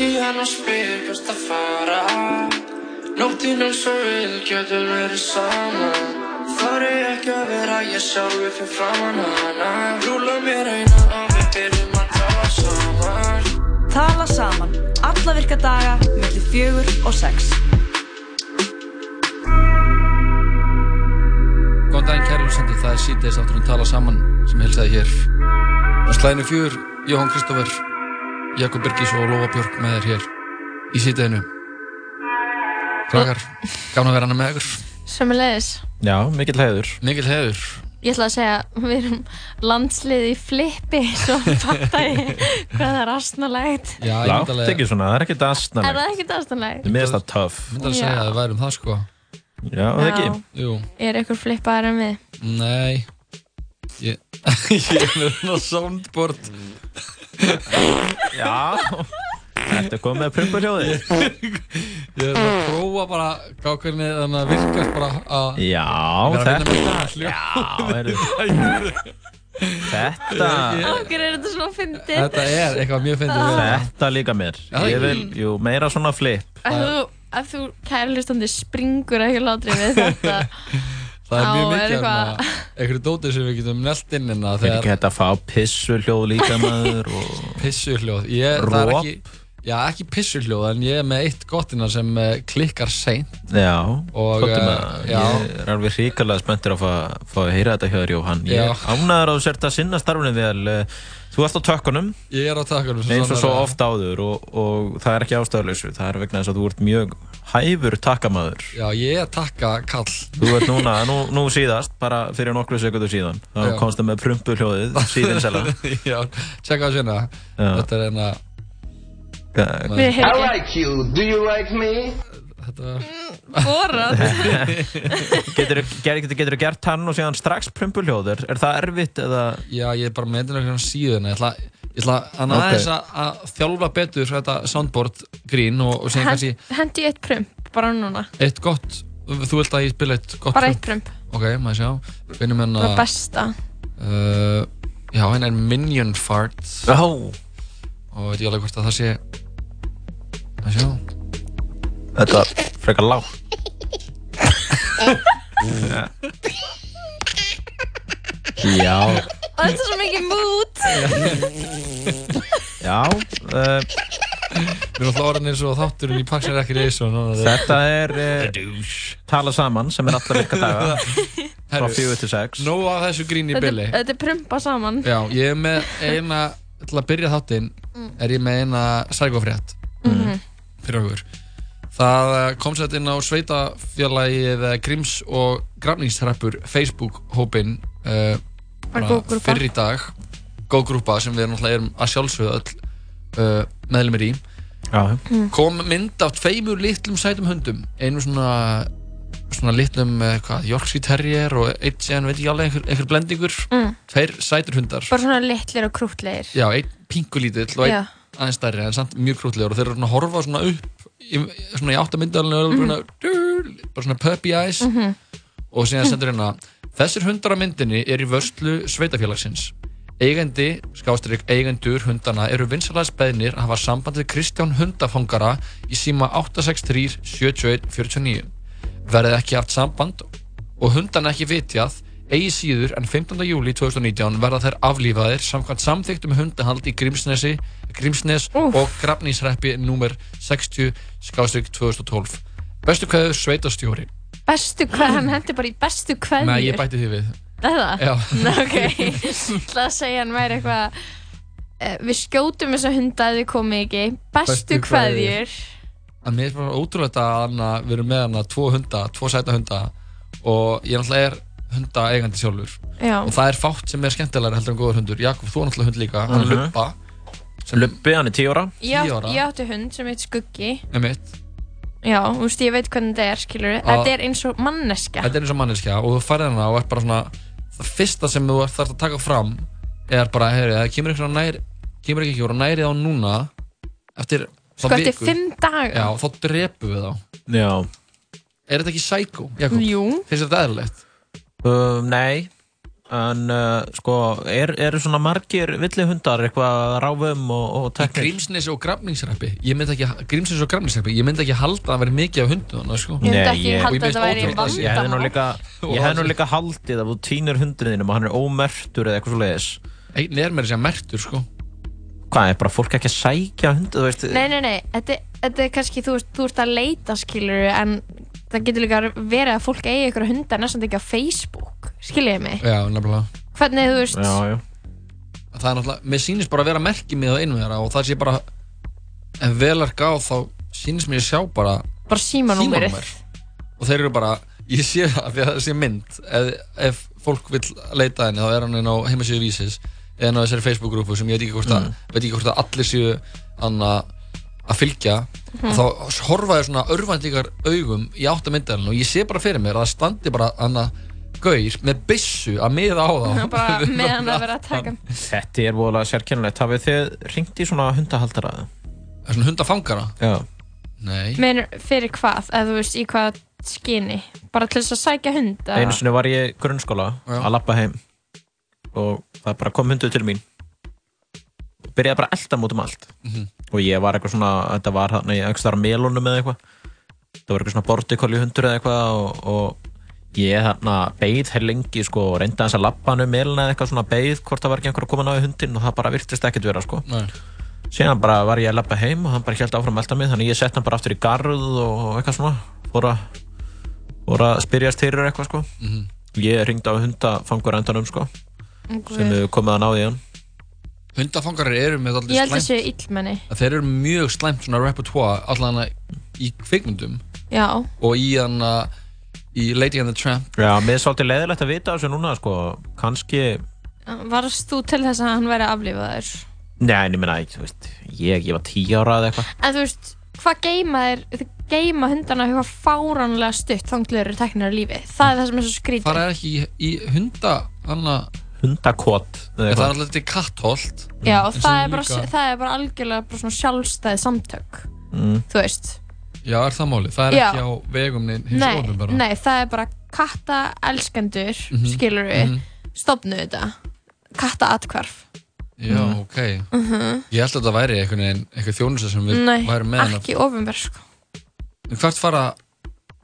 Hann og spyr hvert að fara. Nóttinn eins og við getum verið saman. Þar er ekki að vera ég sjálfur fyrir framann hana. Rúla mér eina og við byrjum að tala saman. Tala saman, alla virka daga, millir fjögur og sex. Góðan daginn kæri hlustendur, það er síðdeis átturinn tala saman sem helsaði hér. Og slæðinu fjör, Jóhann Kristófer, Jakob Birgis og Lóa Björk með þér hér í síðdeinu. Krakar, gafna að vera hana með ykkur. Sömmulegis. Já, mikill heiður. Mikill heiður. Ég ætla að segja, við erum landslið í flippi, svo fatta ég hvað það er astnalegt. Já, ég Látt ekki svona, það er ekkert Er aðsnalegt. það ekkert astnalegt? Mér finnst það töff. myndi alveg segja Já. að við værum það sko. Já, það ekki. Jú, Er ykkur flippaðar en við? nei. Ég, ég er með svona soundboard. Já. Þetta er komið með prumpuljóði. Ég er að prófa bara gá hvernig þannig að virkast bara að Já, að þetta. Þetta. Okkur er þetta svona fyndið. Þetta er eitthvað mjög fyndið það. Þetta líka mér. Ég vil, jú, meira svona flip. Ef þú, ef þú kæri hlustandi springur ekki látri við þetta, Það er Á, mjög mikið eitthvað- þarna, einhverju dótið sem við getum nelt inn inna Er ekki þegar hægt að fá pissuhljóð líka maður og pissuhljóð ég, það er ekki, Já, ekki pissuhljóð en ég er með eitt gott innan sem uh, klikkar seint. Já, Og, gott um eh, að já. ég er alveg hrikalega spenntur að fá, fá að heyra þetta hjá þér Jóhann. Ég ánæður að þú sért að sinna starfinu vel eh, Þú ert á tökkunum. Ég er á takkunum eins og svo oft áður og, og það er ekki ástæðuleysu. Það er vegna þess að þú ert mjög hæfur takkamaður Já, ég er takka kall Þú ert núna, nú, nú síðast, bara fyrir nokkru sekundur síðan. Þá komst það með prumpuhljóðið síðan sela Já, tjekka sérna Já. Þetta er eina við hefum like Þetta borað. Getur þú gert hann og síðan strax prumpuhljóð er, er það erfitt eða Já, ég er bara með þetta hérna síðuna Ég ætla, ég ætla að aðeins að, að þjálfa betur þetta soundboard grín og, og síðan kannski Hendi eitt prump, bara núna. eitt gott Þú vilt að ég spila eitt gott Bara prump? eitt prump. Ok, maður sjá Finnum Það hérna besta. uh, Já, hérna er Minion Fart Já, og veit ég alveg hvort að það sé að sjá þetta var frekar lágt. Já, Og þetta er svo mikið mood. já uh, Við erum alltaf orðin eins og þátturinn í núna. þegar- Þetta er uh, tala saman sem er alltaf virka daga. Frá 4 til 6 Nóg af þessu grín í billi þetta er prumpa saman. Já, ég er með eina til að byrja þáttinn er ég með eina sækofrétt fyrir okkur Það eh, kom sér inn á sveitafélagið eh, Gríms og Grafningshreppur Facebook hópin uh, grúppa. fyrir í dag. Góð grúpa sem við náttúrulega erum að sjálfsögðu öll uh, meðlumir í. Já, kom mynd af tveimur litlum sætum hundum. Einu svona svona litlum uh, hvað, Yorkshire Terrier og eitt síðan veit ég alveg einhver, einhver blendingur. Mm. tveir sætur hundar. Bara svona litlir og krútlegir. já, einn pingulítill og einn aðeins stærri en samt mjög krútlegur og þeir eru að horfa svona upp svona í áttamyndalinu mm -hmm. bara svona puppy eyes Mhm. og síðan sendur hérna þessir hundar á myndinni er í vörslu sveitafélagsins eigandi, skástrík, eigendur hundana eru vinsalæðis beðnir að hafa samband við Kristján hundafangara í síma 863 71 49 verðið ekki haft samband og hundana ekki vitjað eigi síður en 15. júli 2019 verða þær aflífaðir samkvæmt samþyktum hundahald í Grímsnesi, Grímsnes Úff. og Grafnísreppi númer 60 skástrík 2012 bestu kveður sveitastjóri Bestu hvað, hann hendi bara í bestu kveðjur. Nei, ég bæti því við Það? Já. Nei, ok. Ætla að segja hann væri eitthvað eh, Við skjótum þessa hunda að þið komið ekki Bestu, Bestu kveðjur að mér er bara ótrúlega að hana, við erum með hana tvo hunda, tvo sæta hunda og ég náttúrulega er hunda eigandi sjálfur. Já, og það er fátt sem er skemmtilegar heldur en góður hundur. Jakob, þú er náttúrulega hund líka, hann er Mhm. Lubba. Lubbi, hann er 10 ára. Ég, tíu átt, ára. ég átti hund sem heit Skuggi. Með mitt Já, þú veist, ég veit hvernig þetta er, skilur Þetta er eins og manneska þetta er eins og manneskja og þú færði hana og er bara svona það fyrsta sem þú þarfst að taka fram er bara, heyri, það kemur ekki nær kemur ekki ekki nærið á núna eftir þá Sko, eftir viku. fimm daga. Já, þá drepum við þá. Já. Er þetta ekki psycho, Jakob? Jú, finnst þetta eðlilegt? Uh, Nei en uh, sko, eru er svona margir villi hundar eitthvað ráfum og, og Í teknir? Grímsnes og Grafningsreppi Ég myndi ekki, Grímsnes og Grafningsreppi Ég myndi ekki halda að það veri mikið af hundum þarna, sko. Ég myndi ekki ég- halda að þetta finnst væri ótrúlegt að sé- Ég hefði nú vandamál. líka, ég hefði nú líka haldið að þú týnir hundriðinum og hann er ómertur eða eitthvað svo leiðis. Einn er mér sem mertur, sko Hvað er bara fólk ekki að sækja hundi, þú veist? Nei, nei, nei, þetta, þetta er kannski, þú, þú ert að leita skilur en það getur líka verið að fólk eigi ykkur hundar næstum ekki á Facebook skiljiði mig, Já, nefnilega. Hvernig þú veist? Já, já. Það er náttúrulega, mér sýnist bara að vera merkið með á einu þeirra og það sé bara ef vel er gáð þá sýnist mér að sjá bara bara símanúmerið. Símanúmer og þeir eru bara, ég sé það fyrir að það sé mynd. Ef, ef fólk vil leita henni þá er hann inn á heimasíðu vísis eða inn á þessari Facebook-grúpu sem ég veit ekki hvort að, veit ekki hvort að allir séu anna, að fylgja og þá horfa ég svona örvæntingar augum í áttamyndarinn og ég sé bara fyrir mér að það standi bara anna gaur með byssu að miða á þá bara meðan að vera að taka Þetta er voðalega sérkennilegt. Hafið þið ringt í svona hundahaldara? Það er svona hundafangara Já. Nei, Menur, fyrir hvað, eða þú veist í hvað skyni, bara til þess að sækja hund eða? Einu sinni var ég grunnskóla Já. að lappa heim og það bara kom hundur til mín byrjaði bara elda mútum allt Mhm. og ég var eitthvað svona, þetta var hann í þar melunum eða eitthvað það var eitthvað svona bortikóli hundur eða eitthvað og, og ég þarna beið hér lengi sko og reyndi aðeins að lappa hann um meluna eða eitthvað svona beið hvort það var ekki einhver að koma ná í hundin og það bara virtist ekkert vera sko nei síðan bara var ég að lappa heim og hann bara held áfram að elda mig þannig ég sett hann bara aftur í garð og eitthvað svona fór að, fór að spyrjast fyrir eitthvað sko Mhm. ég ringdi á hundafangur endanum sko Guð. sem komið að náði hann Hundafangarar eru með Ég alltaf held að slæmt séu illmenni. að þeir eru mjög slæmt svona repertoire allan í kvikmyndum. Já, og í hann í Lady and the Tramp. Já, mér er svolítið leiðilegt að vita þessu núna sko, kannski varst þú til þess að hann væri aflífaður? Nei, en ég veist, ég, ég var tíu ára eða eitthvað. En þú veist, hvað geima þeir, þeir geima hundana eitthvað fáránlega stutt þanglega eru teknir á lífi. Það er það sem er svo skrítið Það er ekki í, í hunda hana, Hundakot eða það er eitthvað. alltaf þetta kattholt. Já, En það sem er, bara, líka- það er bara algjörlega bara svona sjálfstæði samtök mm. Þú veist. Já, er það málið? Það er Já. ekki á vegum neinn hins Nei, ofnbara nei, það er bara katta elskendur, Mhm, skilur við mhm. stofnu þetta. Katta atkvarf Já, ok. Ég held að þetta væri einhvern veginn eitthvað þjónusta sem við Nei, værum með hana ekki ofinverð sko. En hvert fara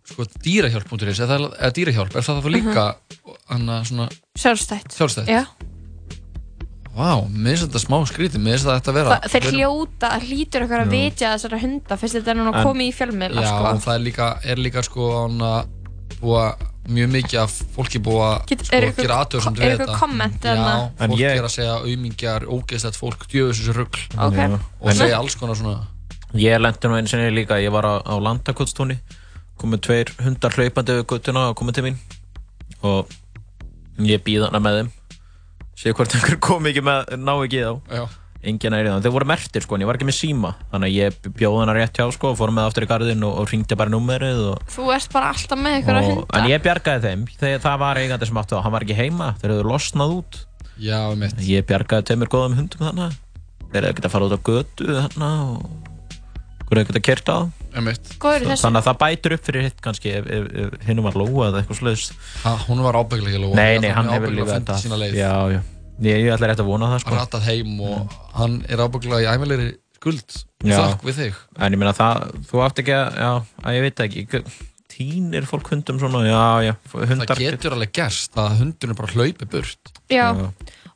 sko dýrahjálp.is eða, eða dýrahjálp, er það þá líka hana svona sjálfstætt sjálfstætt? Já, Vá, mér finnst þetta smá skrítið, mér finnst það þetta að vera Þa, þeir hljóta, hlýtur eitthvað að vitja þessara hunda fyrst þetta er núna En- komið í fjölmiðla Já, sko. og það er líka, er líka sko hana, búa mjög mikið af fólki búa Get- sko, er ykkur- gera aðtöðsand er við ykkur þetta komment Já, þarna? En fólk ég- er að segja auðmingjar, ógeðslegt fólk, þessu rugg Ok. Já. og segja alls konar svona Ég lendi nú einu sinni líka, ég var á, á landakotstúni komið tveir hundar hlaupandi ég býð hana með þeim. Sé hvort einhver kom ekki með, ná ekki þá. Já, enginn er í það, þeir voru mertir sko en ég var ekki með síma. Þannig að ég bjóð hana rétt hjá sko og fór með aftur í garðin og, og ringdi bara númerið og, Þú ert bara alltaf með ykkur að hunda en ég bjargaði þeim. Þegar það var eigandi sem áttu á, hann var ekki heima. Þeir hefðu losnað út. Já, mitt ég bjargaði tveimur góðum hundum þannig þeir hefðu getað að fara út á götu þannig og hverju hefðu getað kert á Þannig að það bætur upp fyrir hitt kannski ef, ef, ef hinn var lóa eða eitthvað sluðist hún var ábyggilega lóa nei, nei, hann hefur lífið leið. Já, já, ég, ég ætla rétt að vona það sko. ratað heim og hann er ábyggilega í æmilegri skuld. Þakk við þig. En ég meina það, þú átt ekki að já, að ég veit ekki tínir fólk hundum svona, já, já hundar það getur alveg gerst að hundurinn bara hlaupi burt. Já, Já.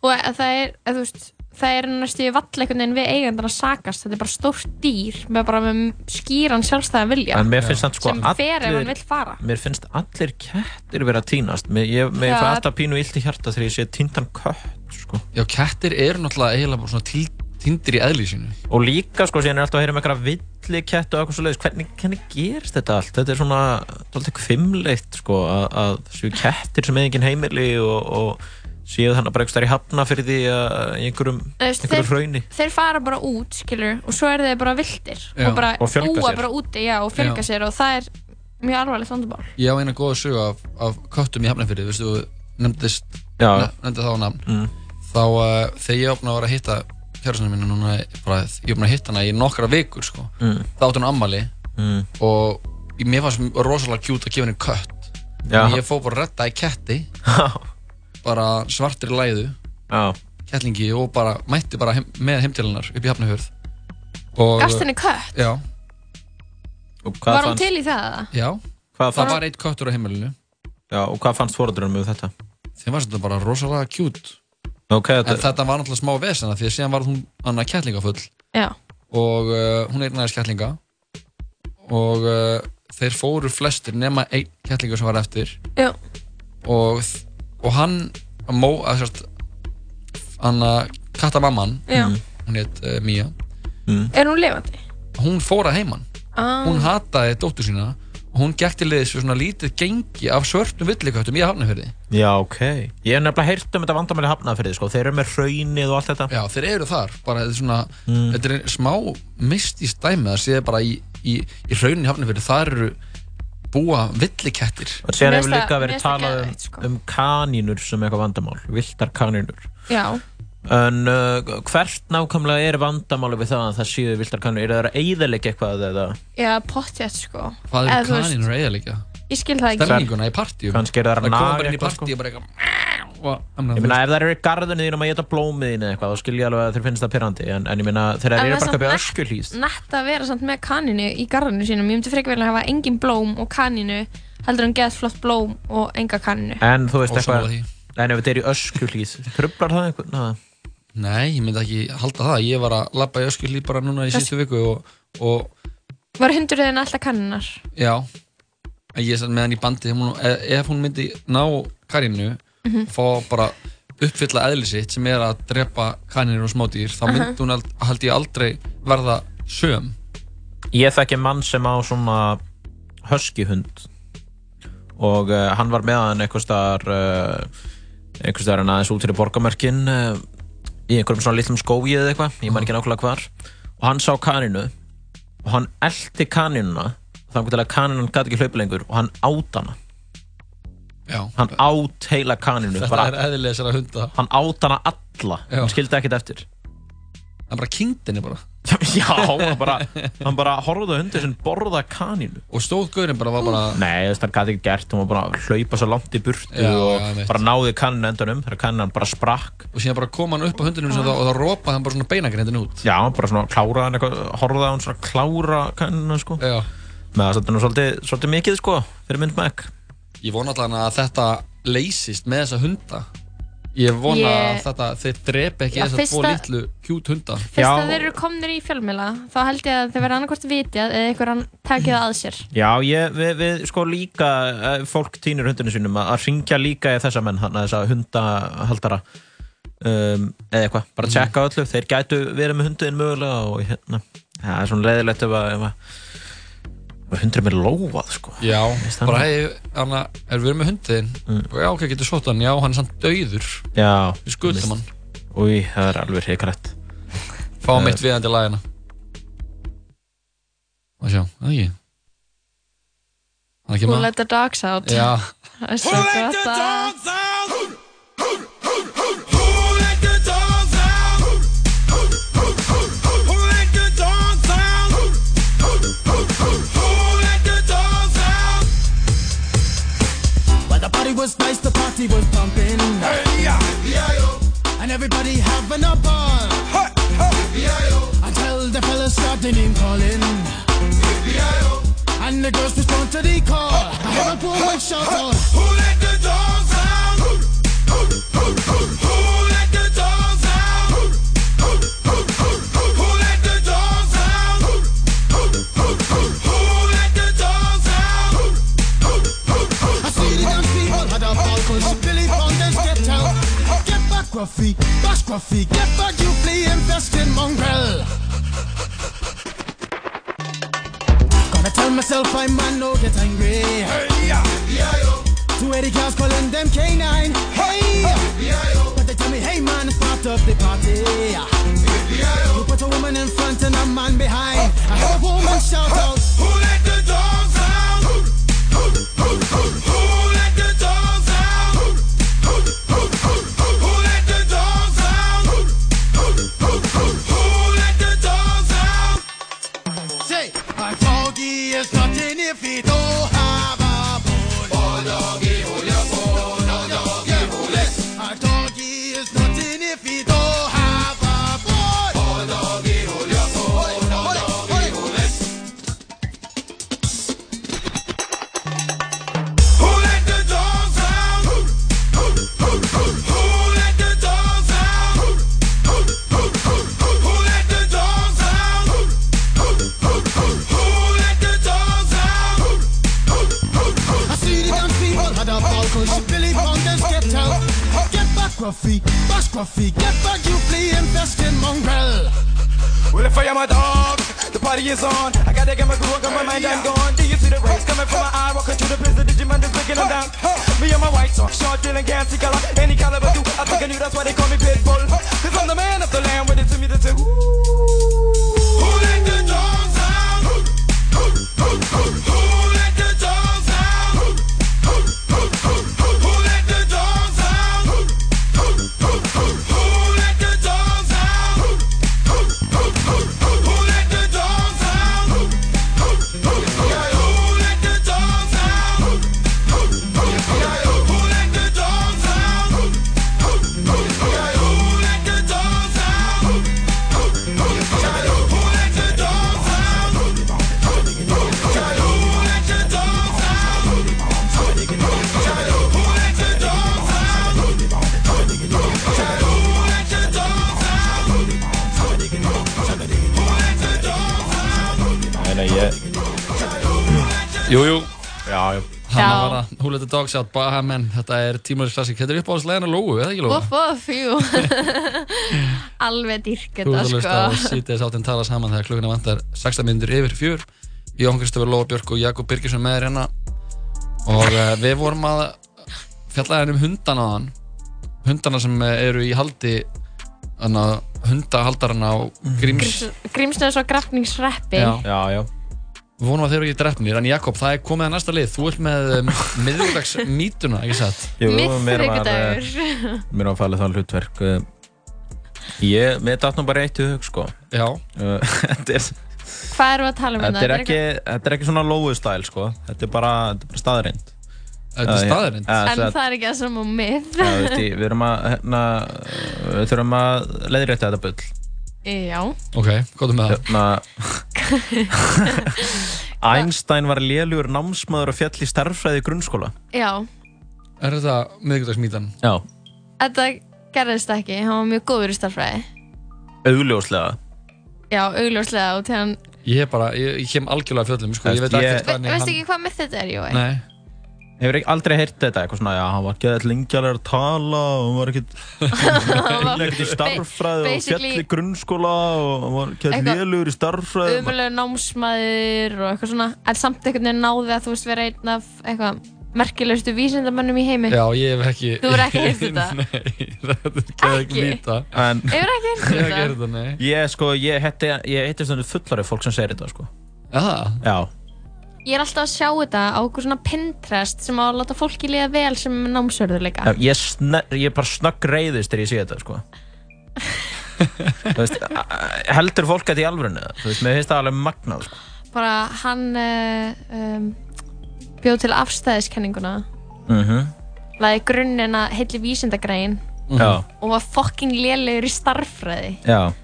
og að það er, að þú veist það er næstu í vall einhvern veginn við eigandan að sakast. Þetta er bara stórt dýr með bara með skýran sjálfstæðan vilja. En mér finnst það sko sem fer ef hann vill fara. mér finnst allir kettir vera að tínast. Mér, ég, mér fæ alltaf pínu illt í hjarta þegar ég sé tíndan kött sko. já, kettir eru náttúrulega eiginlega bara svona týndir í eðli sínu. Og líka sko, síðan er alltaf að heyra um eitthvað villi kett og eitthvað svo leiðis, hvernig, hvernig gerist þetta allt? Þetta er svona, alltaf kvimleitt sko, að, að séu kettir sem er engin heimili og, og séu þannig bara eitthvað í hafna fyrir því að í einhverjum, Þú veist, einhverjum þeir, hrauni. þeir fara bara út skilur og svo eru þeir bara vildir Já, og bara og búa sér. bara úti já, og fjölga Já. sér og það er mjög alvarlegt vandamál. Ég á eina góða sögu af, af köttum í Hafnarfyrði veistu, þú nefndist já, ne, nefndi þá nafn. Mm, þá uh, þegar ég opna að vera að hitta kjærastunum mínu núna, bara, ég opna að hitta hana í nokkra vikur sko, mm, þá átti hún ammali mm, og mér fannst rosalega kjút að gefa henni kött. Já, en ég fór bara að redda í ketti bara svartri læðu Já, kettlingi og bara mætti bara heim, með heim til hennar upp í Hafnafjörð og Gast henni kött? já, og hvað Var hún fannst, til í það? já, hvað það fannst, var eitt köttur á heimilinu já, og hvað fannst fóröldurum með þetta? þeim var þetta bara rosalega kjút Ok, en þetta, þetta var náttúrulega smá vesena því að síðan var hún annað kettlingafull Já. og uh, hún eignaðist kettlinga og uh, þeir fóru flestir nema einn kettlinga sem var eftir Já. og, og hann mó, að sérst hann að kattamamman Já. hún heit uh, Mía Er hún lifandi? hún fór að heiman. Ah. hún hataði dóttur sína. Og hún gekk til liðs fyrir svona lítið gengi af svörtum villiköttum í Hafnarfjörði já, ok. Ég hef nefnilega heyrt um þetta vandamæli hafnafrið, sko. Þeir eru með hraunið og allt þetta. Já, þeir eru þar, bara þetta er svona þetta er smá mist í stæmi það séð bara í, í, í raunin í Hafnarfjörði þar eru búa villikettir Og Mér hefur líka verið talað um, sko. um kanínur sem eitthvað vandamál, viltar kanínur Já. En uh, hvert nákvæmlega er vandamáli við það að það séu viltar kanínur? Er það að eyðileggja eitthvað eða Já, pottjætt sko. Hvað veist, kanínur líka? Ég skil það ekki. Stemninguna í partíum kannski er það að Það koma naga bara inn í eitthvað sko? Og og, Ég meina ef það eru í garðinu þínum að geta blómið þínu eitthvað þá skil ég alveg að þeir finnst það pyrrandi en, en ég meina þeir eru er bara að samt köpa nett- öskulís Nett að vera samt með kaninu í garðinu sínum. Ég myndi frekar vel að hafa engin blóm og kaninu heldur en geðt flott blóm og enga kaninu. En þú veist og eitthvað En ef þetta er í öskulís Trublar það eitthvað? Na. Nei, ég myndi ekki halda það Ég var að labba í öskjulí bara núna í síðustu viku og, og Var hundurðin alltaf kaninar? já ég satt með hann í bandi ef, ef hún myndi ná kanínu fá bara uppfylla eðli sitt sem er að drepa kanínur og smádýr þá myndi hún ald, held ég aldrei verða söm. Ég þekki mann sem á svona huskyhund og uh, hann var með hann einhvers staðar uh, einhvers staðar hann aðeins út fyrir borgamörkin uh, í einhverjum svona litlum skógi eða eitthvað, ég man ekki nákvæmlega hvar. Og hann sá kaninu og hann eldi kaninuna þannig til að kaninan gæti ekki hlaupa lengur og hann át hana já, hann át heila kaninu þetta er eðlilega sér að hunda. Hann át hana alla. Já. hann skildi ekkert eftir. Það er bara kynntinni bara. Já, hann bara, hann bara horfði hundur sem borða kaninu og stóð gaurinn bara var bara Nei, þess að það gæti ekki gert, hún var bara að hlaupa svo langt í burtu Já, og já, einmitt. bara náði kanninu endanum þegar kannan bara sprakk. Og síðan bara kom hann upp á hundinum og, og þá ropaði hann bara svona beinagrindin út. Já, bara svona kláraði hann eitthvað, horfði á hann svona klára kanninu sko. Já. með það þetta nú svolítið, svolítið mikið sko fyrir mynd meg ég vona allavega að þetta leysist með þessa hunda. Ég vona Ég- að þetta, þeir drepi ekki Já, þessa tvo litlu kjút hunda. Fyrst að þeir eru komnir í fjölmjöla þá held ég að þeir verða annarkvort vitjað eða einhver hann takið að sér. Já, ég, við, við sko líka eh, fólk týnir hundinu sínum að, að ringja líka í þessa menn, þannig að þessa hundahaldara. Um, eða eitthvað, bara tjekka öllu þeir gætu verið með hundiðin mögulega og hérna, það er svona leiðilegt ef að, hundurinn er lófað sko. Já, bara hei, hann er við erum með hundin Mm. og já, ok, getur sótt hann, já, hann er samt dauður. Já, við skuldum hann, Új, það er alveg hrikalegt. Fá Eh. mitt viðandi lagina og sjá, það ekki Who let the dogs out. já, Það er svo gott að... was nice, the party was pumping. And everybody having a ball. Until the fellas started name calling. And the girls respond to the call. I heard a woman shout out. Who let the dogs out? Who let the Get back, Gruffy, get back, you flea infested mongrel. Gonna tell myself I man no get angry. Two eighty cars calling them K9. Hey, but they tell me, hey man, it's part of the party. You put a woman in front and a man behind. I heard a woman shout out, Who let the is on. I gotta get my groove on, got my mind, I'm gone. Do you see the rays coming from my eye? Walking through the prison, Digimon is breaking them down. Me and my white socks, short, dealing, gassy color. Dogs Out, Bahamen, þetta er tímalis klassik, þetta er uppáhaldslegin að lógu, eða ekki lógu? Voff, voff, jú. Alveg dýrk Þú þetta ert að hlusta á sko sítiðis áttinn tala saman þegar klukkuna vantar 16 minnur yfir fjör Jón Kristofur Lóa Björk og Jakob Birgisson með þér hérna. Og uh, við vorum að fjalla hérna um hundana á hann hundana sem eh, eru í haldi hana, hundahaldarana á Gríms Grímsnöðs og grafningsreppi Já. Já, já. Við vonum að þeir eru ekki drefnir, en Jakob, það er komið að næsta lið Þú ert með um, miðvíkudags mítuna, ekki satt? Jú, mér var, Miðvikudagur mér var falið það hlutverk. eh, Ég, mér datt nú bara eitt í hug, sko. Já, Eh, Þetta er, Hvað við að tala um þetta er hérna? ekki, þetta er ekki svona lóu stæl, sko. Þetta er bara, þetta er bara staðreind. þetta er staðarind En það er ekki mið Já, veist, ég, við erum að, hérna, við þurfum að leiðrétta þetta bull. Já Ok, hvað er með það? Hérna, Einstein var lélugur námsmaður og fjall í starffræði grunnskóla. Já Er þetta miðvíkudags mítan? Já. Þetta gerðist ekki, hann var mjög góður í starffræði Augljóslega. Já, augljóslega og til hann Ég er bara, ég, ég kem algjörlega fjöllum, sko, ég veit Ég- ekkert hvernig Veistu ekki hvað með þetta er, Jói? Nei, Hefur ekki aldrei heyrt þetta eitthvað svona, já, hann var geðað lengjalega að tala og hann var ekkert í starffræði og basically- fjall í grunnskóla og hann var geðað Eitthvað- lélugur í starffræði Umulega námsmaður og eitthvað svona En samt einhvern veginn náði að þú veist vera einn af eitthvað merkilegustu vísindamönnum í heimi já, ég hef ekki Þú hefur ekki heyrt þetta? Nei, þetta er ekki Ekki? mýta En Hefur ekki Ég hef ekki heyrt heyrt þetta? þetta, nei ég sko, ég hitti, ég stundu fullari fólk sem segir þetta sko. Já, það? Já, Ég er alltaf að sjá þetta á okkur svona Pinterest sem á að láta fólki líða vel sem er námsörðuleika ég, sne, ég bara snögg reyðist þegar ég sé þetta sko. Veist, heldur fólk þetta í alvörinu þú veist, mér finnst það alveg magnað sko. Bara hann uh, um, bjóð til afstæðiskenninguna. Mm Laði grunninn að heilli vísindagræin Já, og var fucking lélegur í starffræði já.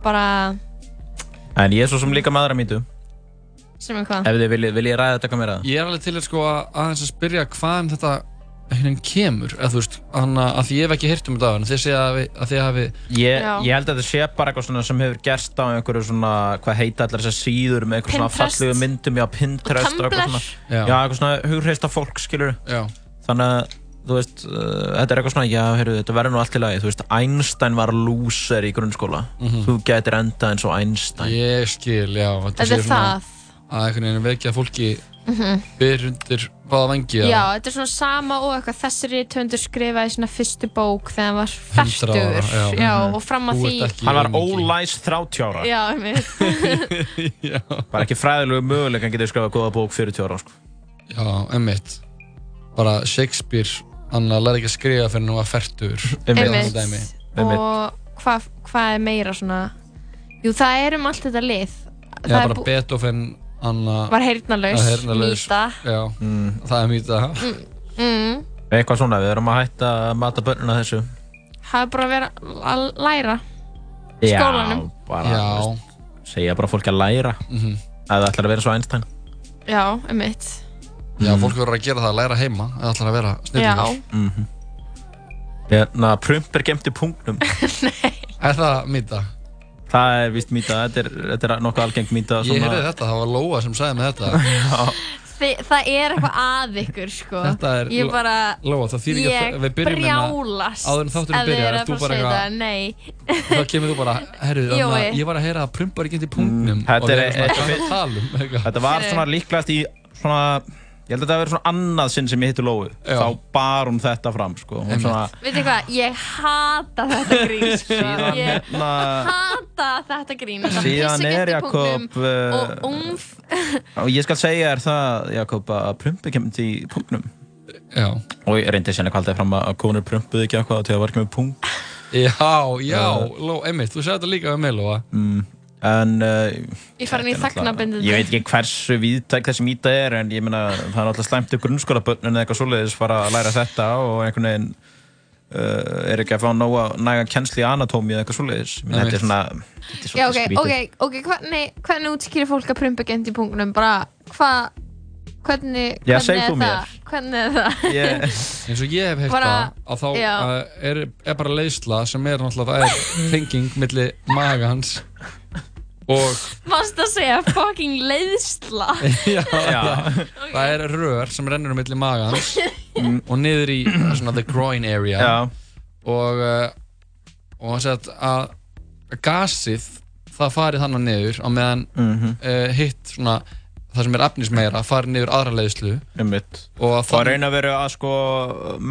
Bara En ég er svo sem líka maður að mýtu sem er hvað? Ef þið viljið vil ég ræða þetta eitthvað meira? Ég er alveg til að sko að aðeins að spyrja hvaðan þetta hérna kemur, eða þú veist, hann að því ég hef ekki heyrt um þetta á hann, þið segja að, við- að þið hafi Ég, ég held að þetta sé bara eitthvað svona sem hefur gerst á einhverju svona, hvað heita allar þessar síður með eitthvað svona fallegu myndum, já, Pinterest Og eitthvað Tumblr. svona, Já. já, eitthvað svona hugreista fólk, skilur Já, þannig að, þú veist, uh, þetta er eitthvað svona, já, heyrðu, þetta verður nú allt í lagi, þú veist, Einstein var loser í grunnskóla, þú getur endað eins og Einstein. ég skil, já Þetta Að einhvern veginn vekja fólki byr undir báða vangi Já, þetta er svona sama og eitthvað þessari töndur skrifaði svona fyrstu bók þegar hann var 100 ára, færtugur já. já, og fram að Þú því ert ekki Hann var ólæs 30 ára, Já, einmitt. Já, bara ekki fræðilegu möguleik hann getur skrifað góða bók 40 ára, sko. já, emmitt Bara Shakespeare, hann lærði ekki að skrifa fyrir hann var færtur Einmitt. dæmi. Einmitt. og hvað hva er meira svona? Jú, það er um allt þetta lið. Já, Það er bara bú- Beethoven, hann var heyrnalaus, Var heyrnarlaus. mýta Já, það er mýta mm, Eitthvað svona, við erum að hætta að mata börnuna þessu. Það er bara að vera að læra Skólanum. Já, bara, þú Já, veist, segja bara fólki að læra, mhm. ef það ætlar að vera svo Einstein. Já, einmitt já, fólk verður að gera það að læra heima eða ætlar að vera Já, snillingar Hérna, prump er gemt í punktnum. Er það mýta? Það er vist mýta, þetta er, þetta er nokkuð algengt mýta. Ég heyrði þetta, það var Lóa sem sagði með þetta. Þi, það er eitthvað að ykkur sko. Þetta er Ég bara Lóa, það þýðir ekki að Ég við byrjum hérna brjálast áður en þið byrjar, þú bara að segja eitthvað- það, Nei. Þá kemur þú bara, herru, ég var að heyra að prumpar ekki til punktnum. Mm, þetta er- tala um. Þetta var svona líklegast í svona Ég held að þetta hafi verið svona annað sinn sem ég hitti Lóu. Já. Þá bar hún þetta fram sko. Hún svona Veitu hvað, ég hata þetta grín sko. Síðan Ég hérna hata þetta grín. Síðan er Jakob uh, Og umf Og ég skal segja þér það Jakob að prumpi kemur í punktnum Já, Og ég reyndi sérna kaldið fram að konur prumpuði ekki eitthvað til að var ekki með punkt já, já, Lóa, einmitt, þú segði þetta líka um mig, Lóa. Mm, En uh, Ég fara inn í þagnarbindið Ég veit ekki hversu víðtæk þessi mýta er En ég meina það er náttúrulega slæmt upp grunnskólabönnun eða eitthvað svoleiðis fara að læra þetta og einhvern veginn uh, er ekki að fá nóga næga kennsli í anatómi eða eitthvað svoleiðis Þetta er svona þetta er Já, svolítið ok, skrítið. ok, ok, hvernig, hvernig útskýrir fólk að prumpa gent í punktnum? Bara, hvað, hvernig, Já, hvernig er. Hvernig er það? Ég, eins og ég hef heilt það að þá já. er, er bara leiðsla sem er náttúrulega, það er tenging milli magans og Varst að segja fucking leiðsla? já, Já. það er rör sem rennur um milli magans og niður í svona the groin area já, og uh, og sagt, að gasið það farið þannig niður á meðan mhm, uh, hitt svona það sem er efnismeira farið niður aðra leiðslu einmitt og að Og að reyna að vera að sko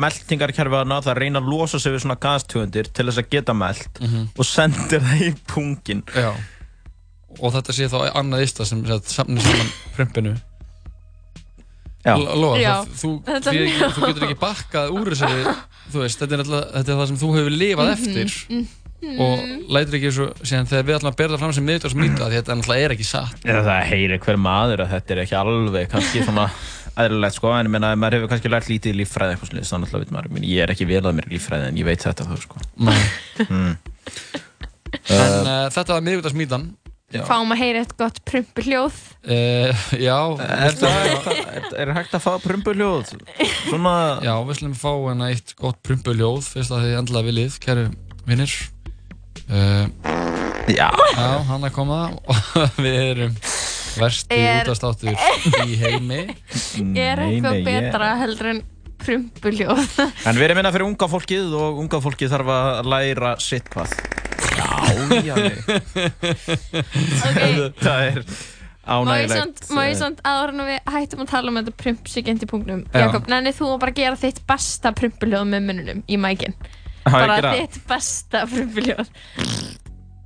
meldingarkerfi að það reyna að losa sig við svona gastöfundir til þess að geta meld Mhm. og sendir það í pungin Já. Og þetta sé þá annað ista sem sagt, samnir saman prumpinu. Já. Lóa, þú, þú getur ekki bakkað úr þessari, þú veist, þetta er, alltaf, þetta er það sem þú hefur lifað Mhm, eftir og lætur ekki svo, síðan þegar við ætlum að bera það fram sem miðdagsmýta, því þetta náttúrulega er ekki satt. Eða það heyrir hver maður að þetta er ekki alveg kannski svona eðlilegt sko en ég meina maður hefur kannski lært lítið í líffræði eitthvað slið þannig að maður, ég meina, ég er ekki vel að mér í líffræði en ég veit þetta þá sko mm. En uh, þetta var miðdagsmýtan. Já. Fáum að heyra eitt gott prumpuhljóð. Uh, já, Er það er, er hægt að fá prumpuljóð? Svona já, við slumum fá hérna eitt gott prumpuljóð, fyrst að þið endla viljið, kæru vinnir. Uh, Já, Já, hann er komað og við erum versti Er- útastáttur í heimi. Er Nei, eitthvað nei, ég- betra heldur en prumpuhljóð? En við erum minna fyrir unga fólkið og unga fólkið þarf að læra sitt hvað Já, já ok, Það er ánægilegt samt, má ég samt áður en við hættum að tala um þetta prumpsigent í punktnum. Já. Jakob, nennið þú að bara gera þitt besta prumpuhljóð með mununum í að bara gera? þitt besta prumpuhljóð.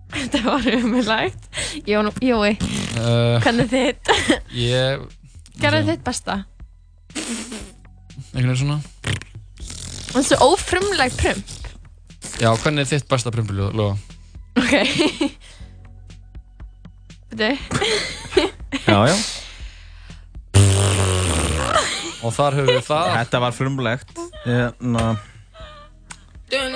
Þetta var umhverlægt. Jón, Jói, Uh, hvernig er þitt? ég, Gerðu þitt besta. einhvern veginn svona. Það er svo ófrumleg prump. Já, hvernig er þitt besta prumpuljóð, Lóa? Ok. Þetta Já, já. Og þar höfum við það. Þetta var frumlegt. Hérna. Done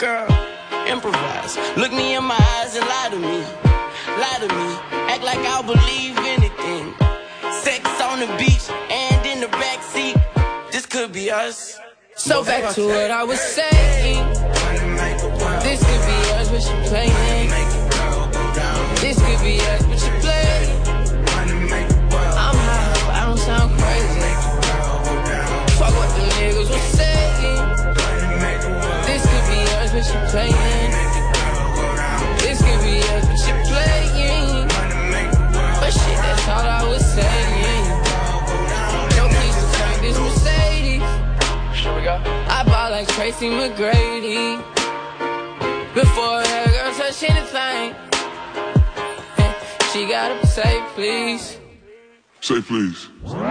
Girl, improvise. Look me in my eyes and lie to me. Lie to me. Act like I'll believe anything. Sex on the beach and in the backseat. This could be us. So back to what I was saying. This could be us, but she playing. This could be us, but she playing. I'm high, I don't sound crazy. Fuck what the niggas was saying. But she playing. This could be us, but she playing. But shit, that's all I was saying. No keys to crank this Mercedes. I bought like Tracy McGrady. Before that girl touch anything, she gotta say please. Say please.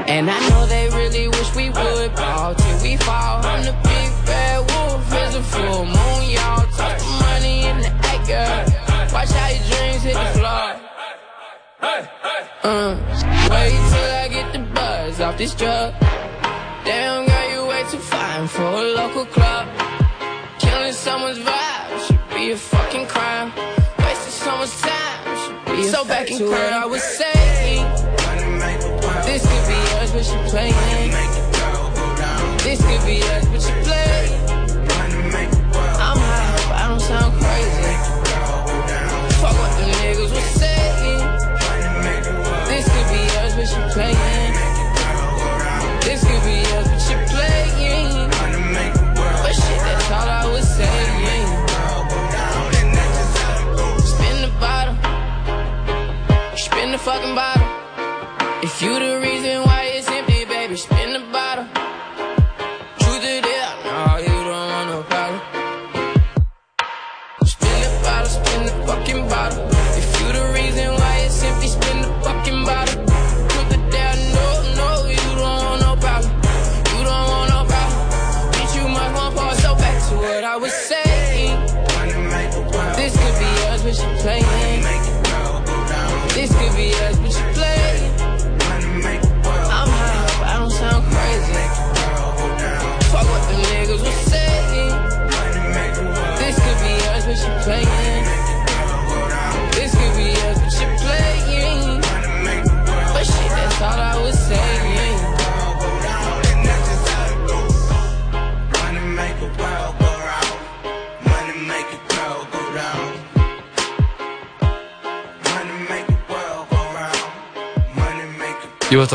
And I know they really wish we would ball till we fall. I'm the big bad wolf, it's a full moon, y'all. Talk the money in the act, girl. Watch how your dreams hit the floor. Uh, wait till I get the buzz off this drug. Damn, girl, you way too fine. For a local club. Killing someone's vibe should be a fucking crime. Wasting someone's time should be a So back in crime. I was saying, this could be us, but you playing. This could be us, but you playing. I'm high, but I don't sound crazy. Fuck what the niggas was saying. This could be us, but you playing.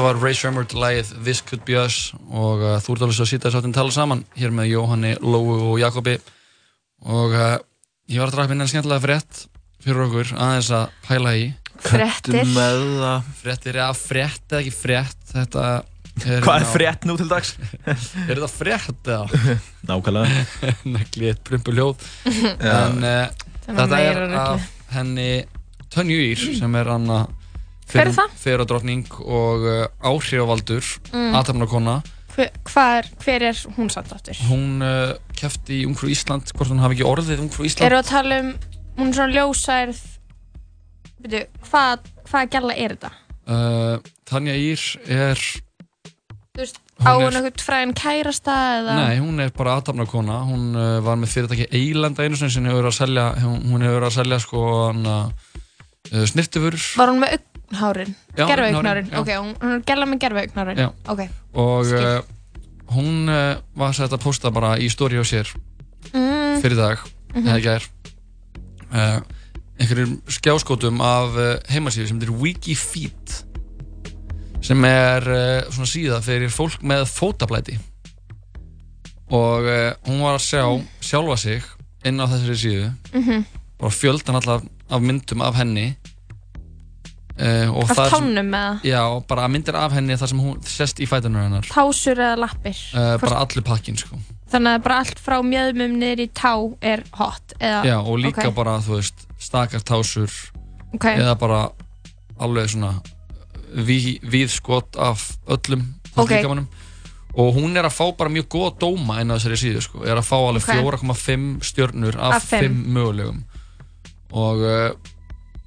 Þetta var Ray Shermer til lagið This Could Be Us og uh, þú ert alveg svo að sýta þess að tala saman hér með Jóhanni, Lóu og Jakobi og uh, ég var að draga minna skemmtilega frétt fyrir okkur aðeins að pæla í Fréttir. með það Fréttir, já, frétt eða ekki frétt þetta er Hvað er frétt nú til dags? Er þetta frétt eða? Nákvæmlega Negli eitt prumpu ljóð Já. En uh, þetta er af henni Tönju Ír sem er Anna Hver er það? Feradrottning og uh, áhrifavaldur Mm. aðtapnarkona Hver, er, hver er hún satt aftur? Hún uh, kefti í Ungfrú Ísland hvort hún hafi ekki orðið Ungfrú Ísland Eru að tala um, hún er svona ljósærð Veitu, hvað, hvað gæla er þetta? uh, Tanja Ír er Þú veist, Hún á hún eitthvað fræðin kærasta eða? Nei, hún er bara aðtapnarkona hún var með fyrirtæki Eilanda einu sem hefur verið að selja hún, hefur verið að selja sko hana, uh, snirtifur Var hún með augnhárin, já. Ok, hún, er gæla með gerfaugnárin? Já. Ok. og uh, hún uh, var sett að posta bara í story á sér Mm. fyrir dag Mhm. eða gær uh, einhverjum skjáskótum af heimasíðu sem heitir Wikifeet sem er svona síða fyrir fólk með fótablæti og hún var að sjá sjálfa sig inn á þessari síðu Mhm. bara fjöldan allar af myndum af henni uh, Af tánum eða? Já, bara myndir af henni þar sem hún sest í fætunum hennar Tásur eða lappir? uh, bara allur pakkin sko. Þannig að bara allt frá mjöðmum í tá er hot eða? Já, og líka ok. bara, þú veist, stakar tásur Ok. eða bara alveg svona ví, víð skot af öllum Ok. líkamanum og hún er að fá bara mjög góða dóma inn á þessari síðu sko, er að fá alveg Ok. 4,5 stjörnur af Af fimm. 5 mögulegum og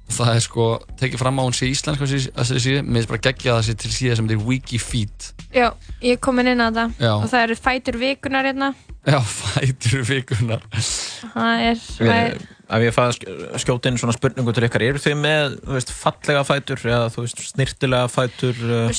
það er sko tekið fram á hún sé íslensk þessi- þessari síðu, mér finnst bara geggja það sé til síða sem þetta er Wikifeet Já, ég er komin inn á það Já. og það eru fætur vikunar hérna. Já, fætur vikunar Það er, er Ef ég fæði að skjóta inn svona spurningu til ykkar, eru þið með þú veist, fallega fætur eða þú veist, snirtilega fætur? Uh,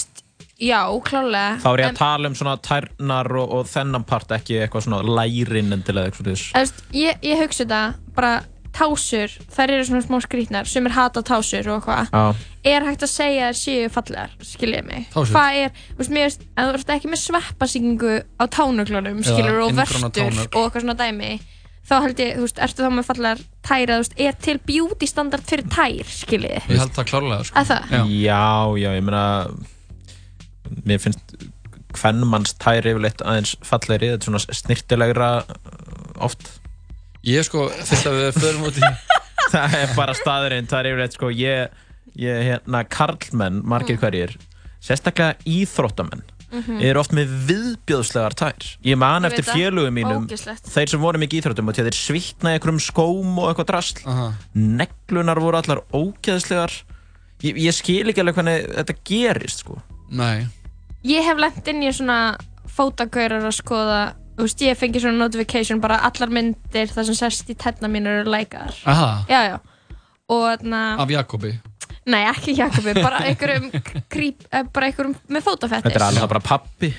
Já, klálega þá er ég að tala um svona tærnar og, og þennan part, ekki eitthvað svona lærin endilega eitthvað ég, ég hugsa þetta bara tásur, þær eru svona smá skrítnar sem er hata tásur og eitthvað Já. er hægt að segja að þær séu fallegar skiljið mig, Tásur? hvað er þú veist, mér að þú ert ekki með sveppasýkingu á tánuglunum, skilur og inngróna vertur tánögl. og eitthvað svona dæmi þá held ég, þú veist, ertu þá með fallegar tæra, þú veist, er til beauty standard fyrir tær, skiljið Ég held það klárlega sko. Að það? Já. já, já, ég meina mér finnst hvernmanns tæri yfirleitt aðeins fallegri, þetta er svona snirtilegra uh, oft Ég sko, fyrst að við förum út í það er bara staðurinn, það er yfirleitt sko ég, ég hérna, karlmenn, margir Mm. hverjir sérstaklega íþróttamenn Mhm. eru oft með viðbjóðslegar tær ég man Ég eftir félögum mínum Ógeðslegt. þeir sem voru mikið íþróttum og þeir svitna í einhverjum skóm og eitthvað drasl Aha. neglunar voru allar ógeðslegar ég, ég skil ekki alveg hvernig þetta gerist sko Nei Ég hef lent inn í svona fótagaurar að skoða þú veist, ég fengi svona notification bara allar myndir það sem sest í tenna mín eru lækar Aha, já, já. Og þarna, af Jakobi? Nei ekki Jakobi bara einhverjum krýp, eh, bara einhverjum með fótafettis. Þetta er alveg bara pappi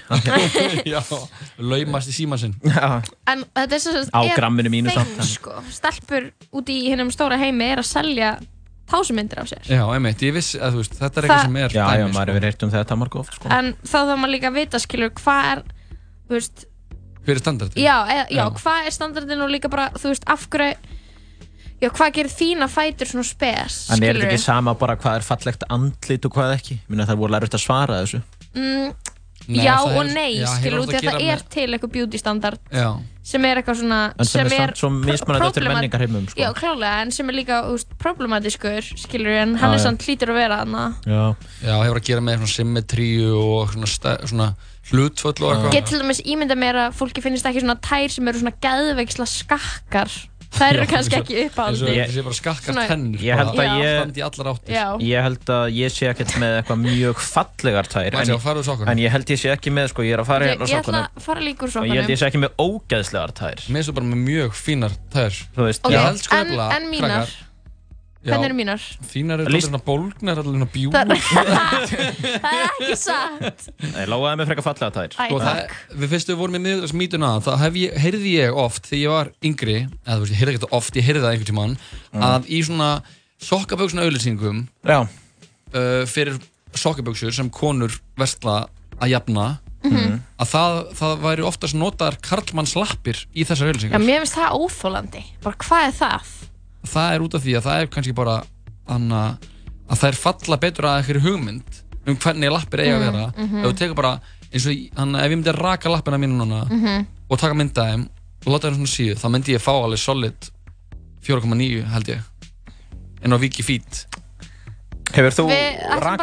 Já, laumast í síman sinn. Já. en þetta er sem sagt Á er gramminu mínu samt, en- sko, stelpur út í hinnum stóra heimi er að selja tásumindir af sér. Já, einmitt, ég vissi að þú veist, þetta er eitthvað Það- sem er Já, já, dæmi, maður sko. hefur heyrt um þetta marg oft sko. en þá þarf maður líka að vita skilur hvað er þú veist, Hver er standardin? já, eða, já, Já. hvað er standardin og líka bara, þú veist, af hverju já, hvað gerir þína fætur svona spes En er þetta ekki sama bara hvað er fallegt andlit og hvað ekki? Minna það voru lærut að svara þessu mm, Nei, já það og er- nei, já, hefur skilur út að í að það gera er til eitthvað beauty standard Já, sem er eitthvað svona En sem er samt svo mismunandi eftir problemat- menningarheimum sko. já, klálega, en sem er líka úst, problematiskur, skilur en hann Já, er já. samt hlýtur að vera þarna Já, já, hefur að gera með svona symmetríu og svona, stæ- svona hlutföll og eitthvað. Get til dæmis ímynda mér að fólki finnist ekki svona tær sem eru svona geðveiksla skakkar. Þær eru kannski ekki uppáldi þetta sé bara skakkar tennur Ég held að ég- standi í allar áttir. Já, ég held að ég sé ekkert með eitthvað mjög fallegar tær en, sé að ég- fara úr sokkunum. en ég held ég sé ekki með, sko, ég er að fara ég, hérna á ég ætla sokkunum. að fara líka úr og ég held sokkunum. ég sé ekki með ógeðslegar tær. Mér þú bara með mjög fínar tær. Þú veist, Ok, Ég held sko en, nefnilega, hvernig eru mínar? Þínar eru allir bólgnar, allir bjú Það er ekki satt. Nei, lágaði með frekar fallega tær Æ, Sko, það, við fyrstu vorum með miðugragsmítuna þá ég, heyrði ég oft þegar ég var yngri eða þú veist, ég heyrði ekki oft, ég heyrði það einhvern tímann að í svona sokkaböksuna auðlýsingum Já, uh, fyrir sokkaböksur sem konur versla að jafna Mhm. að það, það væri oftast notaðar karlmannslappir í þessar Já, auðlýsingar mér finnst það óþólandi Bara hvað er það? Það er út af því að það er kannski bara anna, að það er falla betur að einhverju hugmynd um hvernig lappir eiga að vera. Ef þú tekur bara eins og hann, ef ég myndi að raka lappina mínu núna og taka mynda þeim og láta þeim svona síðu þá myndi ég fá alveg solid 4,9 held ég en á Viki Feet hefur þú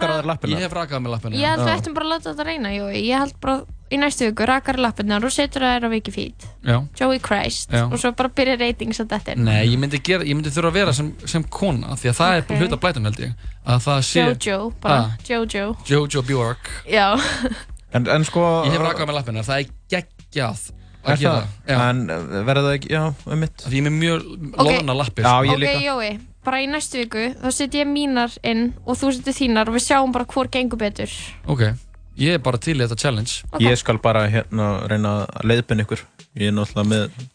bara- á þér lappina? ég hef rakað með lappina Ég held við ættum bara að láta þetta reyna, jú Ég held bara í næstu viku, rakar lappirnar og setur þær á viki feed Já. Joey Christ Já. og svo bara byrja ratings að þetta Nei, ég myndi, gera, ég myndi þurfa að vera sem, sem kona því að það Ok. er bara hluta blætun held ég að það sé Jojo, bara Ah. Jojo Jojo Bjork Já, En, en sko ég hef rakað með lappina, það er geggjað Er að gera það? Já. En verða það ekki, já, um mitt Því ég er með mjög Ok. loðna lappir Já, sko. ég ok líka Jói bara í næstu viku, þá set ég mínar inn og þú setur þínar og við sjáum bara hvor gengur betur. Ok, ég er bara til í þetta challenge. Ok. Ég skal bara hérna reyna að leiðbinn ykkur. Ég er náttúrulega með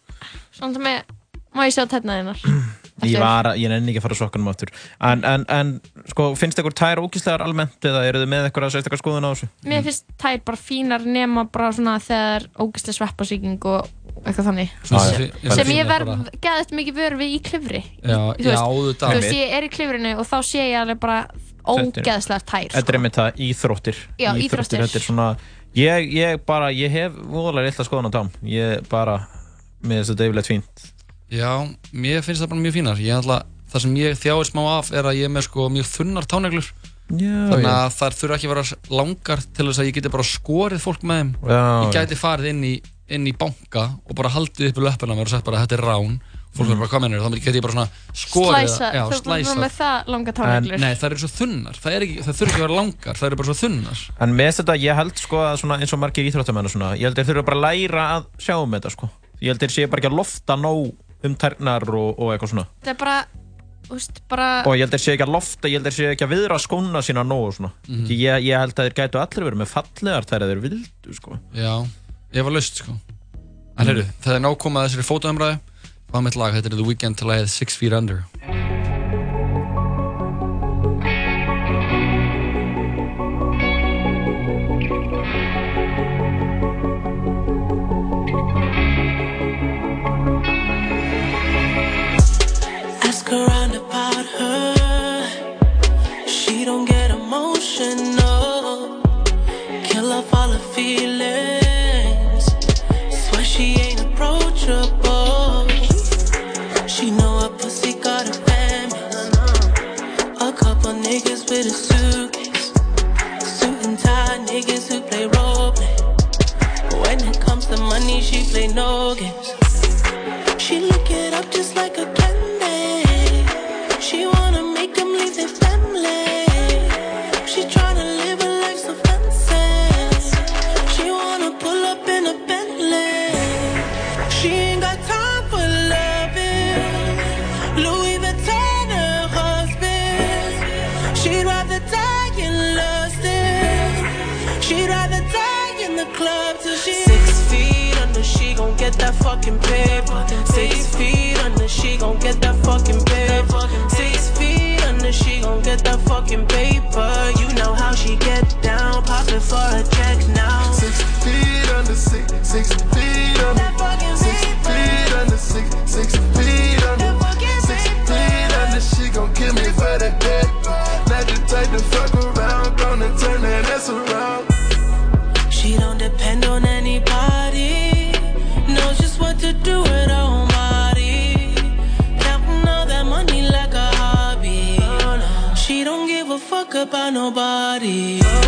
Svona með, má ég sjá tætna þínar? Ég var ég nenni ekki að fara sokkunum aftur. En, en, en sko, finnst ykkur tær ógíslegar almennt eða eru þið með eitthvað að sérstakar skoðun á þessu? Mér finnst tær bara fínar nema bara svona þegar ógæslega sveppasýking og eitthvað þannig. Já, sem já. sem ég er verð geðið mikið vör við í klifri. Já, Þú já, veist- auðvitað. Þú veist, ég er í klifrinu og þá sé ég alveg bara ógeðslega tær Þetta er sko. einmitt það íþróttir. Já, íþróttir. Þetta er svona Ég, ég bara, ég hef voðalega illa skoðun á tám Ég bara, með þess að deyfilegt fínt Já, mér finnst það bara mjög fínar. Ég ætla, Það sem ég þjáir smá af er að ég er með sko mjög þunnar táneglur. Já, þannig já, að þær þurfa ekki að vera langar til þess að ég geti bara skorið fólk með þeim. Já, ég gæti farið inn í, inn í banka og bara haldið upp í löppina mér og sagt bara þetta er rán fólk verður bara hvað mennir þá geti ég bara svona skorið Slæsa, já, þú erum slæsa með það langa En- táneglur Nei, það eru svo þunnar, það, er ekki, það þurfa ekki að vera langar, það eru bara svo þunnar En með þetta, ég held sko að svona, eins og margir íþróttamenn og svona, ég held þeir þurfa bara að læra að sjá um þetta sko. Ég held þeir sé bara ekki að lofta nóg um tærnar og, og eitthvað svona. Þetta er bara, veist, bara Og ég held þeir sé ekki að lofta, ég held þeir sé ekki að viðra skóna sína nóg og svona. Mhm. Því ég, ég held að þeir gætu allir verið með fallegar þær að þeir vildu sko. Já, ég var laust sko. En heyrðu, það er nákomað þessari fótoumræðu Hvað mitt lag, þetta er The Weeknd til lagið Six Feet Under with a suitcase. Suit and tie niggas who play role play. When it comes to money, she play no games. Fucking paper. Six feet under. She gon' get that fucking paper. Six feet under. She gon' get that fucking paper. body.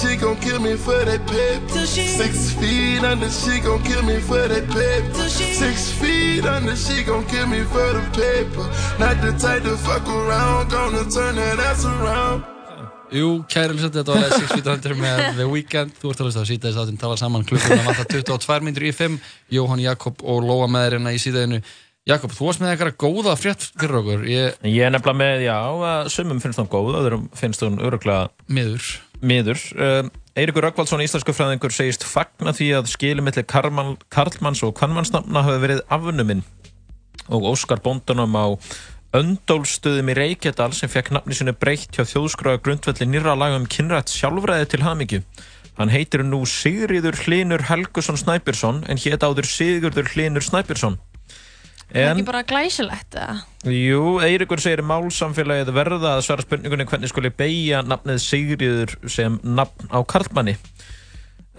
She gon' kill me for that paper. Six feet under, she gon' kill me for that paper. Six feet under, she gon' kill me for the paper. Not the type to fuck around, gonna turn that ass around. Jú, kæri hljótt, þetta var Six Feet Under með The Weeknd. Þú ert að hlusta á síðan þess að tala saman klukkuna vantar 22 minnur í 5. Jóhann Jakob og Lóa með þér hérna í síðaðinu. Jakob, þú varst með eitthvað góða frétt fyrir okkur. Ég, Ég er nefnilega með, já, að sumum finnst hún góð, öðrum finnst hún öruglega miður. Miður. Um, Eiríkur Rökkvaldsson, íslensku fræðingur, segist fagna því að skilum milli karlmann, karlmanns og kvannmannsnafna hafi verið afnuminn og Óskar Bóndunum á Öndólstöðum í Reykjadal sem fekk nafni sinni breytt hjá þjóðskráða grundvelli nýra lagum kynrætt sjálfræði til hamingju. Hann heitir nú Sigriður Hlinur Helgusson Snæbjörnsson en hétt áður Sigurður Hlinur Snæbjörnsson. Það er ekki bara glæsilegt eða? jú, Eiríkur segir málsamfélagið verða að svara spurningunni hvernig skuli beigja nafnið Sigriður sem nafn á karlmanni.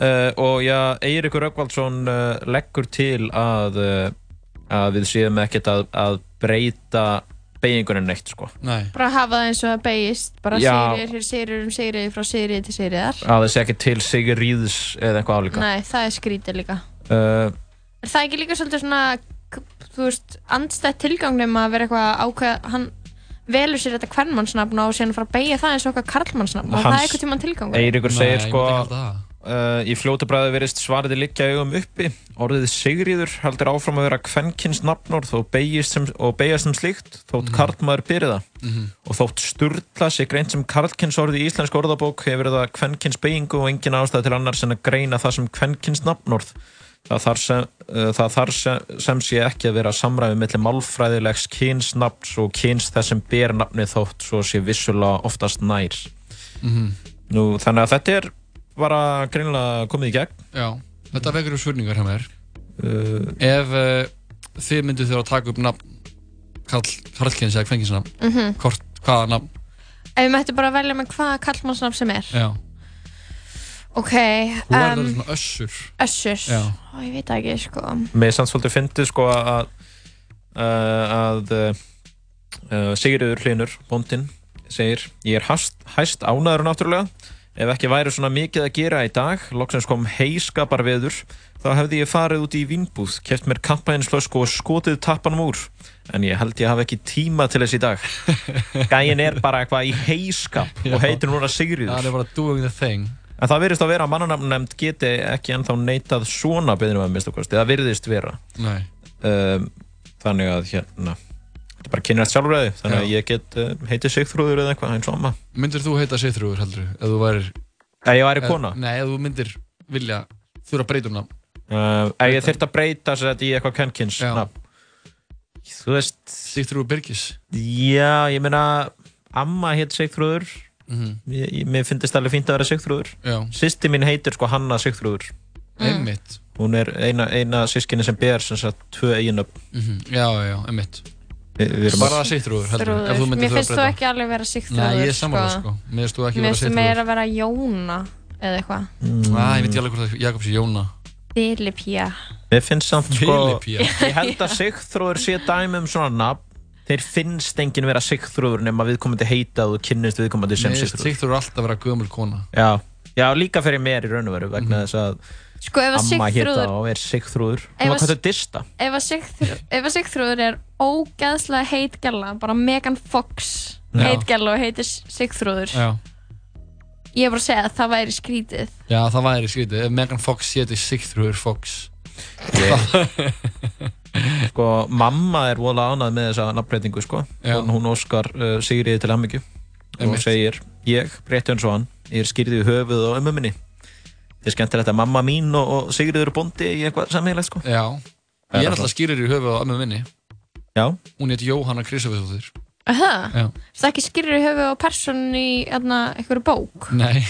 Uh, og já, Eiríkur Röggvaldsson uh, leggur til að, uh, að við séum ekkert að, að breyta beigingunni neitt, sko. Nei. Bara hafa það eins og það beigist, bara hér sigrir um sigrir frá sigrir til sigriðar. Að það sé ekki til Sigriðs eða eitthvað álíka. Nei, það er skrítið líka. Uh, Er það ekki líka svolítið svona, þú veist, andstætt tilgangnum að vera eitthvað ákveð, hann velur sér þetta kvennmannsnafn og síðan fara að beigja það eins og eitthvað karlmannsnafn og það er eitthvað tímann tilgangur. Eiríkur segir Nei, sko það. uh, í fljótu bræði verist svarið liggja augum uppi orðið Sigriður heldur áfram að vera kvenkins nafnorð og beigist sem, og beigast sem slíkt þótt karlmaður byrði það Mhm. og þótt sturla sé greint sem karlkins orð í íslensk orðabók hefur það kvenkins beigingu og engin ástæð til annars en að greina það sem kvenkins nafnorð það þar sem, uh, það þar sem, sem sé ekki að vera samræmi millir málfræðilegs kynsnafns og kyns þess sem ber nafnið þótt svo sé vissulega oftast nær Mhm. Nú, þannig að þetta er bara greinilega komið í gegn Já, þetta vekur upp spurningar hjá mér. uh, Ef uh, þið myndu þurfa að taka upp nafn Karl, Karlkins eða Kvenkinsnafn, Mhm. hvort, hvaða nafn? Ef við mættum bara velja með hvaða kallmannsnafn sem er. Já, Ok, þú verður um, svona össur. Össur. Já. Ó, ég veit ekki, sko. Mér er samt svolítið fyndið sko að uh, að uh, Sigriður Hlinur, bóndinn segir Ég er hast, hæst ánæður náttúrulega Ef ekki væri svona mikið að gera í dag loksins kom heiskapar veður þá hefði ég farið út í vínbúð keft mér kampænsflösku og skotið tappanum úr en ég held ég hafi ekki tíma til þess í dag Gæin er bara eitthvað í heiskap og heitir núna Sigriður Það er bara doing the thing En það virðist að vera að mannanamnemnd geti ekki ennþá neitað svona byrðinum að mista kosti. Það virðist vera. Um, þannig að hérna, þetta er bara kynrætt sjálfræði. Þannig að Já. ég get uh, heitið Sigþrúður eða eitthvað eins og amma. Myndir þú heita Seyþrúður heldur ef þú værir Ef ég væri kona? Nei, ef þú myndir vilja þurfa að breyta um nafn Uh, ef ég þyrft að breyta sér þetta í eitthvað kvenkins nafn. Þú veist... Sigþrúður Birgis? Já, ég meina, amma heit Sigþrúður. Mhm. ég, ég, mér finnst alveg fínt að vera Sigþrúður. Já. Sýsti mín heitir sko Hanna Sigþrúður. Einmitt. Hún er eina, eina sískinni sem ber sem sagt tvö eiginöfn. Mhm. Já, já, einmitt Bara að- Sigþrúður heldur Mér finnst þú ekki alveg vera Sigþrúður Nei, ég er sammála sko Mér finnst þú ekki Mér vera finnst þú Sigþrúður meira vera Jóna eða eitthvað Mm. Æ, ég veit ekki alveg hvort það Jakobs er Jóna Filipía Mér finnst samt sko. Ég held að Sigþrúður sé dæmi um svona nafn Þeir finnst enginn vera Sigþrúður nema viðkomandi heitað og kynnist viðkomandi sem Sigþrúður. Sigþrúður alltaf vera gömul kona. Já, já líka fyrir mér í raun og veru vegna þess að Sko, ef að amma Sigþrúður- og er Sigþrúður. Hún var að- hvað þetta dista. Ef að Sigþrúður, að er ógeðslega heit gæla bara Megan Fox Já. heit gæla og heitir Sigþrúður. Já. Ég er bara að segja að það væri skrítið. Já, það væri skrítið. Ef Megan Fox héti Sigþrúður Fox Sko, mamma er voðalega ánægð með þessa nafnbreytingu sko. Hún, hún óskar uh, Sigriði til ammyggju og segir Ég, rétt eins og hann, ég er skýrði í höfuð og ömmu minni. Þetta er skemmtilegt að mamma mín og, og Sigriður eru bóndi í eitthvað sammeilegt sko. Já. Það er Ég er alltaf- skýrir í höfuð á ömmu minni. Já. Hún héti Jóhanna Kristófur Það? Já. Það ekki skýrir í höfu á persónu í einhverju bók? Nei.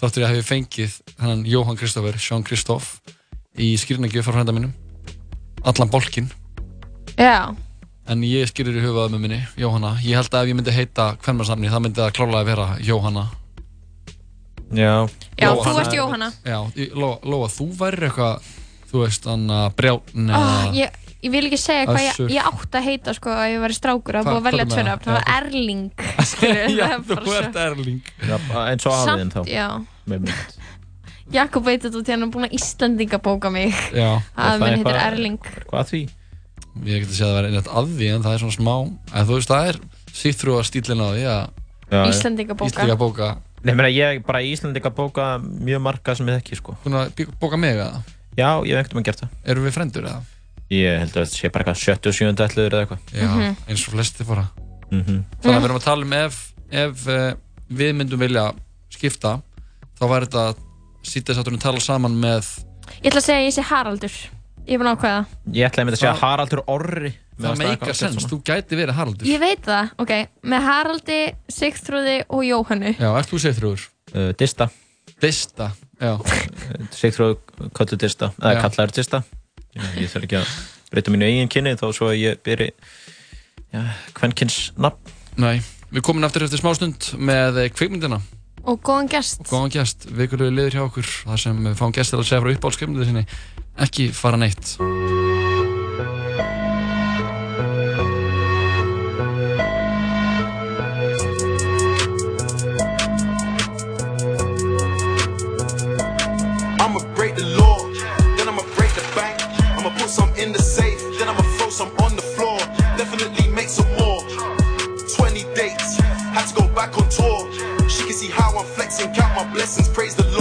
Þáttur ég að hafi fengið hann Jóhann Kristófur Sjón Kristóf í skýrnagjöf frá frænda mínum Allan bolkin Já. En ég skýrir í á ömmu minni Jóhanna. Ég held að ef ég myndi heita hvernmarsnafni það myndi það klálega vera Jóhanna. Já. Já, þú ert Jóhanna. Já, Lóa, Lóa, þú værir eitthvað þú veist, hann að brjáln oh, ég, ég vil ekki segja hvað ég, ég átt að heita sko að ég var strákur að búið að velja hvað er með tvö það? var Já. Erling Já, það þú ert svo- Erling. Já, eins og afiðin þá Samt, já. Með mynd Jakob veit þetta út í hann er búin að Íslandingabóka mig Já. að minn heitir Erling Hvað því? Ég geti séð að það væri neitt að því en það er svona smá en þú veist, það er sýttrúa stílinn á því að Já, Íslendingabóka. Íslendingabóka Nei, meina, ég bara í Íslandika bóka mjög marga sem ég þekki sko að bí- bóka mig eða? Já, ég hef ekkert um að gert það Erum við frendur eða? Ég held að þetta sé bara eitthvað 70 og 70 ætluður eða eitthvað Já, Mhm. eins og flesti fóra Mhm. Þannig að við erum að tala um ef, ef uh, við myndum vilja skipta þá væri þetta sýttið sátturinn tala saman með Ég ætla að segja að ég sé Haraldur. Ég er búin að ákveða. Ég ætlaði að mynda að segja Haraldur Orri. Það meikar sens, þú gæti verið Haraldur. Ég veit það, ok Með Haraldi, Sigþrúði og Jóhannu Já, ert þú Sigþrúður? uh, Dista Dista, já. Sigþróð kallu Dista eða Já. kallaður Dista Ég þarf ekki að breyta mínu eigin kynni þó svo að ég byrji ja, kvenkins nafn. Nei, við komum aftur eftir smástund með eh, kvikmyndina Og góðan gest. Góðan gest, vikulegu liður hjá okkur. Þar sem við fáum gest til að segja frá uppáhaldskemmundu sinni ekki fara neitt how count my blessings, praise the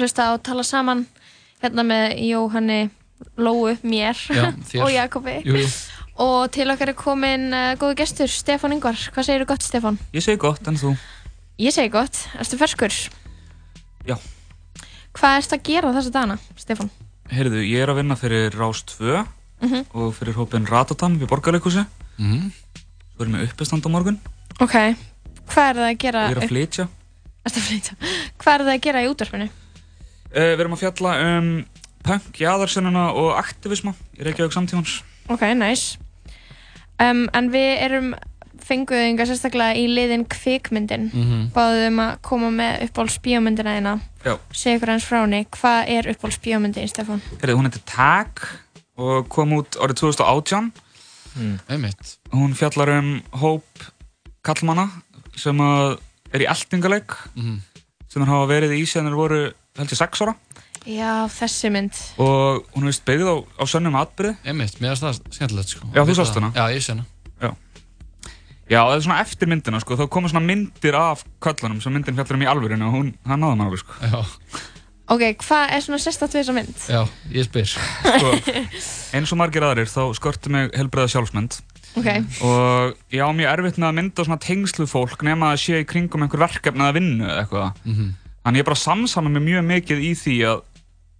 að hlusta á tala saman hérna með Jóhanni, Lóu, mér Já, og Jakobi Jú, jú. og til okkar er komin uh, góðu gestur, Stefán Ingvar hvað segir þú gott Stefán? Ég segi gott, en þú? Ég segi gott, erstu ferskur? Já. Hvað ertu að gera þessa dagana, Stefán? Heyrðu, ég er að vinna fyrir Rás 2 Mhm. og fyrir hópin Ratatam við Borgarleikhúsi. Mhm. Svo erum við uppistand á morgun. Ok, hvað er það að gera? Ég er að flytja. Flytja? Hvað er það að gera í útvarpinu? Uh, við erum að fjalla um punk, jaðarsinnuna og aktivisma í Reykjavík samtímans. Ok, nice um, En við erum fenguðinga sérstaklega í liðin kvikmyndin Mhm. Báðum að koma með uppáhalds bíómyndina þína Já. Segja ykkur eins frá henni Hvað er uppáhalds bíómyndin, Stefán? Heyrðu, hún heitir Tag og kom út árið 2018. Mm. Einmitt. Hún fjallar um hóp kallmanna sem að er í eldingaleik Mhm. sem þeir hafa verið í síðan þeir voru held ég sex ára. Já, þessi mynd. Og hún vist byggð á, á sönnum atbyrði Einmitt, mér finnst það skemmtilegt sko. Já, þú sást hana? Já, ég sé hana. Já. Já, það er svona eftir myndina sko, þá koma svona myndir af köllunum sem myndin fjallar um í alvörinu og hún, hann náði maður alveg sko. Já. Ok, hvað er svona sérstætt við þessa mynd? Já, ég spyr. Sko, eins og margir aðrir þá skorti mig helbriða sjálfsmynd. Ok, og ég á mjög erfitt með að mynda svona tengslu fólk nema að sé í kringum einhver verkefni eða vinnu eða eitthvað. Mhm. Þannig ég bara samsama mig mjög mikið í því að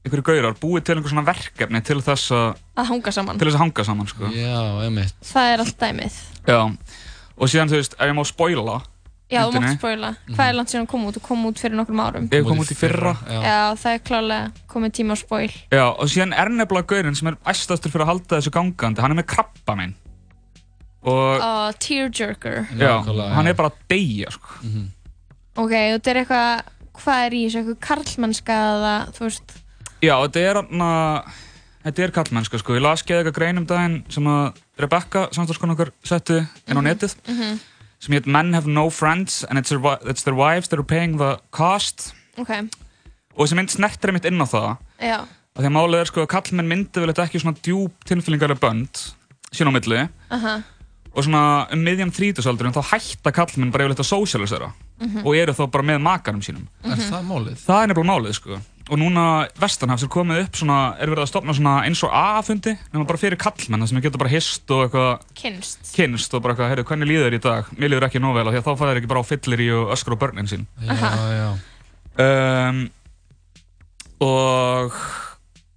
einhverju gaurar búið til einhver svona verkefni til þess að að hanga saman. til þess að hanga saman sko. Já, einmitt. Það er allt dæmið. Já, og síðan þú veist, ef ég má spoila Já, þú mátt spoila. Hvað er langt síðan kom út? Þú kom út fyrir nokkrum árum. Ég kom út í fyrra Já, það er klálega komið tíma á spoil. Já, og síðan er nefnilega gaurinn sem er æstastur fyrir að halda þessu gangandi, hann er með krabba minn. Og uh, Tearjerker. Já, hann er bara að deyja sko. Ok, og þetta er eitthvað Hvað er í þessu? Eitthvað karlmannska eða þú veist? Já, þetta er hann þetta er kallmennska sko, ég las geða eitthvað grein um daginn sem að Rebecca, samstagskonu okkar, setti inn á netið Mhm. sem heit Men have no friends and it's their, it's their wives that are paying the cost. Ok, og þessi mynd snertir mitt inn á það. Já. Að því að málið er sko að kallmenn myndi vel ekki svona djúb tilfélningarlega bönd sín á milli. Aha, og svona um miðjan þrítusaldurinn þá hætta kallmenn bara yfirleitt að socialisera Mhm. og eru þá bara með makarum sínum Er það málið? það er nefnilega málið sko og núna Vestanhafs er komið upp svona er verið að stopna svona eins og A-fundi nema bara fyrir kallmenn sem við getum bara hist og eitthvað kynst kynst og bara eitthvað, heyrðu, hvernig líður þér í dag? Mér líður ekki nóg vel því að þá fæður ekki bara á fyllir í og öskur á börnin sín Já, já um, og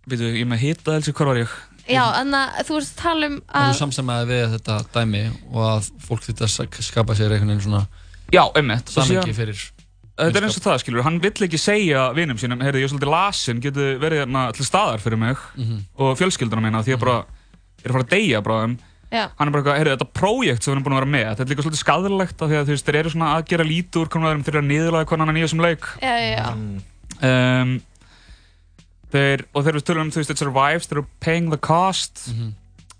veitu, ég með hita helsi, hvar var ég? Já, að þú veist að tala um Það að er samsemaði við þetta dæmi og að fólk þetta skapa sér einhvern veginn svona Já, einmitt Samhengi fyrir Þetta er eins og það, skilur, hann vill ekki segja vinum sínum, heyrðu, ég er svolítið lasin, getur verið hérna til staðar fyrir mig Mhm. og fjölskylduna mína, því að bara, ég er að fara að deyja bráðum. Já. Hann er bara eitthvað, heyrðu, þetta prójekt sem við erum búin að vera með, þetta er líka svolítið skadalegt af því að þú veist, þeir eru svona að gera lítið úr hvernig þeir eru að niðurlega hvernig hann er nýja sem leik. Já, já, já Um, þeir, og þeir við tölum um, þú veist, it survives, þeir eru paying the cost, Mhm.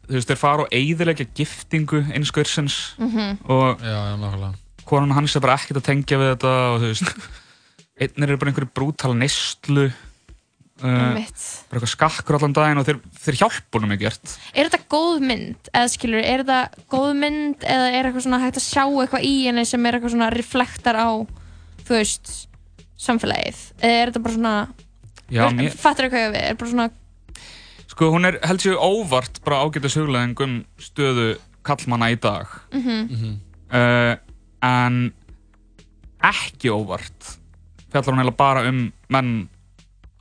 þú veist, þeir fara og eyðilegja giftingu einskursins Mhm. og Já, já, nákvæmlega konan hans er bara ekkert að tengja við þetta og þú veist einnir eru bara einhverju brútal neyslu uh, bara eitthvað skakkur allan daginn og þeir, þeir hjálpa honum ekkert Er þetta góð mynd? Eða skilur, er þetta góð mynd eða er eitthvað svona hægt að sjá eitthvað í henni sem er eitthvað svona reflektar á þú veist, samfélagið? Eða er þetta bara svona Já, mér- fattur eitthvað við, er bara svona sko hún er held sér óvart bara ágætis hugleðing um stöðu kallmanna í dag. Mhm, uh, en ekki óvart fjallar hún eiginlega bara um menn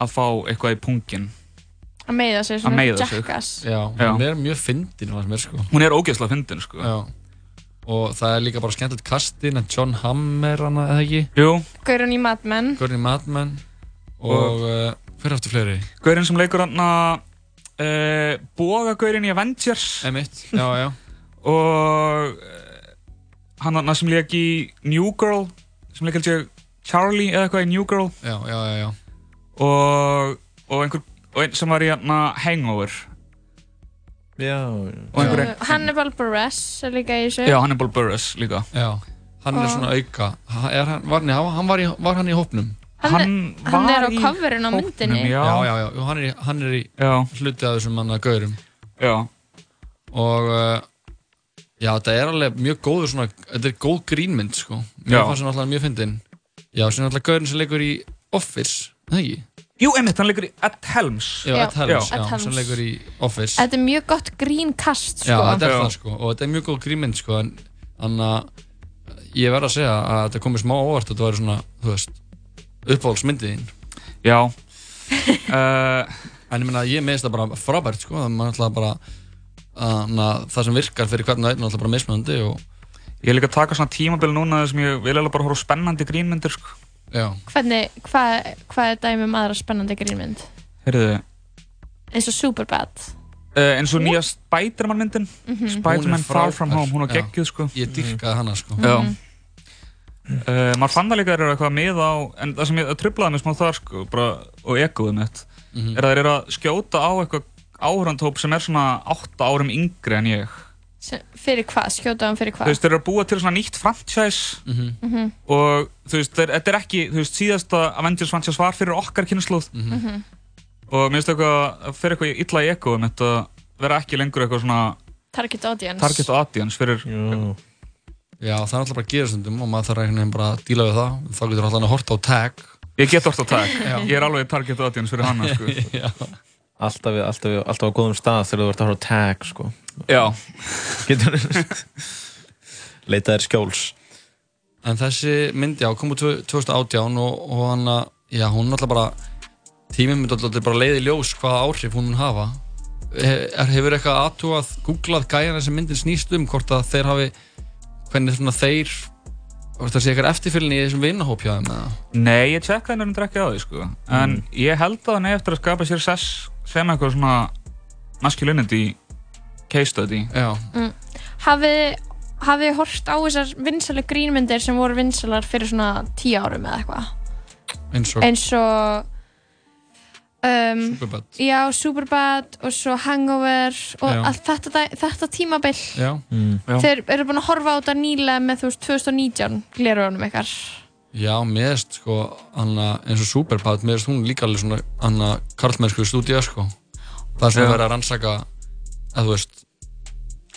að fá eitthvað í pungin. Að meiða sig, svona meiða sig. jackass. Já, hún er mjög fyndin fannst mér sko. Hún er ógeðslega fyndin sko. Já. Og það er líka bara skemmtilegt kastin að John Hamm er hana, eða ekki? Jú. Gaurinn í Mad Men. Gaurinn í Mad Men. Og, uh, hver aftur fleiri? Gaurinn sem leikur hann að uh, Bogagaurinn í Avengers. Já, já. Og hann hann sem leik í New Girl sem leik ég Charlie eða eitthvað í New Girl. Já, já, já, já. Og, og einhver og einn sem var í hann Hangover. Já, Og einhver Uh, Hannibal Buress er líka í þessu. Já, Hannibal Buress líka. Já, hann er Og- svona auka. Ha- er hann, var, nei, hann var, í, var hann í hópnum? Hann, hann, hann er á coverinn á myndinni. Já, já, já, Jú, hann er í, hann er í hluti af þessum manna gaurum. Já. Og uh, Já, þetta er alveg mjög góður svona Þetta er góð grínmynd, sko. Já. Mér fannst hann alltaf mjög fyndin Já, sem alltaf gaurin sem leikur í Office, það ekki? Jú, einmitt, hann leikur í Ed Helms. Já, Ed Helms, já, Helms. sem leikur í Office. Þetta er mjög gott grínkast, Já, sko. þetta er það sko og þetta er mjög góð grínmynd sko en þannig að ég verð að segja að þetta komið smá óvart að þetta væri svona, þú veist uppáhaldsmyndið þín. Já. Uh, En ég meina, ég meðist það bara frábært sko það er bara að það sem virkar fyrir hvern og einn er alltaf bara mismunandi og Ég er líka að taka svona tímabil núna þar sem ég vil alveg bara horfa á spennandi grínmyndir sko. Já Hvernig, hvað, hvað er dæmi um aðra spennandi grínmynd? Heyrðu Eins og Superbad. uh, eins og nýja Spiderman myndin Mhm. Spiderman Hún er Far From Home, hún var já. geggjuð sko Ég dýrkaði hana sko Já Mhm. Uh, maður fann það líka að þeir eru eitthvað með á en það sem ég trublaði mig smá þar sko bara, og ekoðið mitt Mhm. er að þeir eru að skjóta á eitthvað áhörandhóp sem er svona 8 árum yngri en ég fyrir hvað? Skjóta hann fyrir þú hvað? veist, þeir eru að búa til svona nýtt franchise Mhm. Mhm. og þú veist, þeir, þetta er ekki þú veist, síðasta Avengers franchise var fyrir okkar kynnslóð Mhm. og mér finnst eitthvað að fyrir eitthvað illa í ekoðum þetta vera ekki lengur eitthvað svona Target audience. target audience fyrir Já, Já, það er alltaf bara að gera stundum og maður þarf einhvern veginn bara að díla við það þá getur alltaf að horta á tag ég get orðið á tag, Já. ég er alveg target audience fyrir hana sko. Alltaf, alltaf, alltaf á góðum stað þegar þú ert að horfa á tag sko. Já. Getur Leita þér skjóls. En þessi mynd, já, kom úr 2018 og, og hann að, já, hún er alltaf bara tíminn myndi alltaf bara leiði ljós hvaða áhrif hún mun hafa. He, er, hefur eitthvað aðtúað, googlað gæjana sem myndin snýst um hvort að þeir hafi hvernig svona þeir það sé eitthvað eftirfylgni í þessum vinnahóp hjá þeim eða? Nei, ég tjekkaði nefnir ekki á því sko. en ég held að hann eigi eftir að skapa sér sess sem eitthvað svona masculinity case study Já Mm. Hafið hafið hort á þessar vinsalega grínmyndir sem voru vinsalar fyrir svona tíu árum eða eitthvað? eins og Eins og um, Superbad. Já, Superbad og svo Hangover og þetta, þetta tímabill Já, mm. Þeir eru búin að horfa á þetta nýlega með þú veist 2019 glerunum ykkar Já, mér erst sko hana, eins og Superbad, mér erst hún líka alveg svona hana karlmennsku stúdíu sko. Það er svona Já. verið að rannsaka að þú veist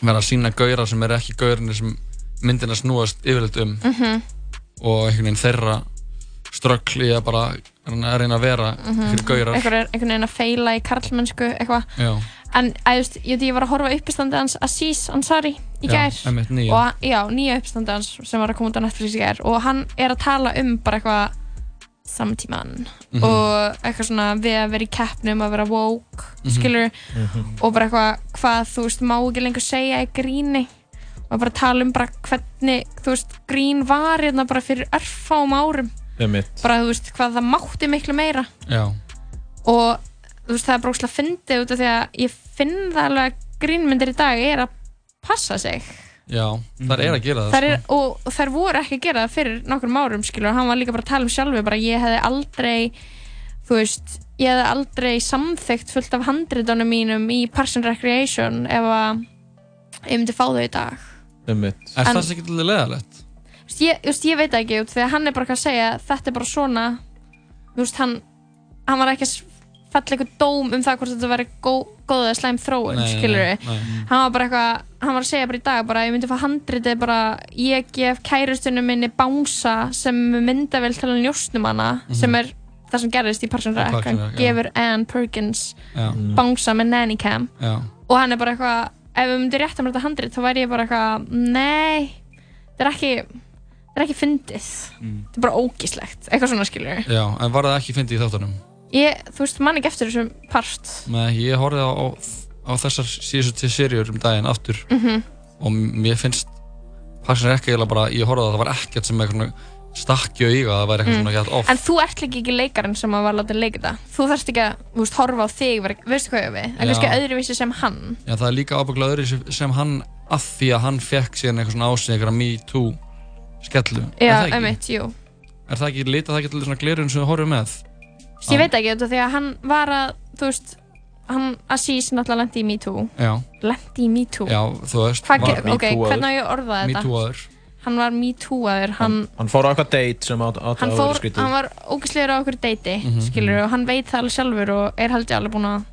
verið að sína gauðra sem eru ekki gauðrinni sem myndina snúast yfirleitt um. Mhm. og einhvern veginn þeirra ströggl í að bara reyna að reyna að vera fyrir gauðrar Einhver er einhvern veginn að feila í karlmennsku eitthvað En að, just, ég, ég var að horfa á uppistandi hans Aziz Ansari í gær. og já, nýja uppistandi hans sem var að koma út á Netflix í gær. Og hann er að tala um bara eitthvað samtíman Mhm. og eitthvað svona við að vera í keppnum að vera woke, Mhm. skilur Mhm. og bara eitthvað hvað þú veist má ekki lengur segja í gríni. Og bara tala um bara hvernig þú veist grín var hérna bara fyrir örfáum árum. Bara þú veist hvað það mátti miklu meira. Já, og veist það er brókslega fyndið út af því að ég finn það alveg að grínmyndir í dag er að passa sig já, það er að gera það þær er, sko. og, og þær voru ekki að gera það fyrir nokkrum árum skilur og hann var líka bara að tala um sjálfu bara ég hefði aldrei þú veist, ég hefði aldrei samþygt fullt af handritunum mínum í Parks and Recreation ef að ég myndi fá þau í dag Einmitt. Er En- það ekki alveg leðalegt? Ég, þú veist, ég veit ekki út því að hann er bara að segja þetta er bara svona þú veist, hann, hann var ekki að falla eitthvað dóm um það hvort þetta veri gó, góð eða slæm þróun, skilur nei. hann var bara eitthvað, hann var að segja bara í dag bara, ég myndi fá handritið bara ég gef kærustunum minni bánsa sem myndavel til að njóstnum hana Mhm. sem er það sem gerðist í Parks and hann já. gefur Ann Perkins Já. bánsa með nanny cam Já, og hann er bara eitthvað ef við myndum rétt að þetta handrit þá væri ég bara eitthvað nei, þetta er ekki þetta er ekki fyndið Mm. þetta er bara ógíslegt, eitthvað svona skilur já, en var það ekki fyndið í þáttunum? Ég, þú veist, man ekki eftir þessum part Nei, ég horfði á, á, á þessar síðustu til seríur um daginn aftur Mhm. og mér finnst Parks and Rec eiginlega bara, ég horfði á það, það var ekkert sem eitthvað stakki á íga, það væri eitthvað svona gett off Mm. En þú ert líka ekki leikarinn sem að var látið leika þetta Þú þarfst ekki að, þú veist, horfa á þig Veistu hvað ég við? En kannski öðruvísi sem hann Já, það er líka ábygglega öðru sem, hann að því að hann fekk síðan eitthvað svona ásinn eitthvað Me Too skellu er Já, það ekki? einmitt, jú Er það ekki, lita það ekki til svona glerun sem þú horfum með? Ég veit ekki, þetta því að hann var að, þú veist Hann, Aziz náttúrulega lendi í Me Too Já, Lendi í Me Too já, þú veist Hvað, var- ge- ok, hvernig á ég að orða Me þetta? Too-aður Hann var Me Too-aður, hann Hann fór á eitthvað date sem átt að vera skrítið. hann var ógæslegur á okkur deiti Mhm, skilur og hann veit það alveg sjálfur og er held ég alveg búinn að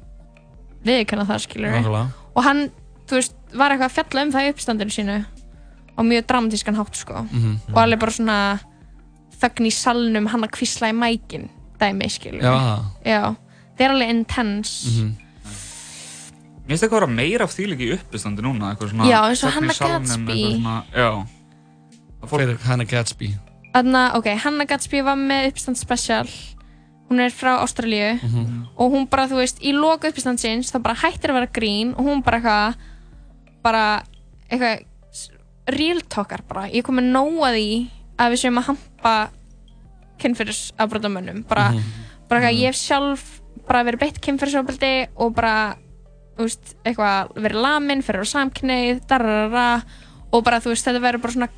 viðkynna það skilur Nákvæmlega. og hann, þú veist, var eitthvað að fjalla um það í uppstandinu sínu á mjög dramatískan hátt sko. Mhm. og alveg bara svona þögn í salnum hann að kvísla í mækin dæmi skilur Já, það. Já, það er alveg intense Mhm. Mér finnst eitthvað að vera meira af því líka í uppistandi núna, eitthvað svona Já, eins og Gadsby. eitthvað Svona, já. Fyrir Hannah Gadsby Þannig að, ok, Hannah Gadsby var með uppstand special hún er frá Ástralíu Mhm. og hún bara, þú veist, í loka uppstandsins þá bara hættir að vera grín og hún bara eitthvað bara eitthvað real talkar bara ég kom með nóa því að við séum að hampa kynfyrirsafbrotamönnum bara, Mhm. bara eitthvað, ég hef sjálf bara verið beitt kynfyrirsafbrotti og bara veist, eitthvað verið lamin fyrir á samkneið, dararara og bara, þú veist, þetta verður bara svona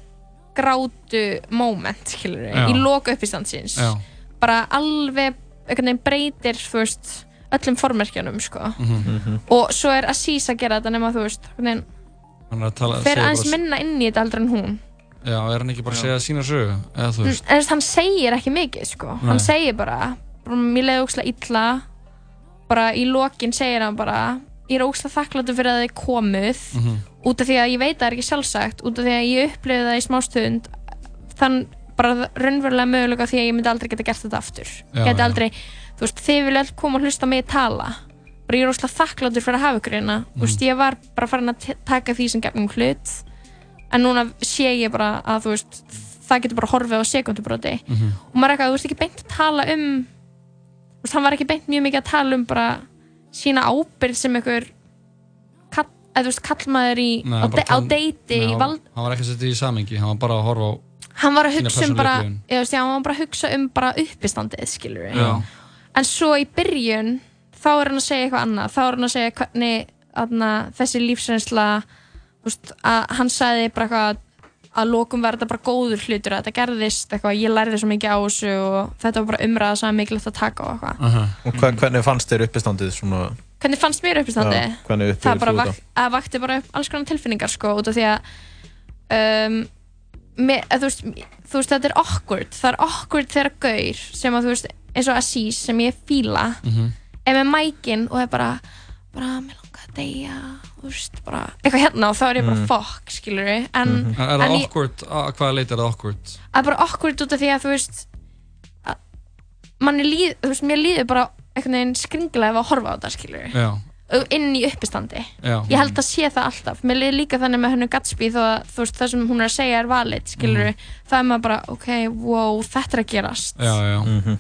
grátu moment, skilur Já. í loka uppistandsins Já. bara alveg einhvern veginn breytir, þú veist öllum formerkjunum, sko Mhm. og svo er Aziz að gera þetta nema, þú veist segja aðeins minna inn í þetta aldrei en hún Já, er hann ekki bara að segja sína sögu? Eða þú en veist? þú veist, hann segir ekki mikið, sko. Nei. hann segir bara, bara mér leiði ógslag illa. Bara í lokin segir hann bara ég er ógslag þakkláttur fyrir að þið komuð. Mhm. út af því að ég veit að það er ekki sjálfsagt út af því að ég upplifði það í smástund þann bara raunverulega möguleika því að ég myndi aldrei geta gert þetta aftur. Já, geti já. aldrei, þú veist, þið vilja alltaf koma og hlusta mig tala. Bara ég er óslega þakkláttur fyrir að hafa ykkur hérna. Þú veist, ég var bara farin að taka því sem gefnum hlut en núna sé ég bara að þú veist það getur bara horfið á sekundubróti Mhm. og maður er eitthvað, þú veist ekki beint að tala um þú veist, hann var ekki beint mjög mikið að tala um bara sína ábyrgð sem ykkur kall, eða þú veist, kallmaður í, Nei, á, de, á deiti í vald Hann var ekki að setja í samengi, hann var bara að horfa á hann var að hugsa um bara ég veist, já, hann var bara að hugsa um bara uppistandið skilur Já. en svo í byrjun þá er hann að segja eitthvað annað þá er hann að segja hvernig aðna, þessi lífsreynsla veist, að hann sagði bara eitthvað að lokum var þetta bara góður hlutur að þetta gerðist eitthvað, ég lærði svo mikið á þessu og þetta var bara umræða sem er mikilvægt að taka á eitthvað Og hva, hvernig fannst þér uppistandið svona? hvernig fannst mér uppistandi? Já, hvernig það bara þú vak, vakti bara upp alls konar tilfinningar sko út af því að um, með, að, þú, veist, þú veist þetta er awkward það er awkward þegar gaur sem að þú veist eins og Aziz sem ég fíla Mhm. er með mækin og er bara bara mér langar að deyja þú veist bara eitthvað hérna og þá er ég bara Mhm. fuck skilur en, En er en það ég, awkward, að hvaða leit er það awkward? að bara awkward út af því að þú veist að manni líð, þú veist mér líður bara einhvern veginn skringilega ef að horfa á þetta skilur Já, inn í uppistandi. Já. ég held að sé það alltaf. Mér liður líka þannig með hennu Gatsby þó að þú veist, það sem hún er að segja er valid skilur það er maður bara, ok, wow, þetta er að gerast. Já, já. Mhm.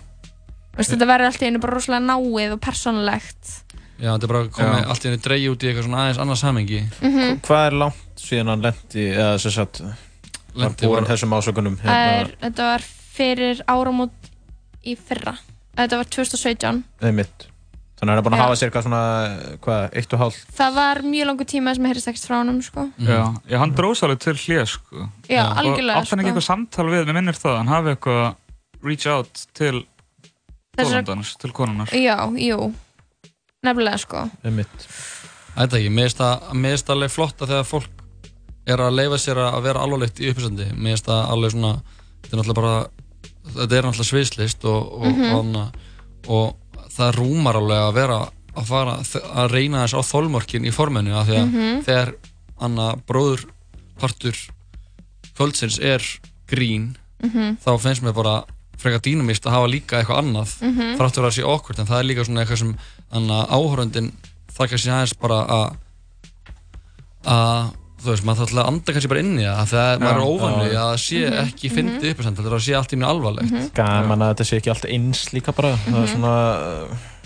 Veist, þetta verður alltaf einu bara rosalega náið og persónulegt Já, þetta er bara komið Já. allt í henni dreigi út í eitthvað svona aðeins annað samengi Mhm. Hvað er langt síðan hann lendi, eða sem sagt, var Lenti búinn var- þessum ásökunum? Það er, þetta var fyrir áramót í fyrra þetta var 2017 Einmitt. Þannig að hann er búinn að Já. hafa sér eitthvað svona, hvað, eitt og hálf? það var mjög langur tíma sem heyrðist ekkert frá honum sko. Já, já, hann dróð svolítið til hlið, sko. Já, Og algjörlega, Átti hann ekki sko. eitthvað samtal við, mér minnir það, hann hafi eitthvað reach out til Þessar- tólandans, til konunar. já, jú nefnilega sko. Þetta ekki, mér finnst það alveg flott að þegar fólk er að leifa sér að vera alvarlegt í uppisandi mér finnst það alveg svona þetta er náttúrulega bara þetta er náttúrulega sviðslist og, og, Mhm. og, og það rúmar alveg að vera að fara að reyna þess á þolmorkin í forminu að Mhm. þegar anna bróðurpartur kvöldsins er grín Mhm. þá finnst mér bara frekar dýnumist að hafa líka eitthvað annað Mhm. þráttur að það sé okkur en það er líka svona eitthvað sem anna, áhöröndin þarf kannski aðeins bara að að þú veist, maður þarf alltaf að anda kannski bara inn í það þegar maður er Já. að sé Mhm. ekki fyndið upp þetta er að sé allt í mjög alvarlegt gaman að þetta sé ekki alltaf eins líka bara það er Mhm. svona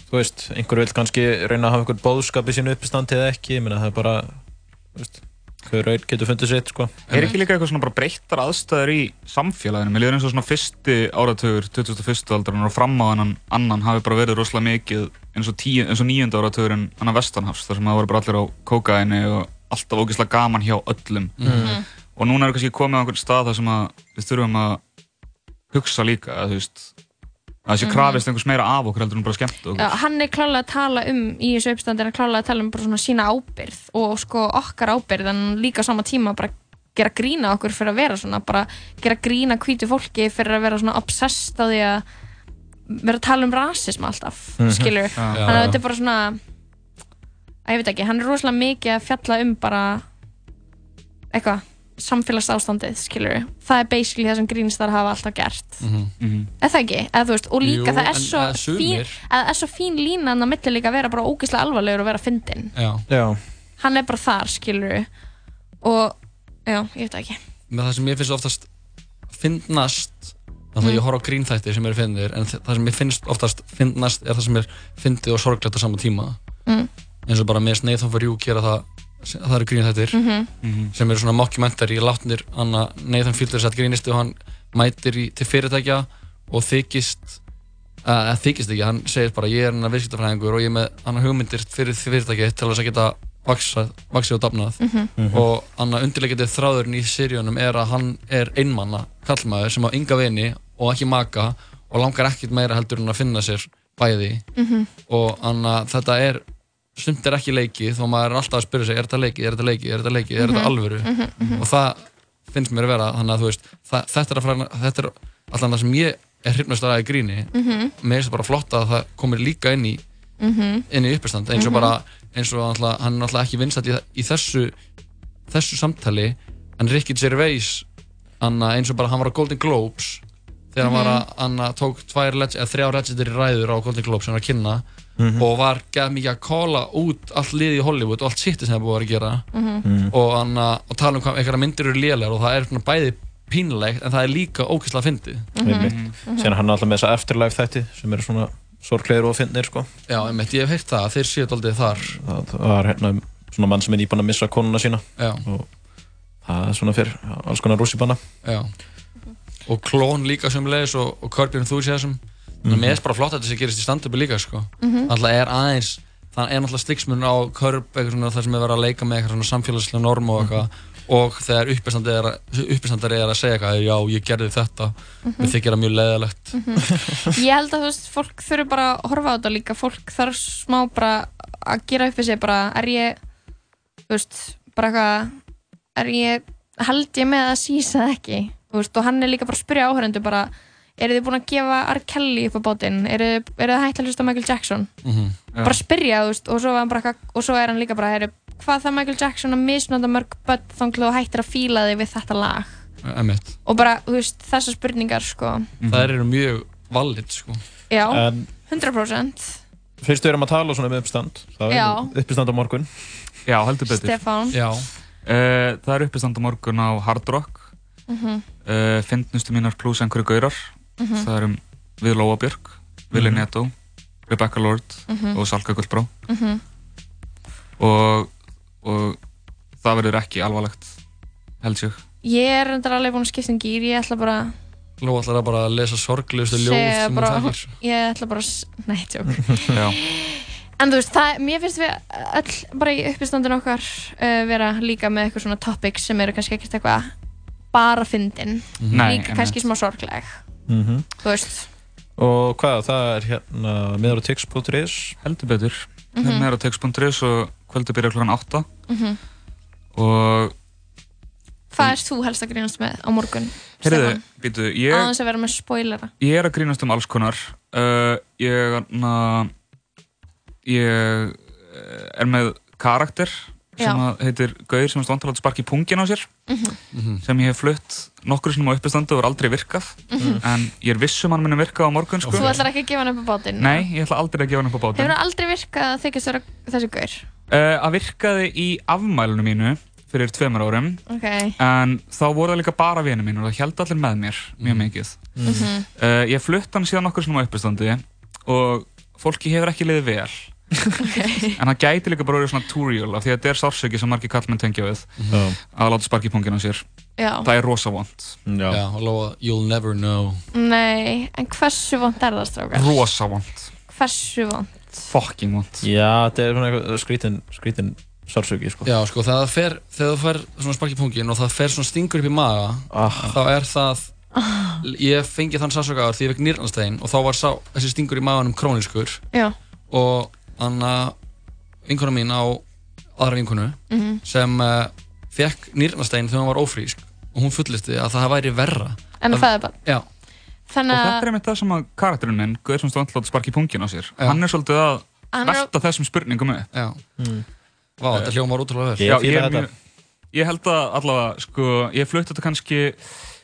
þú veist, einhver vil kannski reyna að hafa einhver bóðskap í sínu uppstandi eða ekki ég meina það er bara þú veist, hver raun getur fundið sitt sko Er ekki líka eitthvað svona bara breyttar aðstæður í samfélaginu? Mér líður eins og svona fyrsti áratugur, 2001. aldran og fram á þennan annan hafi bara verið rosalega mikið eins og, tíu, eins og níunda áratugurinn annan vestanhafs þar sem það voru bara allir á kókaini og alltaf ógeðslega gaman hjá öllum. Mhm. Og núna er kannski komið á einhvern stað þar sem að við þurfum að hugsa líka að þú veist það sé Mhm. krafist einhvers meira af okkur heldur en bara skemmt okkur. Já, hann er klálega að tala um í þessu uppstandi er hann klálega að tala um bara svona sína ábyrð og sko okkar ábyrð en líka á sama tíma bara gera grína okkur fyrir að vera svona bara gera grína hvítu fólki fyrir að vera svona obsessed á því að vera að tala um rasism alltaf Mhm. skilur, þannig að þetta er bara svona að ég veit ekki, hann er rosalega mikið að fjalla um bara eitthvað samfélagsástandið, skilur það er basically það sem grínistar hafa alltaf gert Mhm. eða það ekki, eða þú veist og líka Jú, það er svo eða fín að það er svo fín lína en það milli líka að vera bara ógeðslega alvarlegur og vera fyndinn Já. Já. hann er bara þar, skilur og, já, ég veit ekki með það sem ég finnst oftast finnast þannig að Mm. ég horf á grínþætti sem eru finnir en það sem ég finnst oftast finnast er það sem er fyndið og sorglegt á sama tíma Mm. eins og bara með Nathan for You gera það það eru grínþættir Mhm. sem eru svona mockumentary látnir Anna, Nathan Fielder sett grínisti og hann mætir í, til fyrirtækja og þykist eða þykist ekki, hann segir bara ég er hann viðskiptafræðingur og ég er með hann hugmyndir fyrir fyrirtæki til þess að geta vaksið og dafnað Mhm. Mhm. og annar undirleikandi þráðurinn í seríunum er að hann er einmanna kallmaður sem á ynga vini og ekki maka og langar ekkert meira heldur en að finna sér bæði Mhm. og anna, þetta er stumt er ekki leikið þó maður er alltaf að spyrja sig er þetta leikið, er þetta leikið, er þetta leikið, er þetta Mhm. alvöru Mhm, mhm. og það finnst mér að vera þannig að þú veist, það, þetta er þetta er allan það sem ég er hrifnast að í gríni Mhm. mér finnst það bara flott að það komir líka inn í Mhm. inn í uppestand eins og Mhm. bara eins og náttúrulega- hann er náttúrulega ekki vinsat í, í þessu þessu samtali en Ricky Gervais anna, eins og bara hann var á Golden Globes þegar hann var að anna, tók tvær eða þrjá legendary ræður á Golden Globes sem hann var að kynna Mhm. og var gæð mikið að kóla út allt liði í Hollywood og allt sitti sem það búið að gera. Mhm. Mhm. og, anna, og tala um hvað einhverja myndir eru lélegar og það er svona bæði pínlegt en það er líka ókvæslega fyndið. Einmitt. Síðan hann er alltaf með þessa afterlife þætti sem eru svona sorglegir og fyndnir sko. Já, einmitt, ég hef heyrt það, að þeir séu daldið þar. Það, það var hérna svona mann sem er nýbúin að missa konuna sína. Já. og það er svona fyrir alls konar rússipanna Já. Og klón líka sem leiðis og, og Your Enthusiasm þannig að mér er bara flott að þetta sé gerist í stand-upi líka sko. Mhm. alltaf er aðeins það er náttúrulega sliksmun á svona það sem er verið að leika með eitthvað samfélagslega norm og eitthvað. Og þegar uppistandari er, er að segja eitthvað já ég gerði þetta. Mhm. mér þykir það mjög leðilegt ég held að þú veist, fólk þurfi bara að horfa á þetta líka. Fólk þarf smá bara að gera upp við sig bara, er ég þú veist, bara eitthvað er ég, held ég með að sísa það ekki, þú veist, og hann er líka bara að spyrja áhörendu bara, eru þið búin að gefa R. Kelly upp á bátinn, eru, eru þið hægt að hlusta á Michael Jackson Mhm. bara spyrja, þú veist, og svo, var hann bara, og svo er hann líka bara, heru, hvað það Michael Jackson að misnota mörg börn þanglu og hættir að fíla þig við þetta lag Emitt. og bara, þú veist, þessar spurningar sko, það eru mjög valid sko. já, En- 100% fyrst við erum að tala um uppstand það er uppistand á morgun Já, heldur betur. Stefán. Já. Uh, það er uppistand á morgun á Hard Rock. Mhm. Uh, Fyndnustu mínar pluss einhverju gaurar. Mhm. Það erum við Lóa Björk, Vili Mhm. Netto, Rebecca Lord Mhm. og Salka Gullbrá. Mhm. Og, og það verður ekki alvarlegt, held ég. Ég er reyndar alveg búin að skipta um gýr, ég ætla bara Nú ætlar það bara að lesa sorglegustu ljóð sem hún þekkir. ég ætla bara, að nei, tjók. En þú veist, það, mér finnst við öll bara í uppistandin okkar uh, vera líka með eitthvað svona topics sem eru kannski ekkert eitthvað bara fyndin. Nei, líka kannski smá sorgleg, Mhm. þú veist. og hvað, það er hérna meður á tix.is Heldur betur. Mm -hmm. Text.is og kvöldu byrja klokkan 8. Mm Og, Hvað erst þú helst að grínast með á morgun? heyrðu, Stefán? býtu, ég... Aðeins að vera með spoilera. Ég er að grínast um alls konar uh, Ég na, Ég eh, er með karakter sem heitir Gauður sem er vantar að sparka í pungin á sér Mhm. sem ég hef flutt nokkur sinnum á uppistandi og er aldrei virkað Mhm. en ég er viss um hann muni virka á morgun sko. Þú ætlar ekki að gefa hann upp á bátinn? Nei, ég ætla aldrei að gefa hann upp á bátinn Hefur hann aldrei virkað vera þessi gaur? uh, Að virkaði í afmælinu mínu fyrir tveimur árum Ok. en þá voru það líka bara vinið mín og það held allir með mér mjög mikið Mhm. uh, ég flutt hann síðan okkur svona á uppistandi og fólki hefur ekki liðið vel en það gæti líka bara verið svona túrjól af því að þetta er sársöki sem margir kallmenn tengja við Já. að láta sparki pungin á sér Já. það er rosa vond Já, og lofa You'll never know Nei, en hversu vond er það strákar? rosa vond Hversu vond? fucking vond Já, þetta er svona eitthvað skrítin, skrítin sársöki sko. Já, sko, þegar það fer, þegar þú fer svona spark í pungin og það fer svona stingur upp í maga þá er það ég fengi þann sársökaðar því ég fekk nýrnanstein og þá var sá, þessi stingur í maganum króniskur Já. og þannig að vinkona mín á aðra vinkonu Mhm. sem uh, fekk nýrnastein þegar hún var ófrísk og hún fullisti að það væri verra En að fæða bara. Já, og Þannig þetta er einmitt það sem að karakterinn minn stóðan láta sparki pungin á sér Já. hann er svolítið að Hann er- velta þessum spurningum upp já Vá, þetta hljómar útrúlega vel Já, Ég þetta. mjög- ég held að allavega sko, ég flutti þetta kannski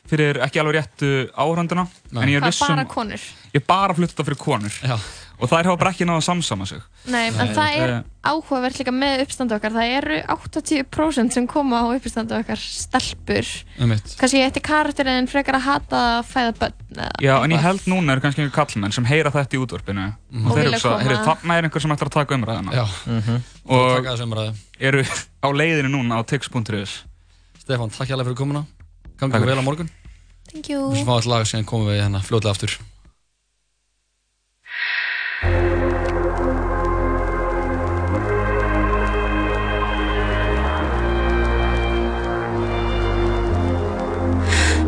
fyrir ekki alveg réttu áhranduna en ég er vissum bara konur. ég bara flutti þetta fyrir konur Já. Og þær hafa bara ekki náða að samsama sig. Nei, en það er áhugavert líka með uppstandu okkar. Það eru 80% sem koma á uppstandu okkar stelpur. um mitt Kannski eitt er karakterinn frekar að hata að fæða börn eða Já, en ég held núna er kannski einhver kallmenn sem heyra þetta í útvarpinu. Mhm. og Og þeir hugsa, koma- heyrðu, þarna er einhver sem ætlar að taka umræðina Já, og taka þessu umræðu. eru á leiðinu núna á tix.is Stefán, takk hjá fyrir komuna. Gangi Takk. ykkur vel á morgun. Thank you. Við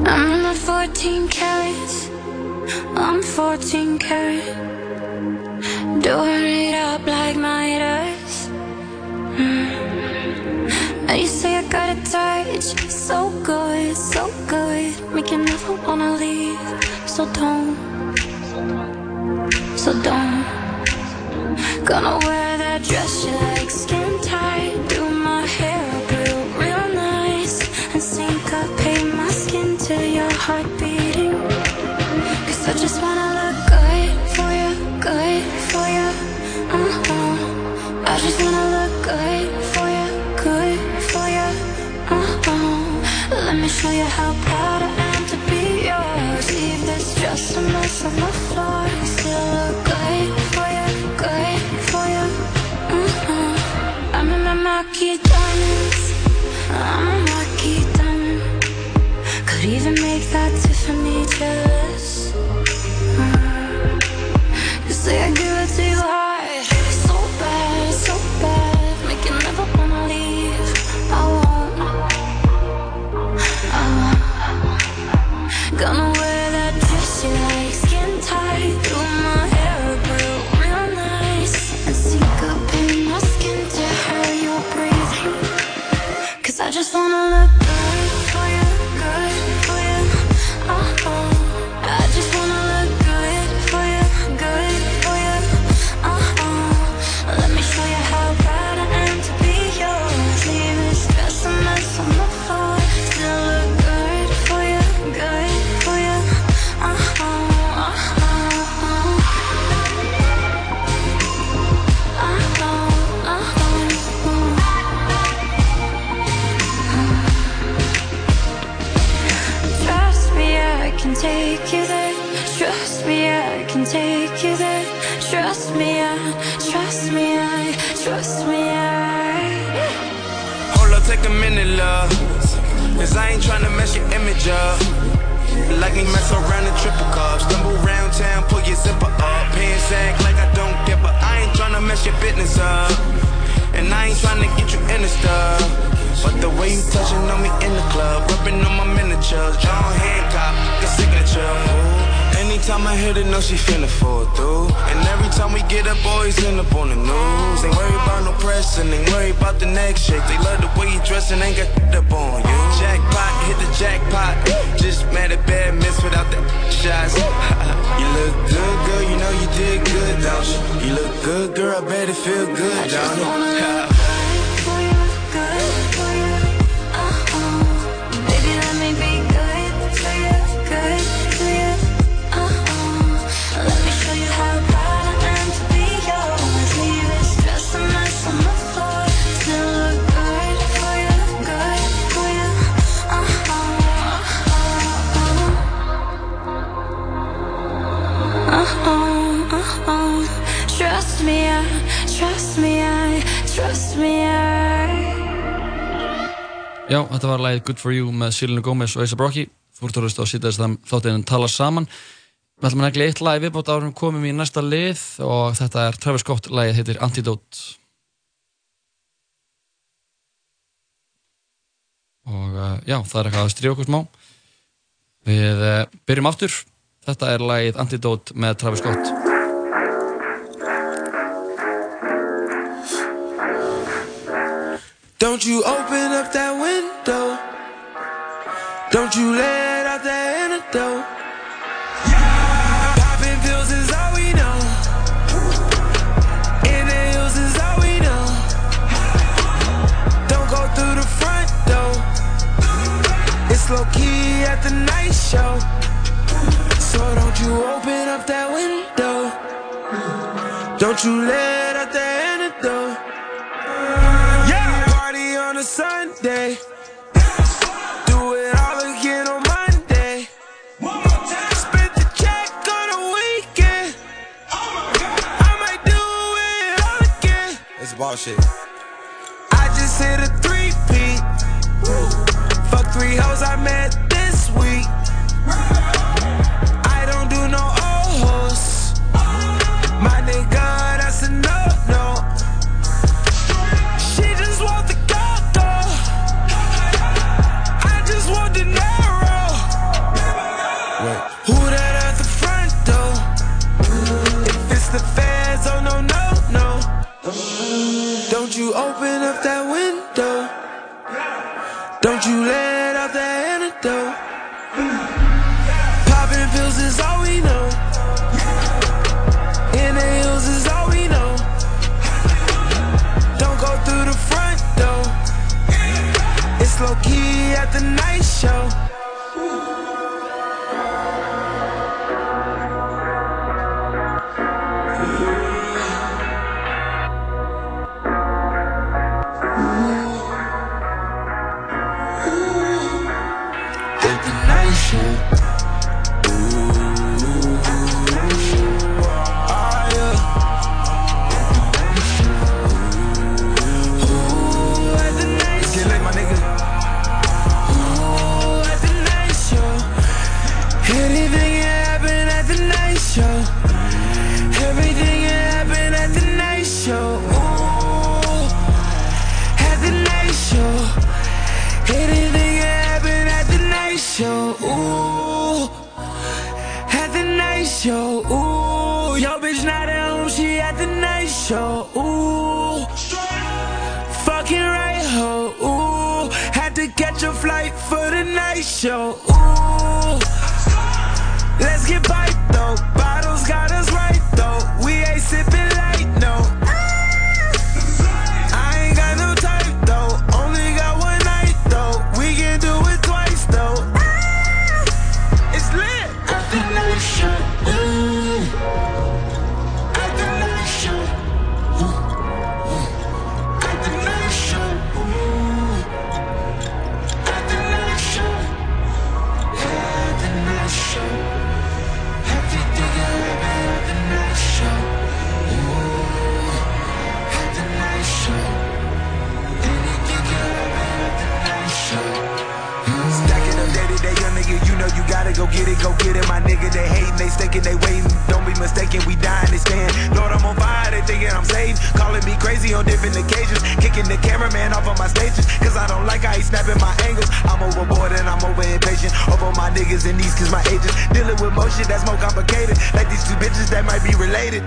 I'm my 14 carats. I'm 14 carat. Doing it up like Midas. Mm. And you say I got a touch, so good, so good. Make you never wanna leave. So don't, so don't. Gonna wear that dress you like, skin tight. To I ain't tryna mess your image up. Like me mess around in triple cups. Stumble round town, pull your zipper up. Pants act like I don't care, but I ain't tryna mess your business up. And I ain't tryna get you in the stuff. But the way you touching on me in the club, rubbing on my miniatures, John Hancock, the signature. Anytime I hit it, know she finna fall through. And every time we get up, always end up on the news. Ain't worry about no press and ain't worry about the next shake. They love the way you dress and ain't got up on you. Jackpot, hit the jackpot. Just mad at bad miss without the shots. you look good, girl, you know you did good, don't you? You look good, girl, I bet it feel good, don't it? Já, þetta var lagið Good For You með Selena Gomez og A$AP Rocky Þú ert að hlusta á síðast þáttinn tala saman. Við ætlum að negli eitt lagi viðbót árum komum í næsta lið og þetta er Travis Scott lagið heitir Antidote. Og uh, já, það er eitthvað að stríða okkur smá. Við uh, byrjum aftur. Þetta er lagið Antidote með Travis Scott Don't you open up that window. Don't you let out that antidote. Popping pills is all we know. Inhales is all we know. Don't go through the front door. It's low key at the night show. So don't you open up that window. Don't you let Sunday. Do it all again on Monday. Spent the check on a weekend. I might do it all again. It's bullshit. I just hit a three peat. Fuck three hoes I met the night show. Show. Go get it. My nigga, they hating, they stinking, they waiting. Don't be mistaken, we dying, they stand. Lord, I'm on fire, they thinking I'm saved. Calling me crazy on different occasions. Kicking the cameraman off of my stages, cause I don't like how he snapping my angles. I'm overboard and I'm over impatient. Over my niggas and these, cause my agents dealing with shit that's more complicated. Like these two bitches that might be related.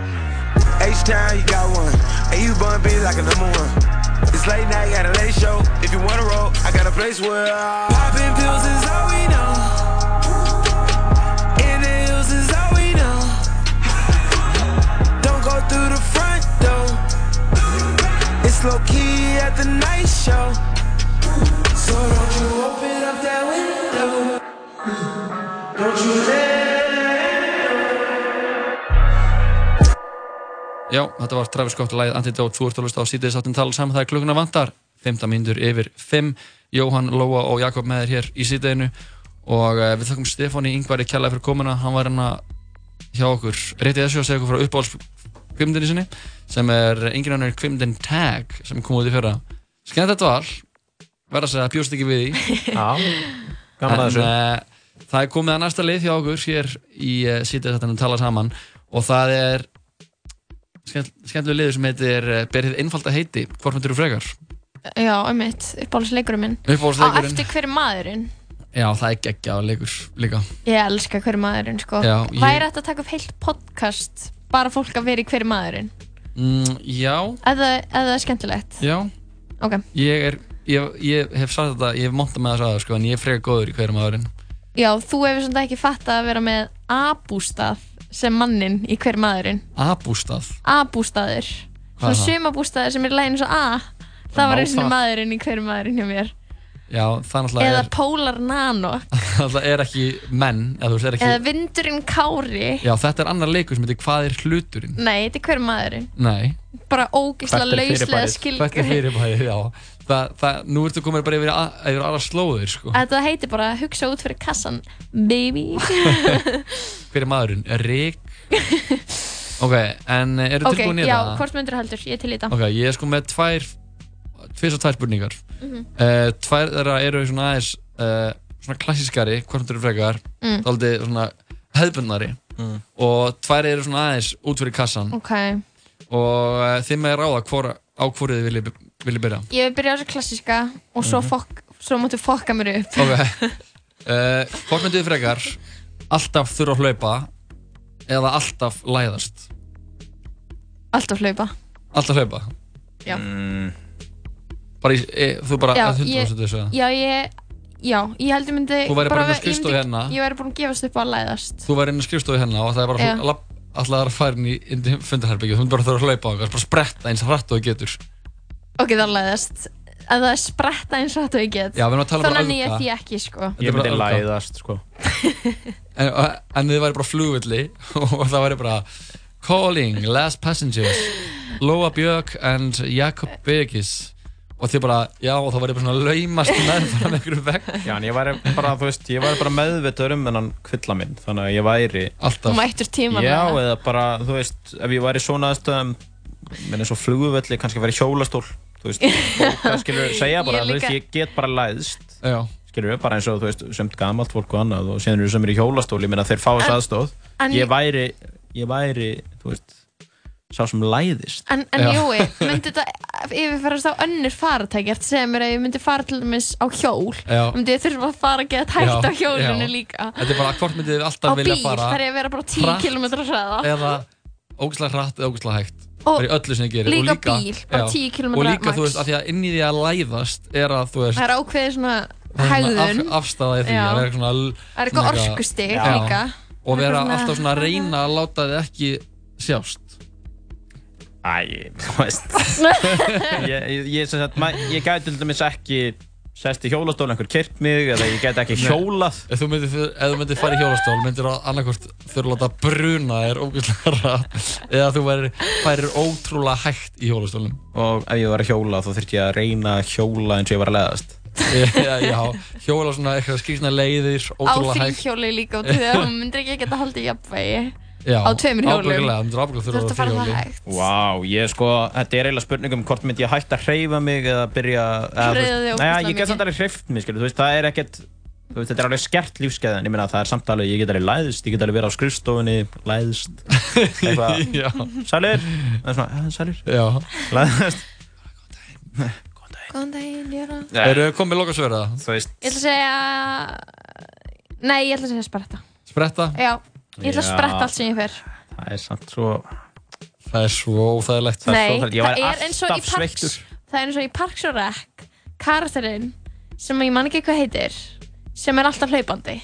H-Town, you got one. And you bun be like a number one. It's late night, got a late show. If you wanna roll, I got a place where Popping pills is all It's low key at the night show. So don't you open up that window. Don't you let Já, þetta var Travis Scott lagið Antidote, þú ert að hlusta á sítiðis áttin tala saman, það er klukkuna vantar. 15 mínútur yfir 5 Jóhann, Lóa og Jakob með þér hér í sítiðinu og uh, við þakkum Stefáni Ingvari kjallaði fyrir komuna, hann var hérna hjá okkur. Rétt í þessu að segja okkur frá uppáhaldskvimdini sinni sem er engin annar kvimdin Tag sem kom út í fyrra skemmt þetta var verða að segja að bjóst ekki við því Já, gaman að þessu. En, uh, það er komið að næsta lið hjá okkur hér í uh, sítið þetta að tala saman og það er skemmt, skemmtilega liður sem heitir uh, Berið einfalda heiti, hvort myndir þú frekar? Já, einmitt, uppáhaldsleikurinn minn Uppáhaldsleikurinn. Á eftir hver er maðurinn Já, það er geggjaður leikur líka Ég elska hver er maðurinn, sko Já, ég- Væri þetta að taka upp heilt podcast bara fólk að vera í hver er maðurinn? Mm, Já, Eða, eða það er skemmtilegt? Já. Ok. Ég er, ég, ég hef sagt þetta, ég hef montað með þess aðeins sko, en ég er frekar góður í hverjum aðurinn Já, þú hefur svona ekki fattað að vera með A-bústað sem mannin í hver er maðurinn. A-bústað? Er Svona það? sumabústaðir sem er lægin svo A. Það var eins og það? maðurinn í hver er maðurinn hjá mér Já, það náttúrulega Eða er, Polar Nano. Það er ekki menn, eða þú veist, er ekki Eða Vindurinn Kári. Já, þetta er annar leikur sem heitir Hvað er hluturinn? Nei, þetta er hver er maðurinn. Nei. Bara ógislega lauslega Hvert er skilgur fyrirbærið, já. Það, það, Nú ertu komin bara yfir, yfir aðra slóðir, sko. Þetta heitir bara hugsa út fyrir kassan Baby. Hver er maðurinn? Rík Ok, en eru Ok, tilbúin í já, þetta? hvort myndur heldur, ég er til í þetta Ok, ég er sko með tvær Tvís og tvær spurningar Mhm. uh, Tvær þeirra eru svona aðeins uh, Svona klassískari, hvort þú frekar Mm. Dálítið svona hefðbundnari Mm. Og tvær eru svona aðeins út fyrir kassan Ok, Og uh, þið með ráða hvora, á hvorið þið viljið vilji byrja ég vil byrja á þessu klassíska og svo, fokk, svo máttu fokka mér upp. Ok uh, Hvort myndið þið frekar Alltaf þurfa að hlaupa Eða alltaf læðast Alltaf hlaupa Alltaf hlaupa Já. Mm. Bara í, e, þú bara Já, að 100% ég, þessu. eða? já, ég, já, ég held ég myndi Þú væri bara inn á skrifstofu myndi- hérna. Ég væri búin að gefast upp á að læðast. Þú væri inn á skrifstofu hérna og það er bara Já. lapp, alltaf að fara inn í, inn í fundarherbyggju þú myndir bara þurfa að hlaupa á eitthvað, bara spretta eins hratt og þú getur. Ok, það læðast. Að það er spretta eins og þetta ég get. Já, við erum að tala bara Þannig að ég er því ekki, sko Ég myndi læðast, sko. en, en þið væri bara flugvilli og það væri bara calling, last passengers Lóa Björk and Jakob Birgis og þið bara, já, og það væri bara svona laumast með fram einhverju vegg Já, en ég væri bara, þú veist, ég væri bara meðvitaður um þennan kvilla minn, þannig að ég væri... Alltaf. Mættur tímann Já, með það. eða bara, þú veist, ef ég væri svona aðstöðum, minn eins og flugvelli, kannski væri hjólastól, þú veist, það skilur segja bara, Ég þú veist, líka- ég get bara læðst, Já. skilur bara eins og, þú veist, semt gamalt fólk og annað og síðan eru sem eru í hjólastól, ég meina þeir fá þess aðstóð, en ég ég- væri, ég væri, þú veist, sá sem læðist. En, en Jói, myndi þetta yfirferðast á önnur að segja mér að ég myndi fara til dæmis á hjól Já. myndi ég þurfa að fara að geta hægt á hjólinu já. líka Þetta er bara, hvort myndið þið Á alltaf vilja bíl fara þarf ég að vera bara 10 hratt km hraða eða ógæslega hratt eða ógæslega hægt Og bara í öllu sem þið gerir líka og líka, bíl, bara 10 kílómetra og líka max. þú veist, af því að inn í því að læðast er að þú veist Það er ákveðið svona það er svona hegðun af, afstæða í því Já. að vera svona Það er eitthvað orkustig Já. líka. og Það er vera alltaf svona að reyna að láta þið ekki sjást Æ, þú veist. Ég, ég, ég, sem sagt, ma- ég gæti til dæmis ekki sest í hjólastól, einhver kyrt mig eða ég gæti ekki hjólað. Ef þú myndir, ef þú myndir fara í hjólastól myndir þú annarkvort þurfa að láta bruna þér ógeðslega rætt eða þú væri, færir ótrúlega hægt í hjólastólum og ef ég var að hjóla þá þurfti ég að reyna að hjóla eins og ég var að leðast já, já, hjóla svona eitthvað skrísna leiðir Á ótrúlega hægt. þrýhjóli líka og þegar hún myndir ekki geta haldið jafnvægi Já, á tveimur hjólum. Þú þurfa ert að fara það hægt. Vá, ég sko, þetta er eiginlega spurning um hvort myndi ég hægt að hreyfa mig eða byrja eða, þú Hreyfa veist- þig Nei, ógeðslega ég get samt alveg hreyft mig, skilur, þú veist, það er ekkert þú veist, þetta er alveg skert lífskeið en ég meina það er samt alveg, ég get alveg læðist, ég get alveg verið á skrifstofunni læðist, eitthvað. Já. Sælir, er "Eh, sælir. Já. Læðist Góðan daginn, ég er að Eru komið loka svöra? Þú veist Ég ætla að segja Nei, ég ætla að segja spretta Spretta? Já, ég ætla að spretta allt sem ég fer. Það er samt svo Það er svo óþægilegt. Nei, það er eins og í Parks Það er eins og í Parks og Rec Karakterinn sem ég man ekki hvað heitir sem er alltaf hlaupandi.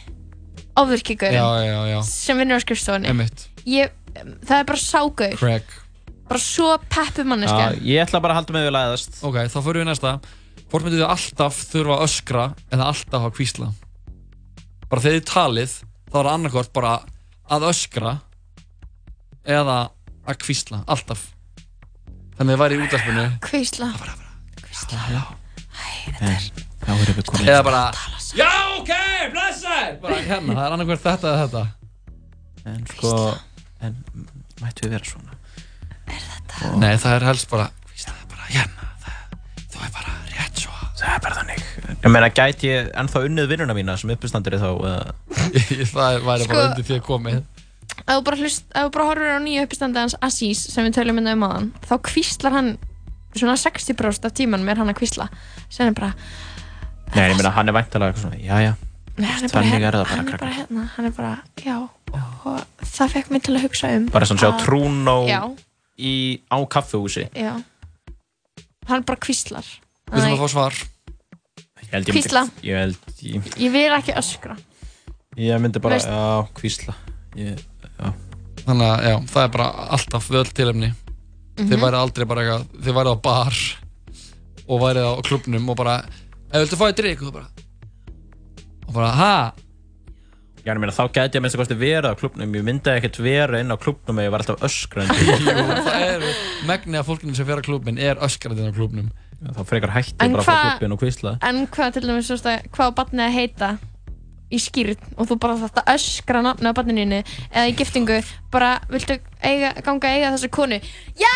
Ofurkíkurinn Já, já, já sem vinnur á skrifstofunni. Ég, Það er bara ságur Craig. Bara svo peppu manneska Já, ég ætla bara að halda mig við læðast. Ok, þá fyrir við næsta. Hvort myndir þið alltaf þurfa að öskra eða alltaf að kvísla? Bara þegar þið talið þá er annarkvort bara að öskra eða að kvísla, alltaf. Þannig að þið væri í útvarpinu. Kvísla komin Eða bara Já, ok, blessaður! Bara hérna, það er annarkvort þetta eða þetta. En sko, en mættu við vera svona. Nei, það er helst bara Kvísla, bara hérna það, Þú er bara rétt svo Það er bara þannig. Ég meina, gæti ég ennþá unnið vinnuna mína sem uppistandari þá? Það væri bara Sko- undir því að komið. Ef þú bara, bara horfir á nýju uppistandi hans Aziz sem við tölum inn um aðan þá kvíslar hann svona 60% af tímanum er hann að kvísla sem er bara, Nei, ég meina, hann er væntalega eitthvað svona, já, já nei, hann er bara, hérna, er það bara, hann er bara hérna hann er bara, já og það fekk mig til að hugsa um Bara svona sjá já, í, á kaffehúsi já. Hann bara kvíslar Við þurfum að fá svar. Ég held ég held, ég, ég vil ekki öskra. Ég myndi bara, Veist- já, kvísla ég, já. Þannig að já, það er bara alltaf við öll tilefni. Þið Mhm. væri aldrei bara eitthvað Þið væri á bar og væri á klubnum og bara Ef viltu fá þér drikk og bara og bara, ha? Já, ég meina, þá gæti ég að minnst að kosti vera á klubnum Ég myndi ekkert vera inn á klubnum ef ég var alltaf öskrandi. Jú, það er megni af fólkinu sem fer á klubin er öskrandi á klubnum Þá frekar hætti En bara frá hvað- klubin og kvísla en hvað til dæmis, að, hvað á barnið að heita í skýrn og þú bara þetta öskra nafni á barninu eða í giftingu, bara viltu eiga, ganga að eiga þessa konu? Já,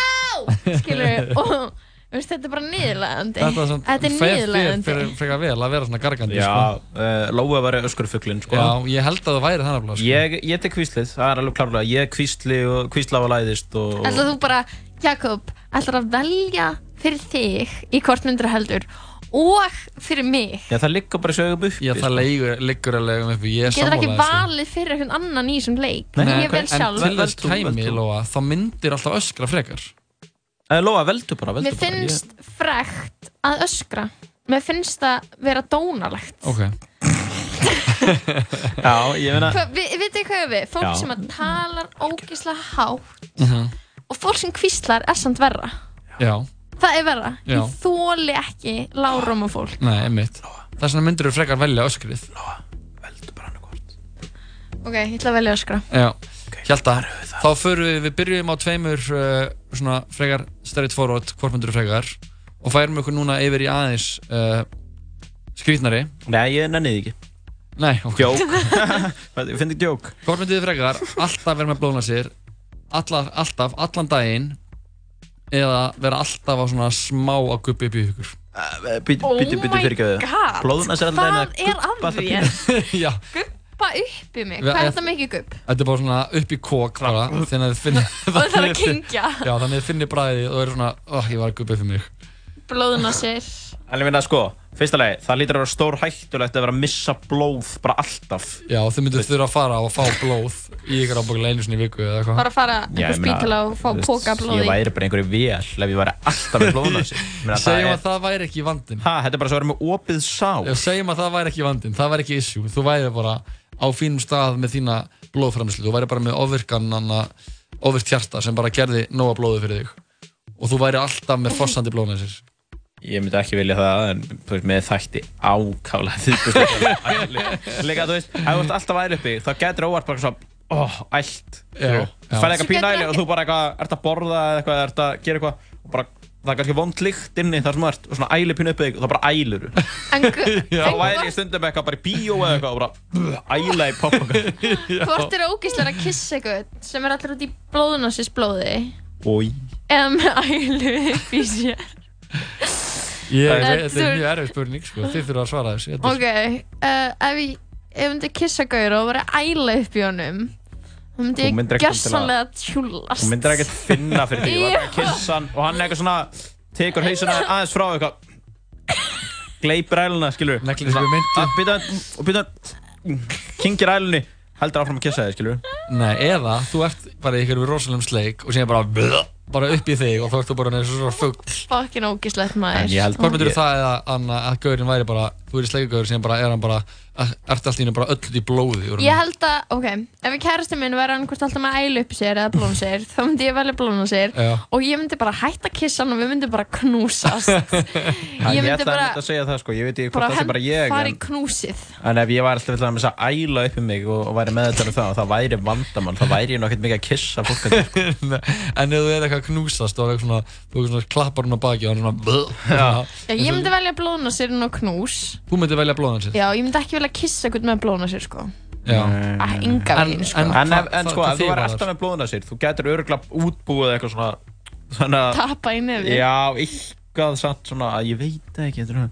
skilur og þú veist, þetta er bara niðurlegandi Þetta er svona þetta er niðurlegandi frekar vel að vera svona gargandi Já, sko. uh, Lóa var öskurfuglinn, sko. Já, ég held að það væri þannig sko. Ég, ég tek kvíslið, það er alveg klárlega. Ég kvísli og kvísla á að læðist og, ætlar þú bara, Jakob ætlar að velja fyrir þig í hvort myndir heldur og fyrir mig. Já, það liggur bara sögum upp Já, það leigur, liggur alveg um uppi. Ég er getur ekki sammála þessu. valið fyrir einhvern annan í þessum leik? Nei, ég vel en sjálf til þess kæmi, Lóa, þá myndir alltaf öskra frekar. Eh, Lóa, veldu bara, veldu Mér finnst frekt að öskra. Mér finnst það vera dónalegt. Ok. Já, ég meina Hva, vi, Vitið hvað við? Fólk Já. sem að talar ógislega hátt Mhm. og fólk sem kvíslar er samt verra. Já, Það er verra. Já. Ég þóli ekki lágróma fólk. Nei, einmitt. Þess vegna myndir þú frekar velja öskrið. Ok, ég ætla að velja öskra. Já, Hjalta, þá förum við, við byrjum á tveimur uh, svona frekar straight forward, hvort myndir þú frekar og færum ykkur núna yfir í aðeins uh, skrítnari Nei, ég nenni því ekki. Nei, ok. Djók Ég finn ekki djók Hvort myndið þið frekar alltaf vera með blóðna sér alla, alltaf, allan daginn eða vera alltaf á svona smá að guppi upp í ykkur Býtu, Oh býtu, býtu my fyrir ekki God. Blóðuna sér alltaf Hvað er að þér? Já, Guppa upp í mig, hvað er ég- þetta mikið gupp? þetta er bara svona upp í kók bara, þannig að þið finnir Og það er að kyngja. Já, þannig að þið finnir bræðið og eru svona, oh, ég var að guppi upp í mig Blóðuna sér. En ég finna, sko, fyrsta lagi, það lítur að vera stór hættulegt að vera að missa blóð bara alltaf. Já, þið myndir þurfa að fara og fá blóð í ykkur ábúinlega einu sinni í viku eða eitthvað. Bara að fara einhver spítala og fá póka blóði Ég væri bara einhverju vel ef ég væri alltaf með blóðuna sér. Segjum að það væri ekki vandinn. Ha, þetta er bara svo að vera með opið sár Já, segjum að það væri ekki vandinn, það væri ekki issue. Þú væri bara á fínum stað með þína blóðframlislu Þú væri bara með ofvirkan ofvirkt hjarta sem bara gerði nóga blóði fyrir þig. Og þú væri alltaf með fossandi blóðnæsir Ég myndi ekki vilja það, en veist, með þætti ákála þýðbúrslega Líka, þú veist, ef þú ert alltaf væri uppi, þá getur óvart bara svona, óh, ælt. Já, já. Þú færði eitthvað getur æli og þú bara eitthvað, ert að borða eða eitthvað, ert að gera eitthvað og bara, það er kannski vond lykt inni þar sem þú ert og svona æli pínu uppi þig og þá bara ælir þú Þá væri ég stundum eitthvað bara í bíó eða eitthvað og bara æla í poppa Hvort er ógíslega að er Ég En þetta er mjög erfið spurning sko, þið þurfa að svara þessu Þetta er- Ok, uh, ef ég ef ég myndi kissa gaur og vera æla upp í honum þá myndi Þú ég myndir ekkert gjössanlega tjúlast Þú myndir ekkert finna fyrir því, þú var bara að kissa hann og hann er eitthvað svona, tekur hausuna aðeins frá eitthvað Gleipir æluna, skilur Neglir sem við myndum Býta og býta Kingir ælunni, heldur áfram að kissa þig, skilur Nei, eða þú ert bara í ykkur rosalum sleik og síðan bara bara upp í þig og þá ertu bara eins og svona fugg Fokkin ógíslegt maður. Hvort myndir það eða Anna, að gaurin væri bara þú er í sleikagaur sem bara er hann bara ert alltaf í bara öll í blóði úr Ég held að, ok, ef kærasti minn væri annarkvæmst alltaf með ælu upp í sér eða blóna sér, þá myndi ég velja blóna sér Já. og ég myndi bara hætta að kissa hann og við myndum bara knúsast. Ég ég myndi bara, að segja það, sko, ég veit ekki hvort bara það sé bara ég en, knúsið. en ef ég væri alltaf að að æla upp í mig og, og væri með þetta um það, það væri vandamann, það væri ég nokkert mikið að kissa fólk að sko. en ef þú er eitthvað að knúsast og svona, þú svona klappar hún á baki og hann svona Já, ég myndi velja blóna sér velja kissa eitthvað með blóna sér, sko. Já. Ah, enga veginn, sko. En, en, en sko, ef þú væri alltaf með blóðuna sér, þú getur örgulega útbúið eitthvað svona að Tappa í nefið. Já, eitthvað samt svona að ég veit ekki svona-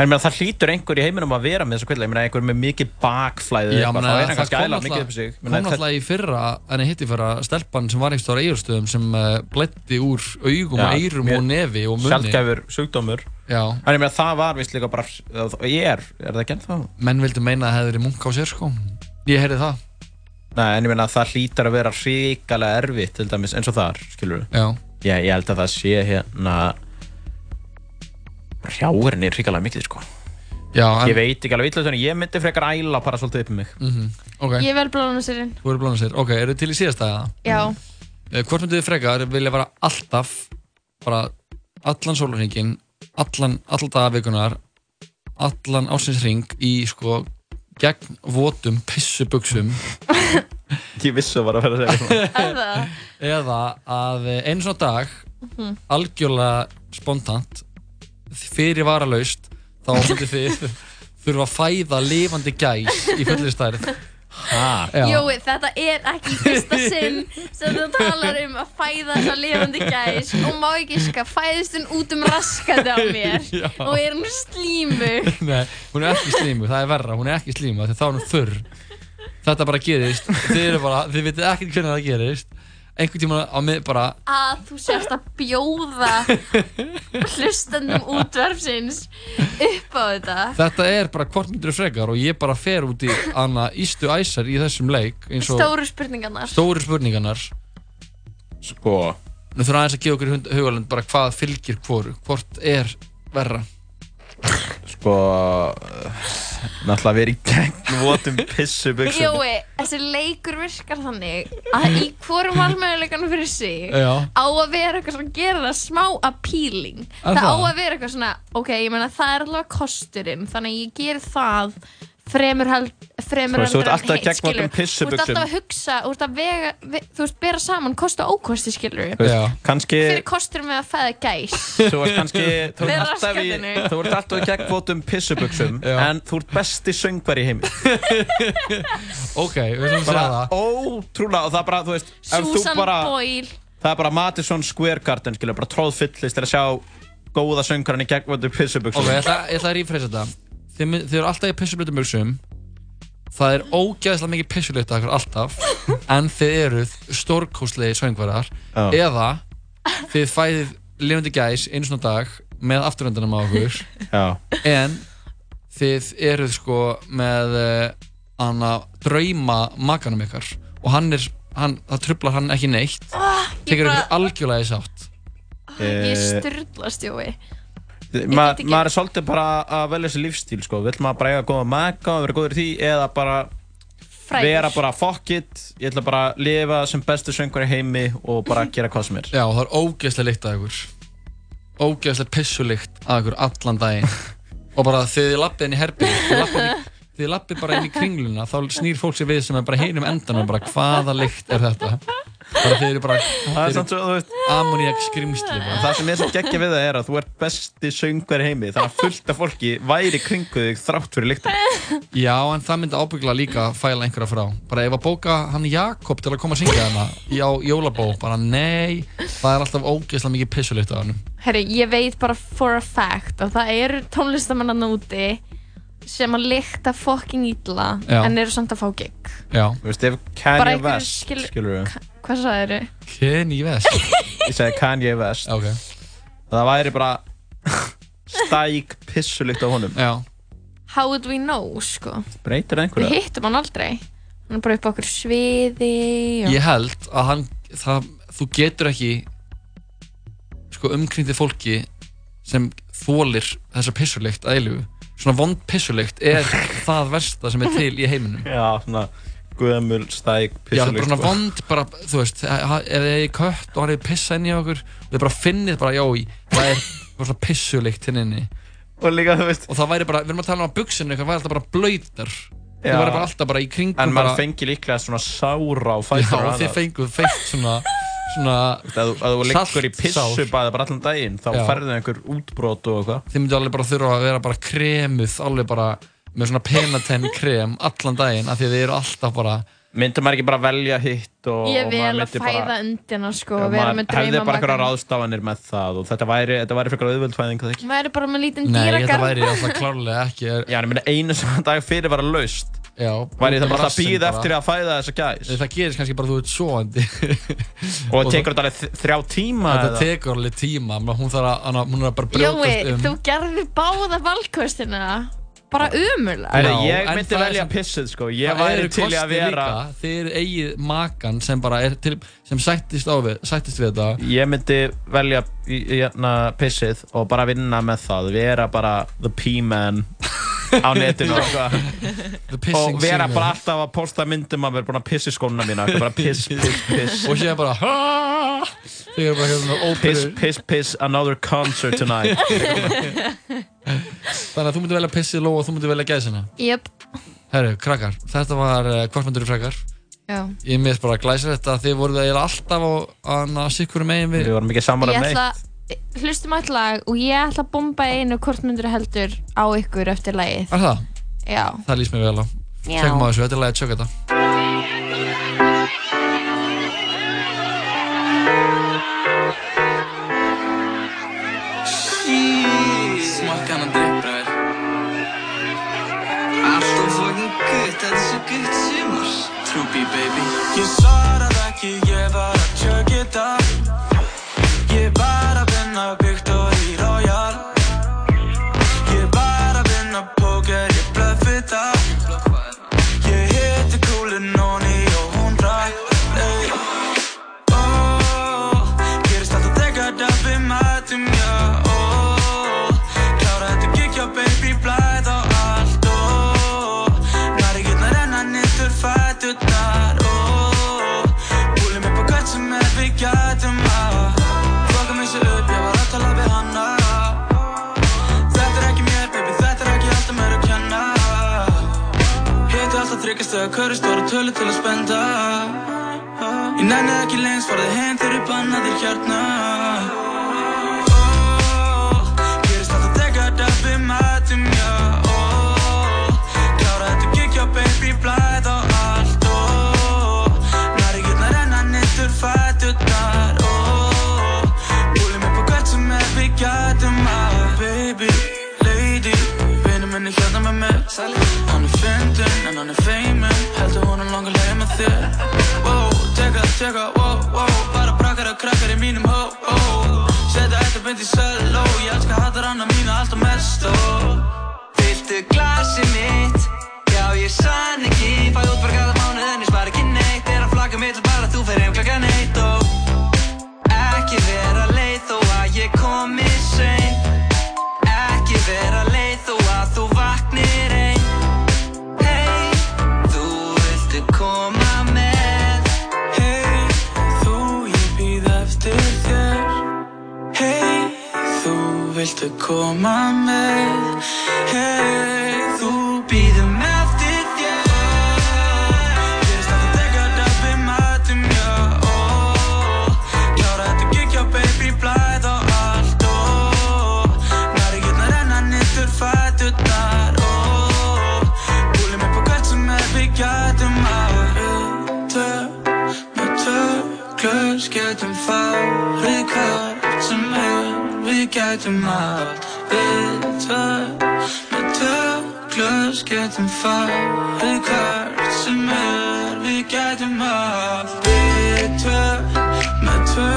En ég það hlýtur einhver í heiminum að vera með ég meina einhver með mikið bakflæði Já, eitthvað, þá er það kannski ægilega mikið upp sig. kom náttúrulega í fyrra en hitti fyrra stelpan sem var einhver stóra eigurstöðum sem uh, blætti úr augum og mjög og nefi og munni Sjaldgæfur sjúkdómur. Já. En ég meina, það var vist líka bara, ég er, er það ekki ennþá? menn vildi meina að það hefði verið munk á sér sko ég heyrði það Nei, en ég meina, það hlýtar að vera hrikalega erfitt, til dæmis, eins og þar, skilur Já. Ég, ég held að það sé hérna, hrjáurinn er hrikalega mikið, sko. Já, en- Ég veit ekki alveg illa, ég myndi frekar æla bara svolítið upp um mig. Mhm, ok. Ég vel blóðuna sérinn. Þú eru blóðan sér, ok, eru þið til í síðasta eða? Já. Eh, Hvort myndið þið frekar vilja vera alltaf bara allan sólurhingin allan, allan dagavikunar allan ásins ring í sko gegn votum pissubuxum Ég vissi að var að vera að segja Eða? eða að eh, einu svona dag Mhm. algjörlega spontant fyrir varalaust þá myndið þið þurfa að fæða lifandi gæs í fullir stærð ha? Jói, þetta er ekki fyrsta sinn sem þú talar um að fæða þessa lifandi gæs. Og má ekki ska fæðist hún út um raskandi á mér? Já. og er hún slímu Nei, hún er ekki slímu, það er verra, hún er ekki slímu því þá er hún þurr. Þetta bara gerist, þið eru bara, þið vitið ekkert hvernig það gerist einhvern tíma á mig bara að þú sérst að bjóða hlustandum útverfsins upp á þetta. Þetta er bara hvort myndir frekar og ég bara fer út í hana ístu æsar í þessum leik eins og Stóru spurningarnar. Stóru spurningarnar. Sko Nú þurfum aðeins að gefa okkur í hugalund bara hvað fylgir hvoru, hvort er verra? Sko, náttúrulega verið í gegn votum pissu buksum Jói, þessi leikur virkar þannig að í hvorum valmöðuleikanum fyrir sig Já. á að vera eitthvað sem gerir það smá appealing Er það á það? að vera eitthvað svona ok, ég meina það er allavega kosturinn þannig að ég ger það fremur held fremur ert heldur en alltaf hitt, pissubuxum. Þú ert alltaf að hugsa, þú ert að vega ve, þú veist, bera saman kost og ókosti, skilur kannski fyrir kostur með að fæða gæs. Þú ert kannski, þú ert alltaf í raskatinu. Þú ert alltaf í gegn votum pissubuxum En þú ert besti söngvar í heimi. Ok, við ætlum að segja Bara það. ótrúlega Og það er bara, þú veist ef þú Susan bara, Boyle. Það er bara Madison Square Garden skilur, Bara tróðfyllist til að sjá Góða söngvarinn í gegn votum pissubuxum. Ok, ég ætla, ég ætla að rífreysa þetta Þið, þið eru alltaf í pissublötu buksum Það er ógæðislega mikið pissublötu akkur alltaf En þið eruð stórkóslegi söngvarar. Já. Eða þið fæðið lifandi gæs einu svona dag með afturöndanum á okkur. Já. En þið eruð sko með uh, hana drauma makanum ykkar. Og hann er, hann, það trublar hann ekki neitt. Ég Tekur bara- ykkur algjörlega í sátt. Ég Eh, styrlast, Jói Ma, get ekki- maður er svolítið bara að velja þessi lífstíl sko. vill maður bara eiga góða maka og vera góður í því eða bara Frægur. vera bara fuck it ég ætla bara að lifa sem bestu söngur í heimi og bara gera hvað sem er Já, það er ógeðslega lykt að ykkur Ógeðslega pissulykt að ykkur allan daginn Og bara þegar þið lappið inn í herbygg Þið lappið, inn í- þið lappið bara inn í kringluna Þá snýr fólk sér við sem er bara hinum endanum Bara hvaða lykt er þetta Bara þeir eru bara Það er samt svo, þú veist. Ammoniak skrimsli bara. Það sem er svo geggja við það er að þú ert besti söngur í heimi þannig að fullt af fólki væri kringu þig þrátt fyrir lyktum Já, en það myndi ábyggla líka fæla einhverja frá. Bara ef að bóka hann Jakob til að koma að syngja hana Í á jólabó, bara nei Það er alltaf ógeðslega mikið pissulykt af hannum Herri, ég veit bara for a fact að það eru tónlistamannan úti sem að lykta fucking illa Já. en eru samt að fá gig. Já. Þú veist, ef Kanye West skil- skilur við Hvað sagði þau? Kanye West Ég segi Kanye West okay. Það væri bara stæk pissulykt á honum Já How would we know, sko Breytir það Við einhverja? hittum hann aldrei Hann er bara upp á okkur sviði og... Ég held að hann, það, þú getur ekki sko umkringdi fólki sem þólir þessa pissulykt að eilugu. Svona vond pissulykt er það versta sem er til í heiminum. Já, svona gömul stæk Já, það er bara svona sko. vond, bara, þú veist, ha- ef þið er kött og hann er pissa inn í okkur þið bara finnið bara, já, í, það er bara svona pissulykt hinn inni. Og líka, þú veist Og það væri bara, við erum að tala um að buksinu eitthvað væri alltaf bara blöytar. Já. Þið væri bara alltaf bara í kringum En maður bara, fengi líklega svona sára á Já, fætur og þið fenguð feitt svona, svona þú, að þú liggur í pissu bæði bara allan daginn þá Já. færðu einhver útbrot og eitthvað þið myndu alveg bara þurfa að vera bara kremuð alveg bara með svona penatenn krem allan daginn af því að þið eru alltaf bara Myndi maður ekki bara velja hitt og, Ég og vil maður að myndi fæða bara, undina sko og vera maður með hefði bara einhverja ráðstafanir með það og þetta væri, þetta væri fyrir auðvöld fæðing það ekki? Maður er bara með lítinn Nei, þetta dýragarð. væri alltaf klárlega ekki Já, en ég meina einu sem dag fyrir var að laust. Já Væri það bara að rassinn býða bara. eftir að fæða þessa gæs? Það gerist kannski bara þú ert svoandi Og það tekur þetta alveg þ- þrjá tíma Þetta eða? tekur alveg tíma menn Hún þarf að, hana- hún er að bara Jói, brjótast um. þú gerði báða valkostina bara Já, ég en myndi það er velja sem- pissið sko. Ég væri til í að vera líka, Þið eigið makan sem bara er til sem sættist, á við, sættist við þetta. Ég myndi velja í- í- hérna, pissið og bara vinna með það Vera bara the P-man á netinu og eitthvað. The pissing og vera seaman. bara alltaf að posta myndum að vera búin að pissi skóna mína bara piss, piss, piss. Og! Þið er bara hérna piss, piss, piss, another concert tonight. Þannig að þú myndir velja pissið lóa og þú myndir velja gæsina? Jöp, Herru, krakkar, þetta var uh, hvort myndir þú frekar. já Ég minnst bara að glæsa þetta að þið voruð eiginlega alltaf á að sikkur megin við Við vorum ekki saman Ég ætla, hlustum á eitt lag og ég ætla að bomba einu hvort myndur heldur á ykkur eftir lagið. Er það? Já. Það líst mér vel á. Tjekkum á þessu, þetta er lagið tjökk þetta baby. Ég svaraði ekki, ég var að tjöggi það hverju stóra tölu til að spenda Ég nenni teka, wow, wow Bara brakkar og krakkar í mínum hó, hó Setja þetta beint í söló Ég elska hattar hana mína alltaf mest ó Fylltu glasi mitt. Já ég sann viltu koma með Hey, þú Býðum eftir þér Gerist alltaf þegar það við mætum, já ó. Klára þetta já baby, blæð og allt ó. Næri getna renna niður fæturnar ó. Búlum upp á hvert sem er við gætum að Við tvö, með tvö glös getum er Við gætum allt Við tvö, með tvö glös getum farið hvert sem er. Við gætum allt Við tvö, með tvö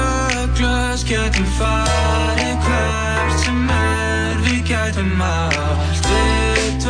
glös getum farið hvert sem er. Við gætum allt Við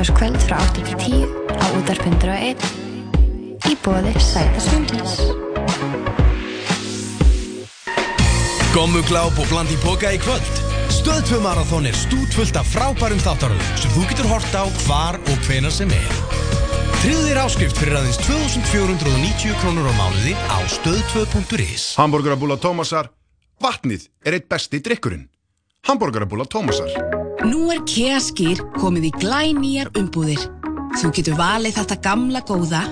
Öll 15. kvöld frá 8 til 10 á útarpundur og 1 í bóði Sæta Svindlis. Gommugláp og bland í boka í kvöld. Stöðtvö marathón er stútfullt af frábærum þáttaröðum sem þú getur hort á hvar og hvenar sem er. Þér áskrift fyrir aðeins 2490 krónur á mánuði á stöð2.is. Hamburgerabúla Tómasar, vatnið er eitt besti drikkurinn. Hamburgerabúla Tómasar. Nú er Kea Skýr komið í glænýjar umbúðir. Þú getur valið þetta gamla góða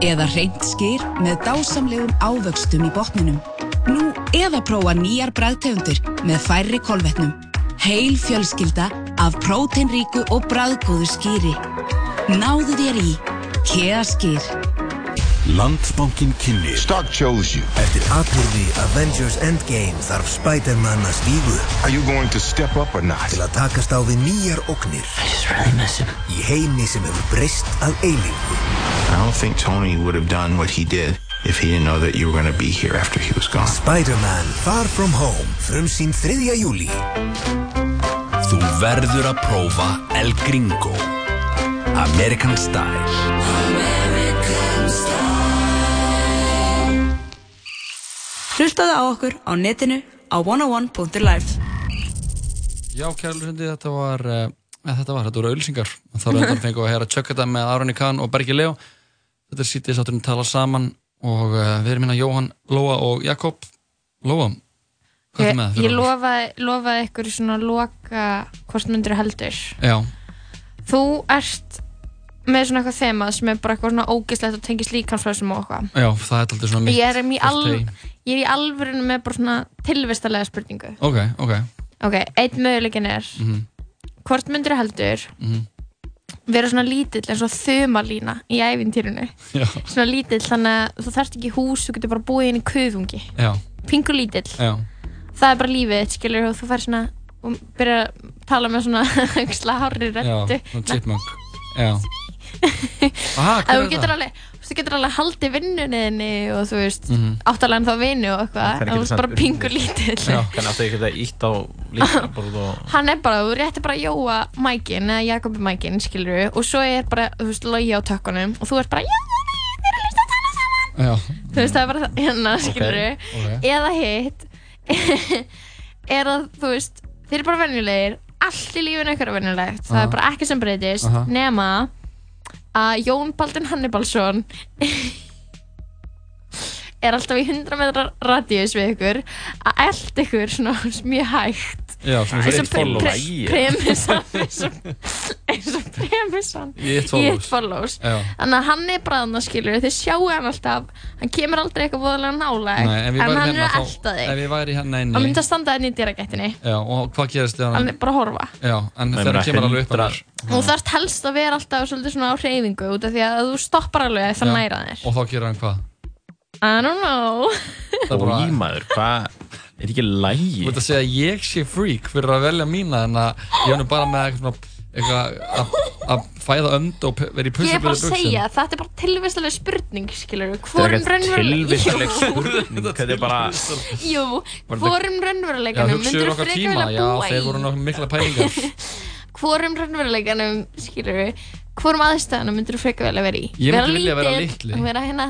eða reynt skýr með dásamlegum ávöxtum í botninum. Nú eða prófa nýjar bræðtegundir með færri kolvetnum. Heil fjölskylda af próteinríku og bræðgóðu skýri. Náðu þér í Kea Skýr. Landsbankin kynni Stock chose you Eftir atbyrði Avengers Endgame þarf Spider-Man að stígu Are you going to step up or not? til að takast á við nýjar ógnir I just really miss him. í heimi sem hefur breyst að eilífu I don't think Tony would have done what he did if he didn't know that you were going to be here after he was gone. Spider-Man Far From Home frumsýn 3. júli Þú verður að prófa El Gringo. American Style. Hlustaðu á okkur á netinu á 101.life Já, kærlundi, þetta var, uh, þetta var, þetta voru auðlýsingar. Þá er þetta fengið að heyra Chuck þetta með Aroni Kahn og Bergi Leo. Þetta er sítið sátturinn tala saman og uh, við erum hérna Jóhann, Lóa og Jakob. Lóa, hvað er Ég, með ég fyrir okkur? lofaði, lofaði ykkur svona loka hvort myndir heldur. Já, Þú ert með svona eitthvað þema sem er bara eitthvað svona ógislegt og tengist líkansflöðsum og eitthvað. já, það er alltaf svona mitt. Ég er, í al, forte. ég er í alvörinu með bara svona tilvistalega spurningu. Ok, ok. Ok, einn möguleikin er Mm hvort myndir heldur -hmm. vera svona lítill eins og þumalína í ævintýrinu. Já, Svona lítill þannig að þú þarft ekki hús, þú getur bara búið inn í kuðungi. já, Pingur lítill. já. Það er bara lífið þitt, skilur, og þú fær svona og byrja að tala með svona Aha, Að þú er getur það? alveg, alveg haldið vinnuninni og þú veist, Mhm. áttalega en þá vinnu og eitthvað, en þú ert bara pingur lítill. Hvernig áttu ekki þetta ítt á og... Hann er bara, þú réttir bara að jóa mækin, eða Jakobi mækin, skilur og svo er bara, þú veist, logi á tökkunum og þú ert bara, já, Já. þú veist, það er bara það- hérna, skilur ok. eða hitt er að, þú veist, þeir eru bara venjulegir allt í lífinu ykkur er venjulegt það er bara ekki sem breytist Aha. nema að Jón Baldin Hannibalsson er alltaf í 100 metrar radíus við ykkur að elda ykkur svona mjög hægt Já, svona Eins og follows. pre- Premissan. Eins og- premissan. Í eitt follows. Þannig að hann er bara þannig skilur Þið sjáu hann alltaf. Hann kemur aldrei eitthvað voðalega ef En hann er hérna að þá- elta Ef þig ég væri hérna Hann inni myndi að standa þenni í dýragættinni Já, og hvað gerist þegar Hann? Er bara að horfa. Já, en þegar hann kemur alveg upp Og þú þarft helst að vera alltaf svona á hreyfingu út af því að þú stoppar alveg að það næra þér. Og þá gerir hann hvað? I don't know. Það er bara- Ímaður, hvað? Er ekki lægi? Þú veit að segja að ég sé freak fyrir að velja mína en að ég er nú bara með eitthvað að- að fæða önd og vera í Ég er bara að segja, þetta er bara tilvistalega spurning skilur er Hvorum Jú. spurning Þetta er bara Jú, þetta- hvorum Já, raunveruleikanum myndur þú frekar vilja já, búa þeir í voru nokkuð mikla pælingar Hvorum raunveruleikanum, skilur við Hvorum aðstæðanum myndur þú frekar vilja vera í Ég myndi vilja vera litli. hérna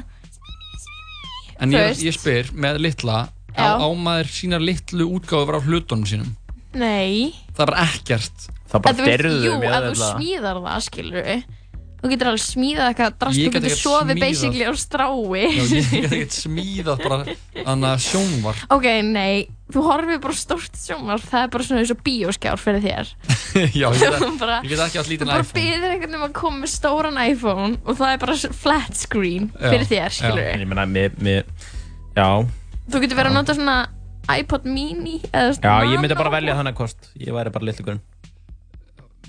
En ég, spyr, með litla Já. Á, á maður sínar litlu útgáfur af hlutunum sínum? Nei. Það er bara ekkert. Það Ef þú veist, Jú, ef þú smíðar það, skilur við Þú getur alveg smíðað eitthvað drast, Ég þú get getur ekkert sofið smíðað. basically á strái. Já, ég get ekkert smíðað bara þannig að sjónvar Ok, nei, þú horfir bara á stórt sjónvarp, það er bara svona eins og bíóskjár fyrir þér. Já, ég get, Þú bara- ég get ekki átt Þú lítinn bara iPhone. býðir einhvern veginn að koma með stóran iPhone og það er bara s- flat screen Já, fyrir þér, skilur En ég meina, mér, mér, já Þú getur verið að nota svona iPod mini eða Já, ég myndi bara velja þannig kost Ég væri bara litlu grunn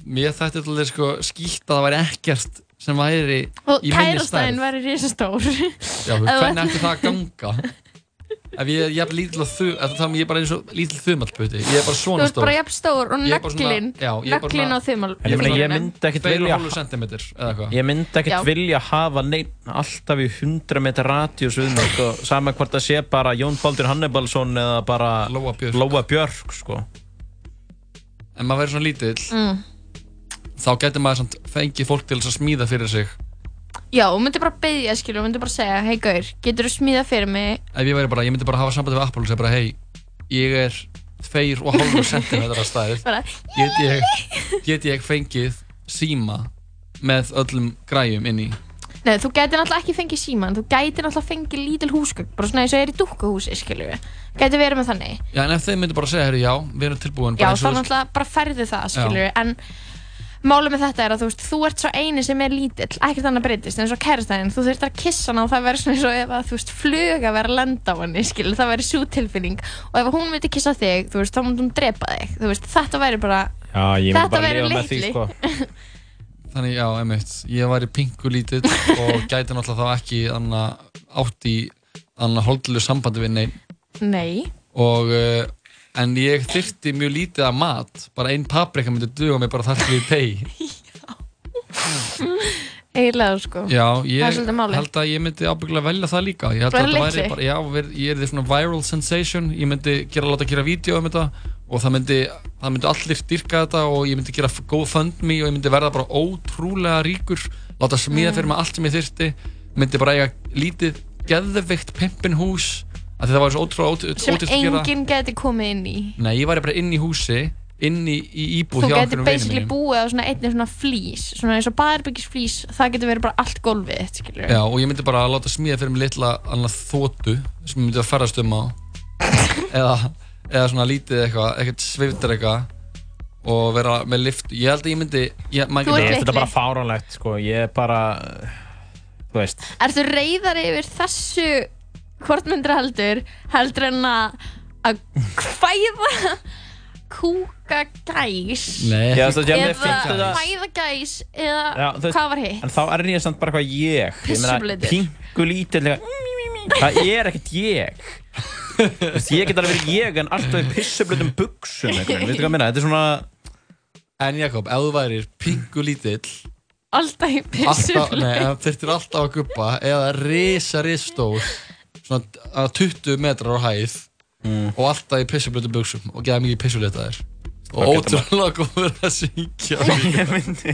Mér þætti þess sko skýtt að það væri ekkert sem væri Og í minni kærastæðin stærð væri risastór. Já, hvernig ætti það að ganga? Ef ég er jafn lítill að þu, ef það ég er bara eins og lítill þumallputi Ég er bara Þú svona ert stór bara jafn stór og er er bara nöglin á svona- þumal. En ég ég myndi ekkert vilja 2,5 cm eða eitthvað Ég myndi ekkert Já. vilja hafa neitt alltaf í 100 meter radíus við mig sko, sama hvort það sé bara Jón Baldur Hannibalsson eða bara Lóa Björk, Lóa Björk sko. En maður verður svona lítill Mm. þá getur maður samt fengið fólk til að smíða fyrir sig Já, þú myndir bara beðja, skilur, þú myndir bara segja Hei Gaur, getur þú smíða fyrir mig? Ef ég væri bara, ég myndi bara hafa sambandi við Apple og segja bara hei, ég er tveir og hálfur sentimetra stærð. Bara, get ég, get ég fengið síma með öllum græjum inn í? Nei, þú gæti náttúrulega ekki fengið síman Þú gæti náttúrulega fengið lítil húsgögn Bara svona eins og er í dúkkuhúsi, skilur við Gæti verið með þannig. Já, en ef þeir myndi bara segja, herri, já, við erum tilbúin Já, bara eins þá og- náttúrulega bara færðu það, skilur við En málið með þetta er að þú veist Þú ert svo eini sem er lítill Ekkert annað breytist En svo kærastæðin, þú þurftir að kissa hana Og það verður svona eins og ef að, þú veist, flug að vera að lenda á henni Skilur, það verður svo tilfinning. Og ef hún myndi kissa þig, þú veist, þá myndi hún drepa þig. Þú veist, þetta væri bara Já, Þetta bara verður litli. sko. Þannig, já, einmitt, ég væri pingu lítill og gæti náttúrulega þá ekki anna, átt í anna holdlu sambandi við neinn. Nei. Og uh, en ég þyrfti mjög lítið af mat. Bara ein paprika myndi duga mig bara þar til í deg Eiginlega, sko. Já, Það ég held að ég myndi ábygglega velja það líka. Ég held að litli? væri bara, já, ég er því svona viral sensation. Ég myndi gera, láta gera vídeo um þetta og það myndi, það myndi allir dyrka þetta og ég myndi gera GoFundMe og ég myndi verða bara ótrúlega ríkur. Láta smíða Mm. fyrir mig allt sem ég þyrfti. Myndi bara eiga lítið geðveikt pimpin hús að það var svo ótrúlega ótrúlega Sem ótrúlega að gera enginn geti komið inn í. Nei, ég væri bara inn í húsi inn í, í íbúð Þú hjá getur einhverjum vinum basically mínum. búið á svona einni svona flís Svona eins og baðherbyggis flís Það getur verið bara allt gólfið þitt, skilur Já, og ég myndi bara láta smíða fyrir mig litla annað þóttu sem ég myndi að ferðast um á. Eða, eða svona lítið eitthvað, eitthvað sviftir eitthvað og vera með lift ég held að ég myndi ég, Þú ert getur- Þetta er bara fáránlegt sko, ég er bara Þú veist. Ertu reyðar yfir þessu Hvort myndir heldur Heldur en að að hvæða Kúka gæs Eða hvæða gæs Eða Já, þú veist, hvað var hitt? En þá er ég samt bara hvað ég. Ég meina, Pissublitur. pingu lítill Það er ekkert ég. Ég get alveg verið ég en alltaf í pissublutum buksum þetta er svona En Jakob, ef þú værir pingu lítill Alltaf í pissu alltaf, nei, ef þurftir alltaf að guppa eða risa ristór svona að 20 metrar á hæð og alltaf í pissublötu buksum og geða mikið pissulitaðir. Og Ok, þetta ótrúlega góður að syngja. Ég myndi,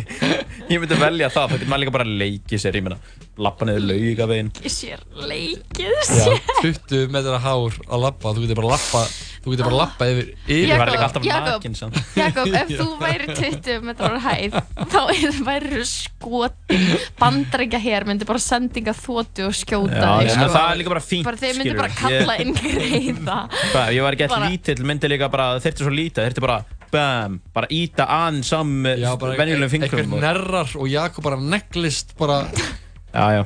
ég myndi velja það Það getur maður líka bara að leiki sér Ég meina, lappa niður laugavegin Ég sér leikið sér. 20 metrar hár að lappa þú getur bara að lappa þú getur bara að lappa yfir, yfir Ég væri líka alltaf Jakob, nakin samt. Jakob, ef þú væri 20 metrar hæð þá væri skotin bandrækja hér myndi bara sendinga þóttu og skjóta Já, þig, en sko. það er líka bara fínt, bara þeir myndi bara kalla inn greiða ég var ekki eitthvað lítill, myndi líka bara, þurfti svo lítið, þurfti bara, bam, bara íta an saman venjulegum fingrum. eitthvað nerrar og Jakob bara neglist bara Já, já.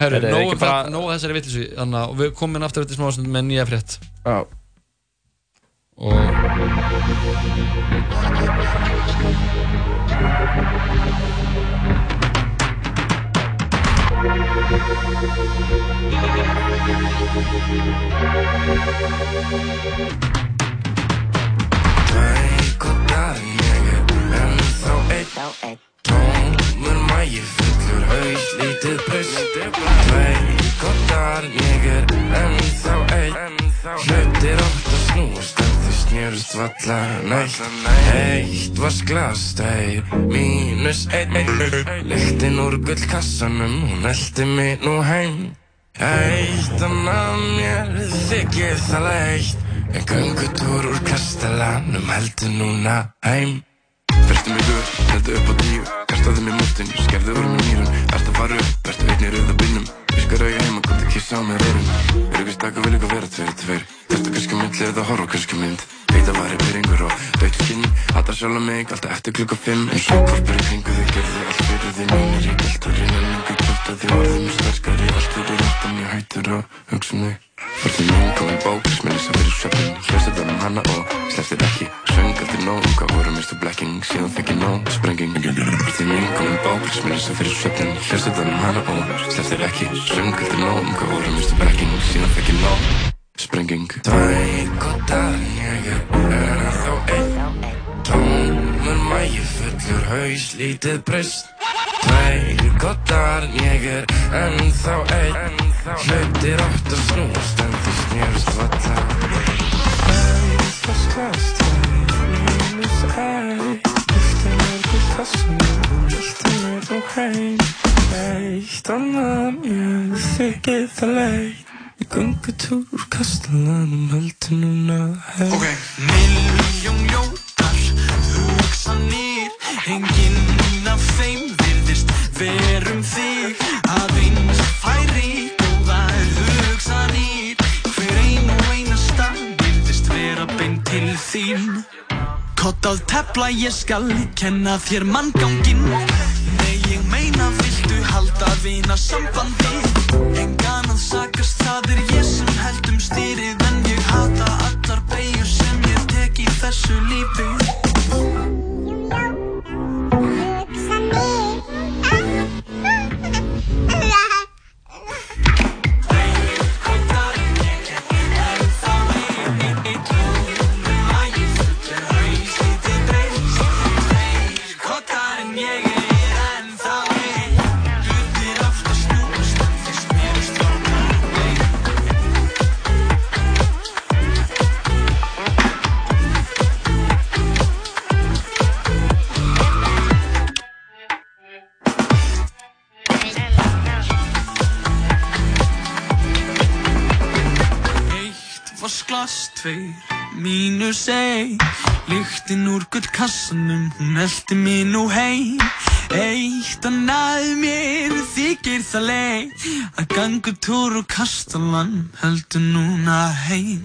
Herru, er nóg um þessari vittlisu þannig að við komum inn aftur eftir smá Hlutir átt að snúast en þau snjörust valla neitt. Eitt var þeir mínus einn. Lyktin úr gullkassanum, hún eldi mig nú heim. Eitt annað mér þykir það leitt. En göngutúr úr kastalanum heldur núna heim Fyrstu mig guð, heldur upp á tíu. Kastaði mig mútin, skerði úr mig nýrun Ertu að fara upp, ertu einnig rauða bílnum? Viskar auðja heima, kom til kissa á með reyrun Öryggist taka vil ykkur vera tveir tveir? Þetta kannski mynd, eða horfa kannski mynd? Veit að væri byrjingur og veit skinn Hattar sjálf mig, alltaf eftir klukka fimm. En svo korpur í kringu þig, gerði allt fyrir því Nýnir í gæltar, reyna lengur kjöpt að því Orðum er sterkari, allt fyrir alltaf mjög hættur Og hugsa um þig Fyrir mín komið bók, smellir sem fyrir svefnin Hljósið um hana og sleftir ekki. Söng eftir nóg, hvað voru minnstu blekking? Síðan ég nóg, sprenging. Fyrir mín komið bók, smellir sem fyrir svefnin Hljósið um hana og sleftir ekki. Söng eftir nóg, hvað voru minnstu blekking? Síðan ég nóg, sprenging. Tveir kottar, ég er ennþá einn Mægi fullur haus, lítið breyst Tveir kottar, ég er ennþá einn. Hlutir átt að snúast en þau snjörust valla var skast, tveir mínus eitt Liftin er gull kassanum Veltu mér og heim Eitt annað mér þykir það leið. Í göngutúr úr kastalanum Veltu núna heim Ok Miljón Enginn af þeim virðist verum þig. Aðeins færi góðar hugsanir Hver ein og einasta virðist vera beint til þín. Kottað tepla ég skal kenna þér mannganginn. Nei ég meina viltu halda vina sambandi mínus ein Lyktin úr gullkassanum, hún eldi nú heim Eitt að næð mér þykir það leið Að ganga túr úr kastalan, heldur núna heim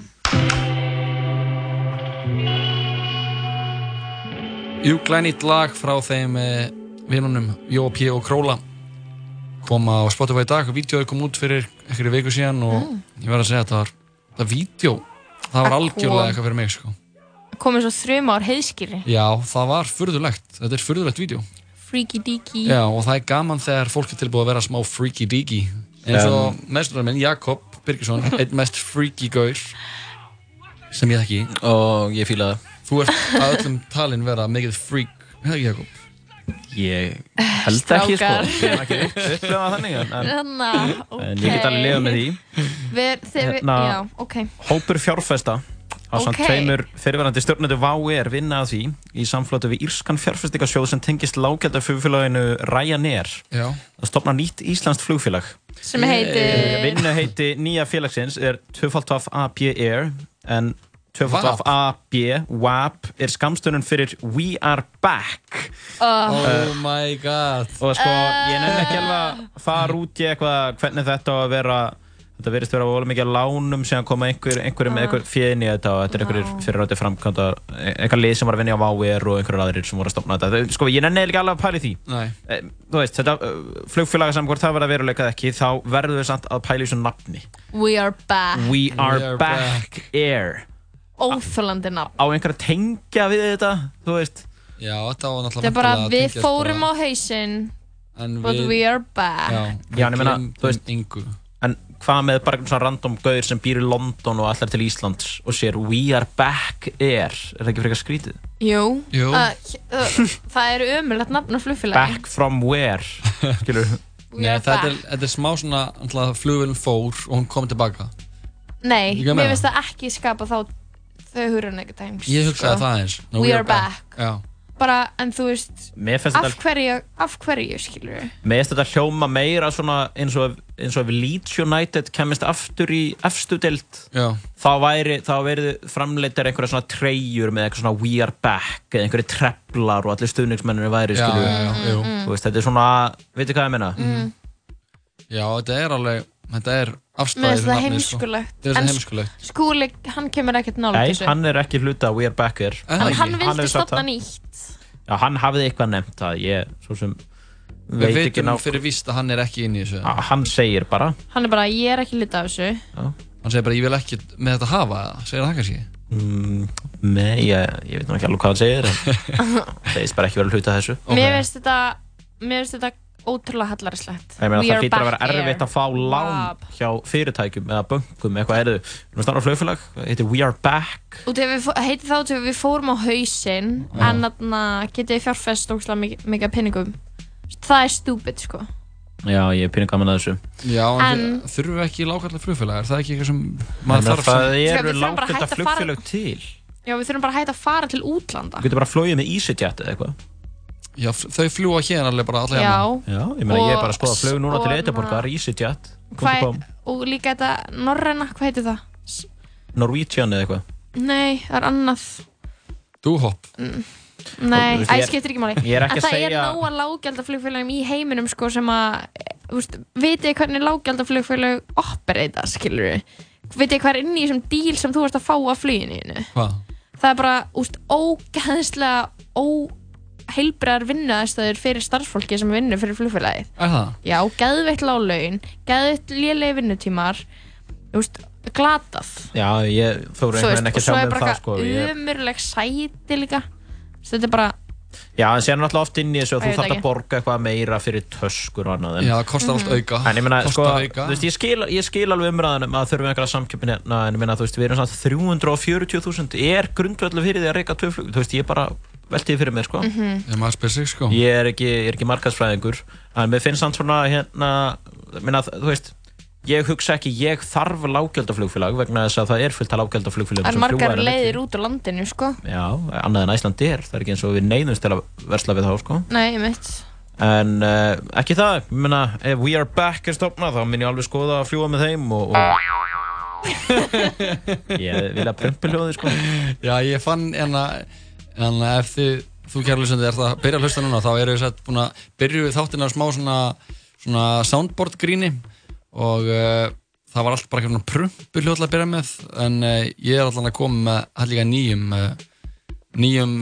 Jú, glænýtt lag frá þeim eh, vinunum Jópi og Króla. Kom á Spotify í dag og vídeoði kom út fyrir einhverju viku síðan og ég verð að segja að það var það vídeo, það var algjörlega eitthvað fyrir mig sko. komið svo þrjum ár heiðskýri. Já, það var furðulegt, þetta er furðulegt vídeo. Freaky deaky. Já, og það er gaman þegar fólk er tilbúið að vera smá freaky deaky. Eins og meðstöðar minn, Jakob Birgisson einn mest freaky gaur sem ég þekki. Og ég fíla það. Þú ert að öllum talin vera mikið freak, hefði ekki Jakob? Ég held ekki sko. Ég hef ekki upplifað þannig en, en, Þannig, en ég get alveg lifað með því Við, þeir, við, Hérna- já, ok Hópur fjárfesta á samt Ok. tveimur fyrirverandi stjórnendu VAU-er vinna að því í samflótu við Írskan fjárfestingasjóð sem tengist lággjaldar flugfélaginu Ryanair Já. að stopna nýtt íslenskt flugfélag Sem heitir- Vinnu heiti nýja félagsins er 2FAB Air en 2FAB AB WAB er skamstunum fyrir We Are Back. Oh. Oh my god. og sko, ég nefn ekki alveg að fara út í eitthvað hvernig þetta á að vera þetta verðist vera volið mikið lánum sem koma einhver, einhverjum með einhver fjöðin í þetta og þetta er einhverjir fyrirrætti framkvæmda einhver lið sem var að vinna á VAUR og einhverjir aðrir sem voru að stopna þetta. Þau- sko, ég nefn ekki alveg að pæla í því. Nei. Eh, þú veist, þetta uh, flugfélaga sem hvort það verða veruleikað ekki þá verður við samt að pæla í þessu nafni. We are back. We Are, are Back, Air Óþólandi nafn á einhver að tengja við þetta þú veist? Já, þetta var náttúrulega Það er bara, að við fórum bara- á hausinn En But við- we are back. Já, Já, en ég meina, þú veist, engu. en hvað með bara einhvern svona random gauðir sem býr í London og allar til Íslands og sér We Are Back Air, er það ekki frekar skrítið? Jú, Jú. Uh, uh, það er ömulegt nafn á flugfélagi Back from where, skilur Nei, þetta er, þetta er smá svona flugvélum fór og hún kom tilbaka. Nei, mér finnst það ekki skapa þá þau hurun ekkert heims Ég hugsaði það eins No, We are back Já, Bara, en þú veist Af hverju, af hverju, skilur við Mér finnst þetta hljóma meira svona eins og, ef- eins og ef Leeds United kemist aftur í efstu deild Já. þá væri, þá verið framleitar einhverja svona treyjur með eitthvað svona We Are Back eða einhverju treplar og allir stuðningsmennir væri Já, skilur já, já, jú. Þú veist, þetta er svona, veitir hvað ég meina? Mm. já, þetta er alveg Þetta er afstæðið það heimskulegt. Þetta er En heimskulegt. Skúli, hann kemur ekkert nála Nei, þessu. hann er ekki hluta af We Are Back er En hann hefur vildi stopna það. nýtt. Já, hann hafði eitthvað nefnt það, ég svo sem Við veit ekki veitum ná fyrir víst að hann er ekki inn í þessu. Á, Hann segir bara. Hann er bara, ég er ekki hluta af þessu. Hann segir bara, ég vil ekki með þetta hafa. Það Segir það kannski? Mm, Nei, ég, ég veit nú ekki alveg hvað hann segir en segist bara ekki vera hluta af þessu. Mér finnst þetta þetta ótrúlega hallarislegt Ég meina We það hlýtur að vera erfitt að fá lán hjá fyrirtækjum eða bönkum eitthvað erðu. Við erum starfað flugfélag, það heitir We Are Back. Og þegar við, fó- heiti þá þegar við fórum á hausinn Já. en þarna getið þið fjárfest ógslag mikið, mikið pinningum það er stúpid sko Já, ég er pínu gaman að þessu. Já, en, þurfum við ekki lágkallar flugfélag Er það ekki eitthvað sem Maður þarf það Sko, við eru að fara- flugfélag til. Já, við þurfum bara að hætta að fara til útlanda Þú getur bara flóið með EasyJet eða eitthvað. Já, þau fljúa hérna alveg bara alla Já. Já, ég meina ég er bara að skoða flug núna til Edinborgar, EasyJet Hvað, og líka þetta norræna, hvað heitir það? Norwegian eða eitthvað. Nei, það er annað. Nei, veist, æ, ég er- skiptir ekki máli. ég er ekki En að það er segja- nóga lágjaldaflugfélagum í heiminum sko sem að þú veist, vitið hvernig lágjaldaflugfélag operata, skilur við vitið hvað er inn í þessum díl sem þú varst að fá af fluginu? Hvað? það er bara úst, ógæðislega óheilbreðar vinnuðastöður fyrir starfsfólki sem vinnur fyrir flugfélagið Er það? já, geðveitt láglaun geðveitt lélegi vinnutímar úst, glatað Já, ég Svo einhvern veist, veginn ekki og að svo sjá er með bara það sko ég, umurleg sæti líka Svo þetta er bara Já, en sér náttúrulega oft inn í þessu og Æ, þú þarf að borga eitthvað meira fyrir töskur og annað en- Já, það kostar allt Mhm. auka. En ég meina, Kostar sko, auka. þú veist, ég skil, ég skil alveg umræðanum að þurfum einhverja samkjöpin hérna en ég meina, þú veist, við erum samt 340.000 er grundvöldu fyrir því að reyka tvö flug þú veist, ég bara velti því fyrir mér, sko. Spyr sig, sko. Ég er ekki, er ekki markaðsfræðingur en mér finnst samt svona hérna minna, þú veist ég hugsa ekki, ég þarf lággjaldaflugfélag vegna þess að það er fullt af sem fljúga margar hérna leiðir út úr landinu, sko. Já, annað en Æsland er, það er ekki eins og við neyðumst til að versla við þá, sko. Nei, ég mitt. en uh, ekki það, ég meina ef We Are Back er stopnað, þá minn ég alveg skoða að fljúa með þeim og, og... ég vil að prumpuljóði, sko. Já, ég fann en að en að ef þið, þú kærlusandi ert að byrja að hlusta núna þá eru við sett búin að byrju við þáttina smá svona, svona soundboard gríni og uh, það var allt bara eitthvað prumpuljóð að byrja með en uh, ég er alltaf að koma með allir nýjum uh, nýjum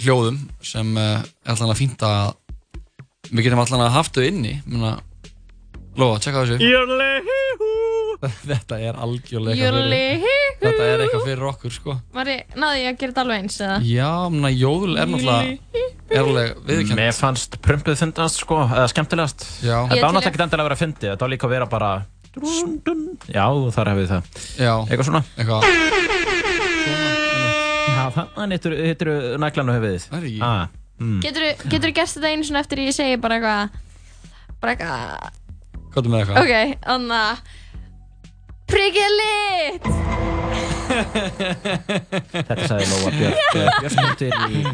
hljóðum sem er alltaf að að við getum alltaf að haft þau inni Muna, Lóa, tjekka þessu. Þetta er algjörlega eitthvað fyrir, Þetta er eitthvað fyrir okkur sko. Mari, náði ég að gera þetta alveg eins, eða? Já, mena, jóðul er náttúrulega er alveg viðkjönd Mér fannst prumpuð fyndast, sko, eða skemmtilegast. Já. Þetta Ég til náttúrulega ekki endilega að vera fyndið, þetta á líka að vera bara Já, þar hefur það. Já. Eitthvað svona. Eitthvað. Já, þannig hittir þú þú er með eitthvað? Ok, þannig að Priggið lit! Þetta sagði Lóa Björk eh, Björnsdóttir í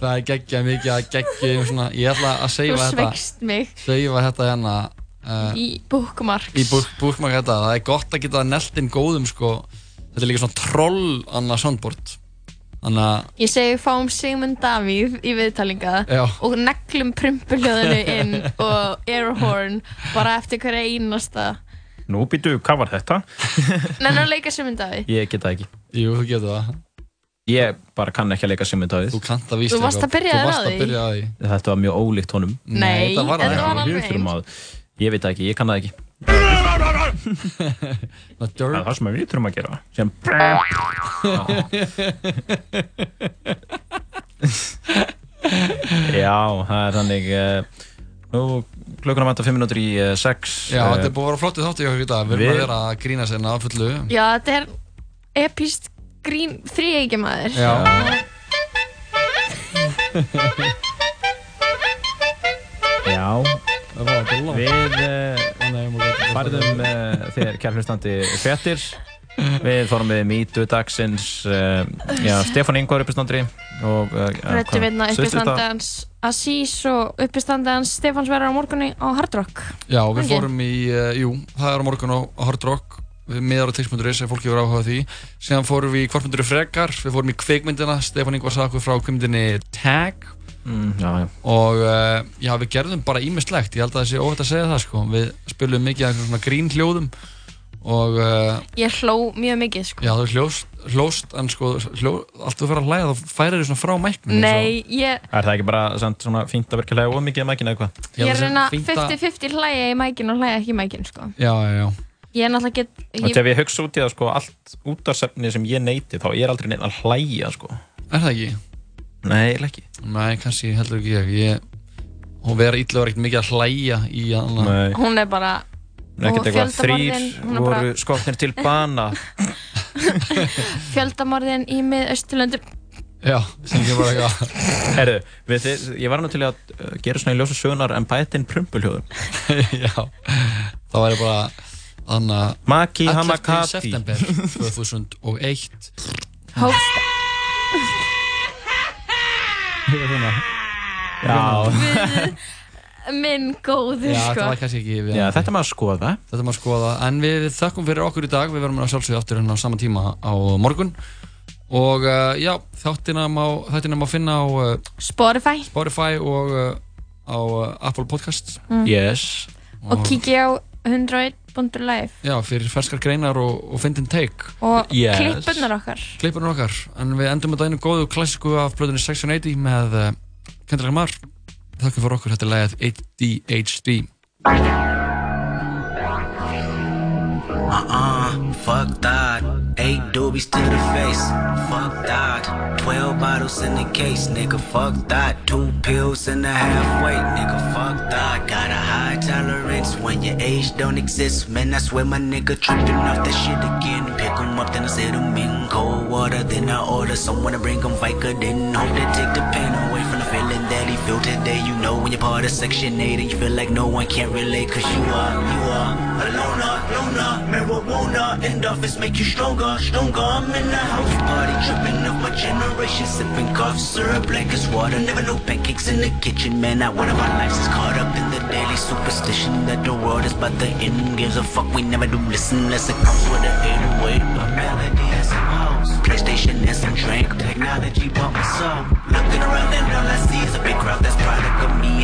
Það er geggjað mikið að geggjum svona Ég ætla að Þú seifa þetta. sveikst mig. Seifa þetta hérna uh, í bookmarks. Í búk, búkmark þetta. Það er gott að geta nelt inn góðum sko. Þetta er líka svona troll annað soundboard Ég segi fáum Sigmund Davíð í viðtalinga Já. og neglum prumpuljóðinu inn og airhorn bara eftir hverja einasta. Nú býtu, hvað var þetta? Nennar að leika Sigmund Davíð. Ég get það ekki. Jú, þú getur það. Ég bara kann ekki að leika Simmendaðið Þú kannt að víst Þú varst að byrja varst að því. byrja að því. Þetta var mjög ólíkt honum. Nei, þetta var þetta var alveg Ég veit það ekki, ég kann það ekki Það er það sem við þurfum að gera. Sem Já, það er þannig uh, Nú, klukkan að mæta 5 minútur í 6 Já, þetta er búið að vera flottið þátt í okkur í dag. Við erum að vera að grína sérna á fullu. Já, þetta er epist grín þrýeikjamaður Já. Já. Við uh, farðum uh, þér kærlustandi frettir Við fórum við mýtu dagsins uh, Já, Stefán Ingvar uppistandri og uh, hérna hvað- uppistandi hans Asís og uppistandi hans Stefáns verður á morgunni á Hard Rock. Já, við Ekki? fórum í, uh, jú, það er á morgun á, Hard Rock við miðar á tix.is ef fólki voru áhuga á því. Síðan fórum við í kvartmyndur frekar við fórum í kveikmyndina, Stefán Ingvar sagði okkur frá kveikmyndinni Tag mm, já, já. og uh, já, við gerðum bara ímislegt ég held að það sé óhætt að segja það sko við spilum mikið svona grín hljóðum og uh, Ég hló mjög mikið sko já, þú hljóst, hljóst en sko, hljó, allt þú fyrir að hlæða þá færir þau svona frá mæknum Nei, ég, Er það ekki bara samt, svona fínt að virkilega ómikið að mækina eitthvað? ég er reyna 50-50 hlæja í mækin og hlæja ekki í mækin sko Já, já, já Ég er náttúrulega get Og ég, þegar ég hugsa út í það sko, allt útarsefni sem ég neyti þá ég er aldrei neitt að hlæja sko. Er það ekki? Nei, ekki. Nei, kannski heldur ekki ég, ég hún illa var ekkert mikið að hlæja í hana. Hún er bara Ekkert og eitthvað þrýr voru bara- skotnir til bana. Fjöldamorðin í mið-austurlöndum. Já, sem ekki bara eitthvað Herru, við þið, ég var nú til að uh, gera svona í ljósa sögunar en bætinn prumpuljóðum Já, það væri bara Þannig að Maki 11. Hamakati. september 2001 Hófst Já. Minn góður, Já, sko. þetta var kannski ekki við Já, þetta maður skoða. Þetta maður skoða, en við þökkum fyrir okkur í dag. Við verðum að sjálfsögja aftur hérna á sama tíma á morgun. Og uh, já, þáttina má, þáttina má finna á uh, Spotify. Spotify og uh, á uh, Apple Podcasts. Mm. Yes. Og kíkja á 101.live Já, fyrir ferskar greinar og, og fyndin take Og Yes. klippurnar okkar. Klippurnar okkar En við endum með daginu góðu klassíku af blöðunni Section 80 með uh, Kendrick Lamar Þakka fyrir okkur, þetta er lagið ADHD Uh-uh, fuck that. Eight doobies to the face, fuck that. Twelve bottles in the case, nigga, fuck that. Two pills and a halfway, nigga, fuck that. Got a high tolerance when your age don't exist. Man, I swear my nigga tripping off that shit again. Pick 'em up, then I set 'em in cold water. Then I order someone to bring 'em Vicodin. Hope they take the pain away feel today. You know when you're part of Section 8 and you feel like no one can't relate. Cause you are, you are a loner, loner. Marijuana and office make you stronger, stronger. I'm in the house party, tripping of my generation. Sipping cough syrup like it's water. Never no pancakes in the kitchen, man. Not one of our lives is caught up in the daily superstition that the world is about the end. Gives a fuck, we never do listen unless it comes with an 808. A melody and some house. PlayStation and some drink. Technology bought my soul. Looking around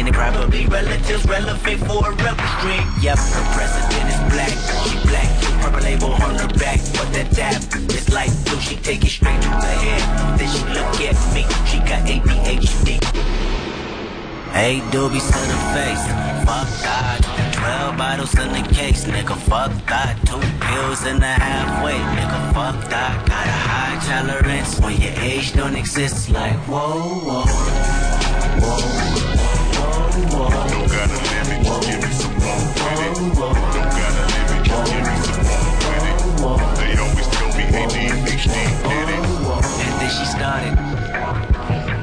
and probably relatives relevant for a rebel stream. Yep, the president is black. She black. Purple label on her back. But that dab is like blue. She take it straight to the head. Then she look at me. She got ADHD. Hey, doobies to the face. Fuck that. Twelve bottles in the case, nigga. Fuck that. Two pills and a halfway, nigga. Fuck that. Got a high tolerance when your age don't exist. Like whoa, whoa, whoa, she started.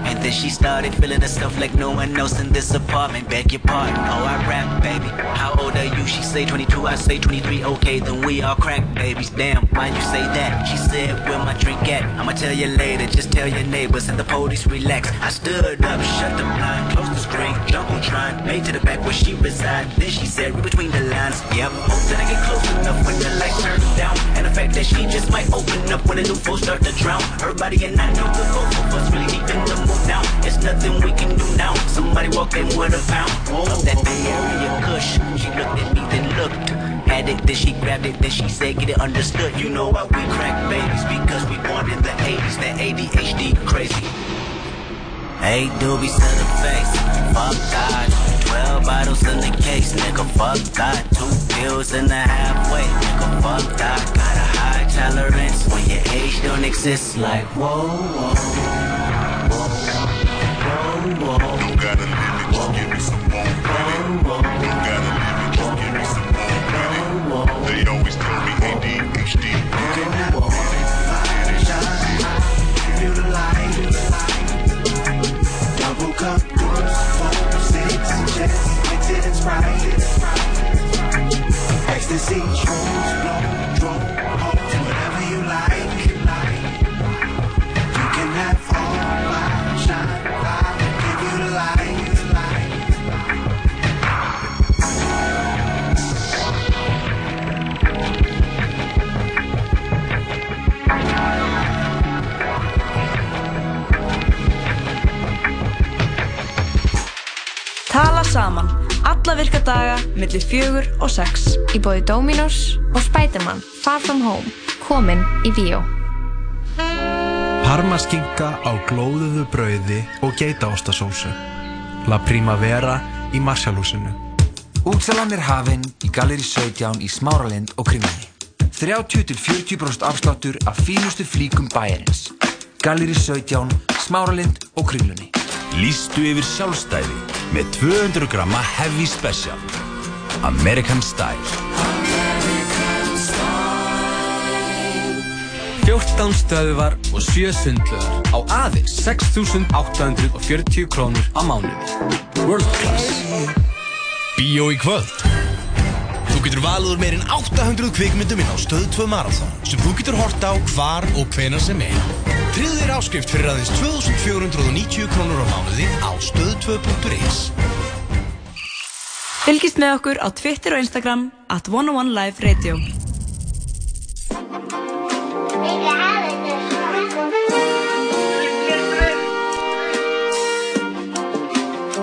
And then she started feeling herself like no one else in this apartment. Beg your pardon, oh I rap, baby. How old are you? She say 22, I say 23. Okay, then we all crack babies. Damn, why you say that? She said, where my drink at? I'ma tell you later. Just tell your neighbors and the police relax. I stood up, shut the blind, the screen, jumbotron, made to the back where she reside. Then she said, read between the lines. Yep, hope that I get close enough when the light turns down. And the fact that she just might open up when the new foes start to drown. Her body and I know the both of us really deep in the mood now. It's nothing we can do now. Somebody walk in with a pound of that Bay Area Kush. She looked at me, then looked. Had it, then she grabbed it, then she said, get it understood. You know why we crack babies because we in the 80s. That ADHD crazy. Hey, doobies to the face. Fuck that. 12 bottles in the case, nigga. Fuck that. Two pills and a halfway, nigga. Fuck that. Got a high tolerance when your age don't exist. Like, whoa, whoa. Don't gotta limit, just give me some more credit. Don't gotta limit, just give me some more credit. They always tell me ADHD. Feel Hoes, whatever you like. You can have all my give you the light. Tala saman Alla virka daga millir fjögur og sex Í bóði Dominos og Spiderman Far From Home Komin í Víó Parmaskinka á glóðuðu brauði og geitaostasósu. La Primavera í Marshallhúsinu. Útsalan er hafinn í Galeri 17 í Smáralind og Kringlunni. 30-40% afsláttur af fínustu flíkum bæjarins. Galeri 17, Smáralind og Kringlunni. Lýstu yfir sjálfstæði með 200 gramma Heavy Special. American Style. 14 stöðuvar og 7 sundlöðar á aðeins 6.840 krónur á mánuði. World Class. Bíó í kvöld. Þú getur valið úr meirinn 800 kvikmyndum inn á Stöð 2 Marathon sem þú getur hort á hvar og hvenar sem er. Tryggðu þér áskrift fyrir aðeins 2490 krónur á mánuði á stöð2.is Fylgist með okkur á Twitter og Instagram at 101 Live Radio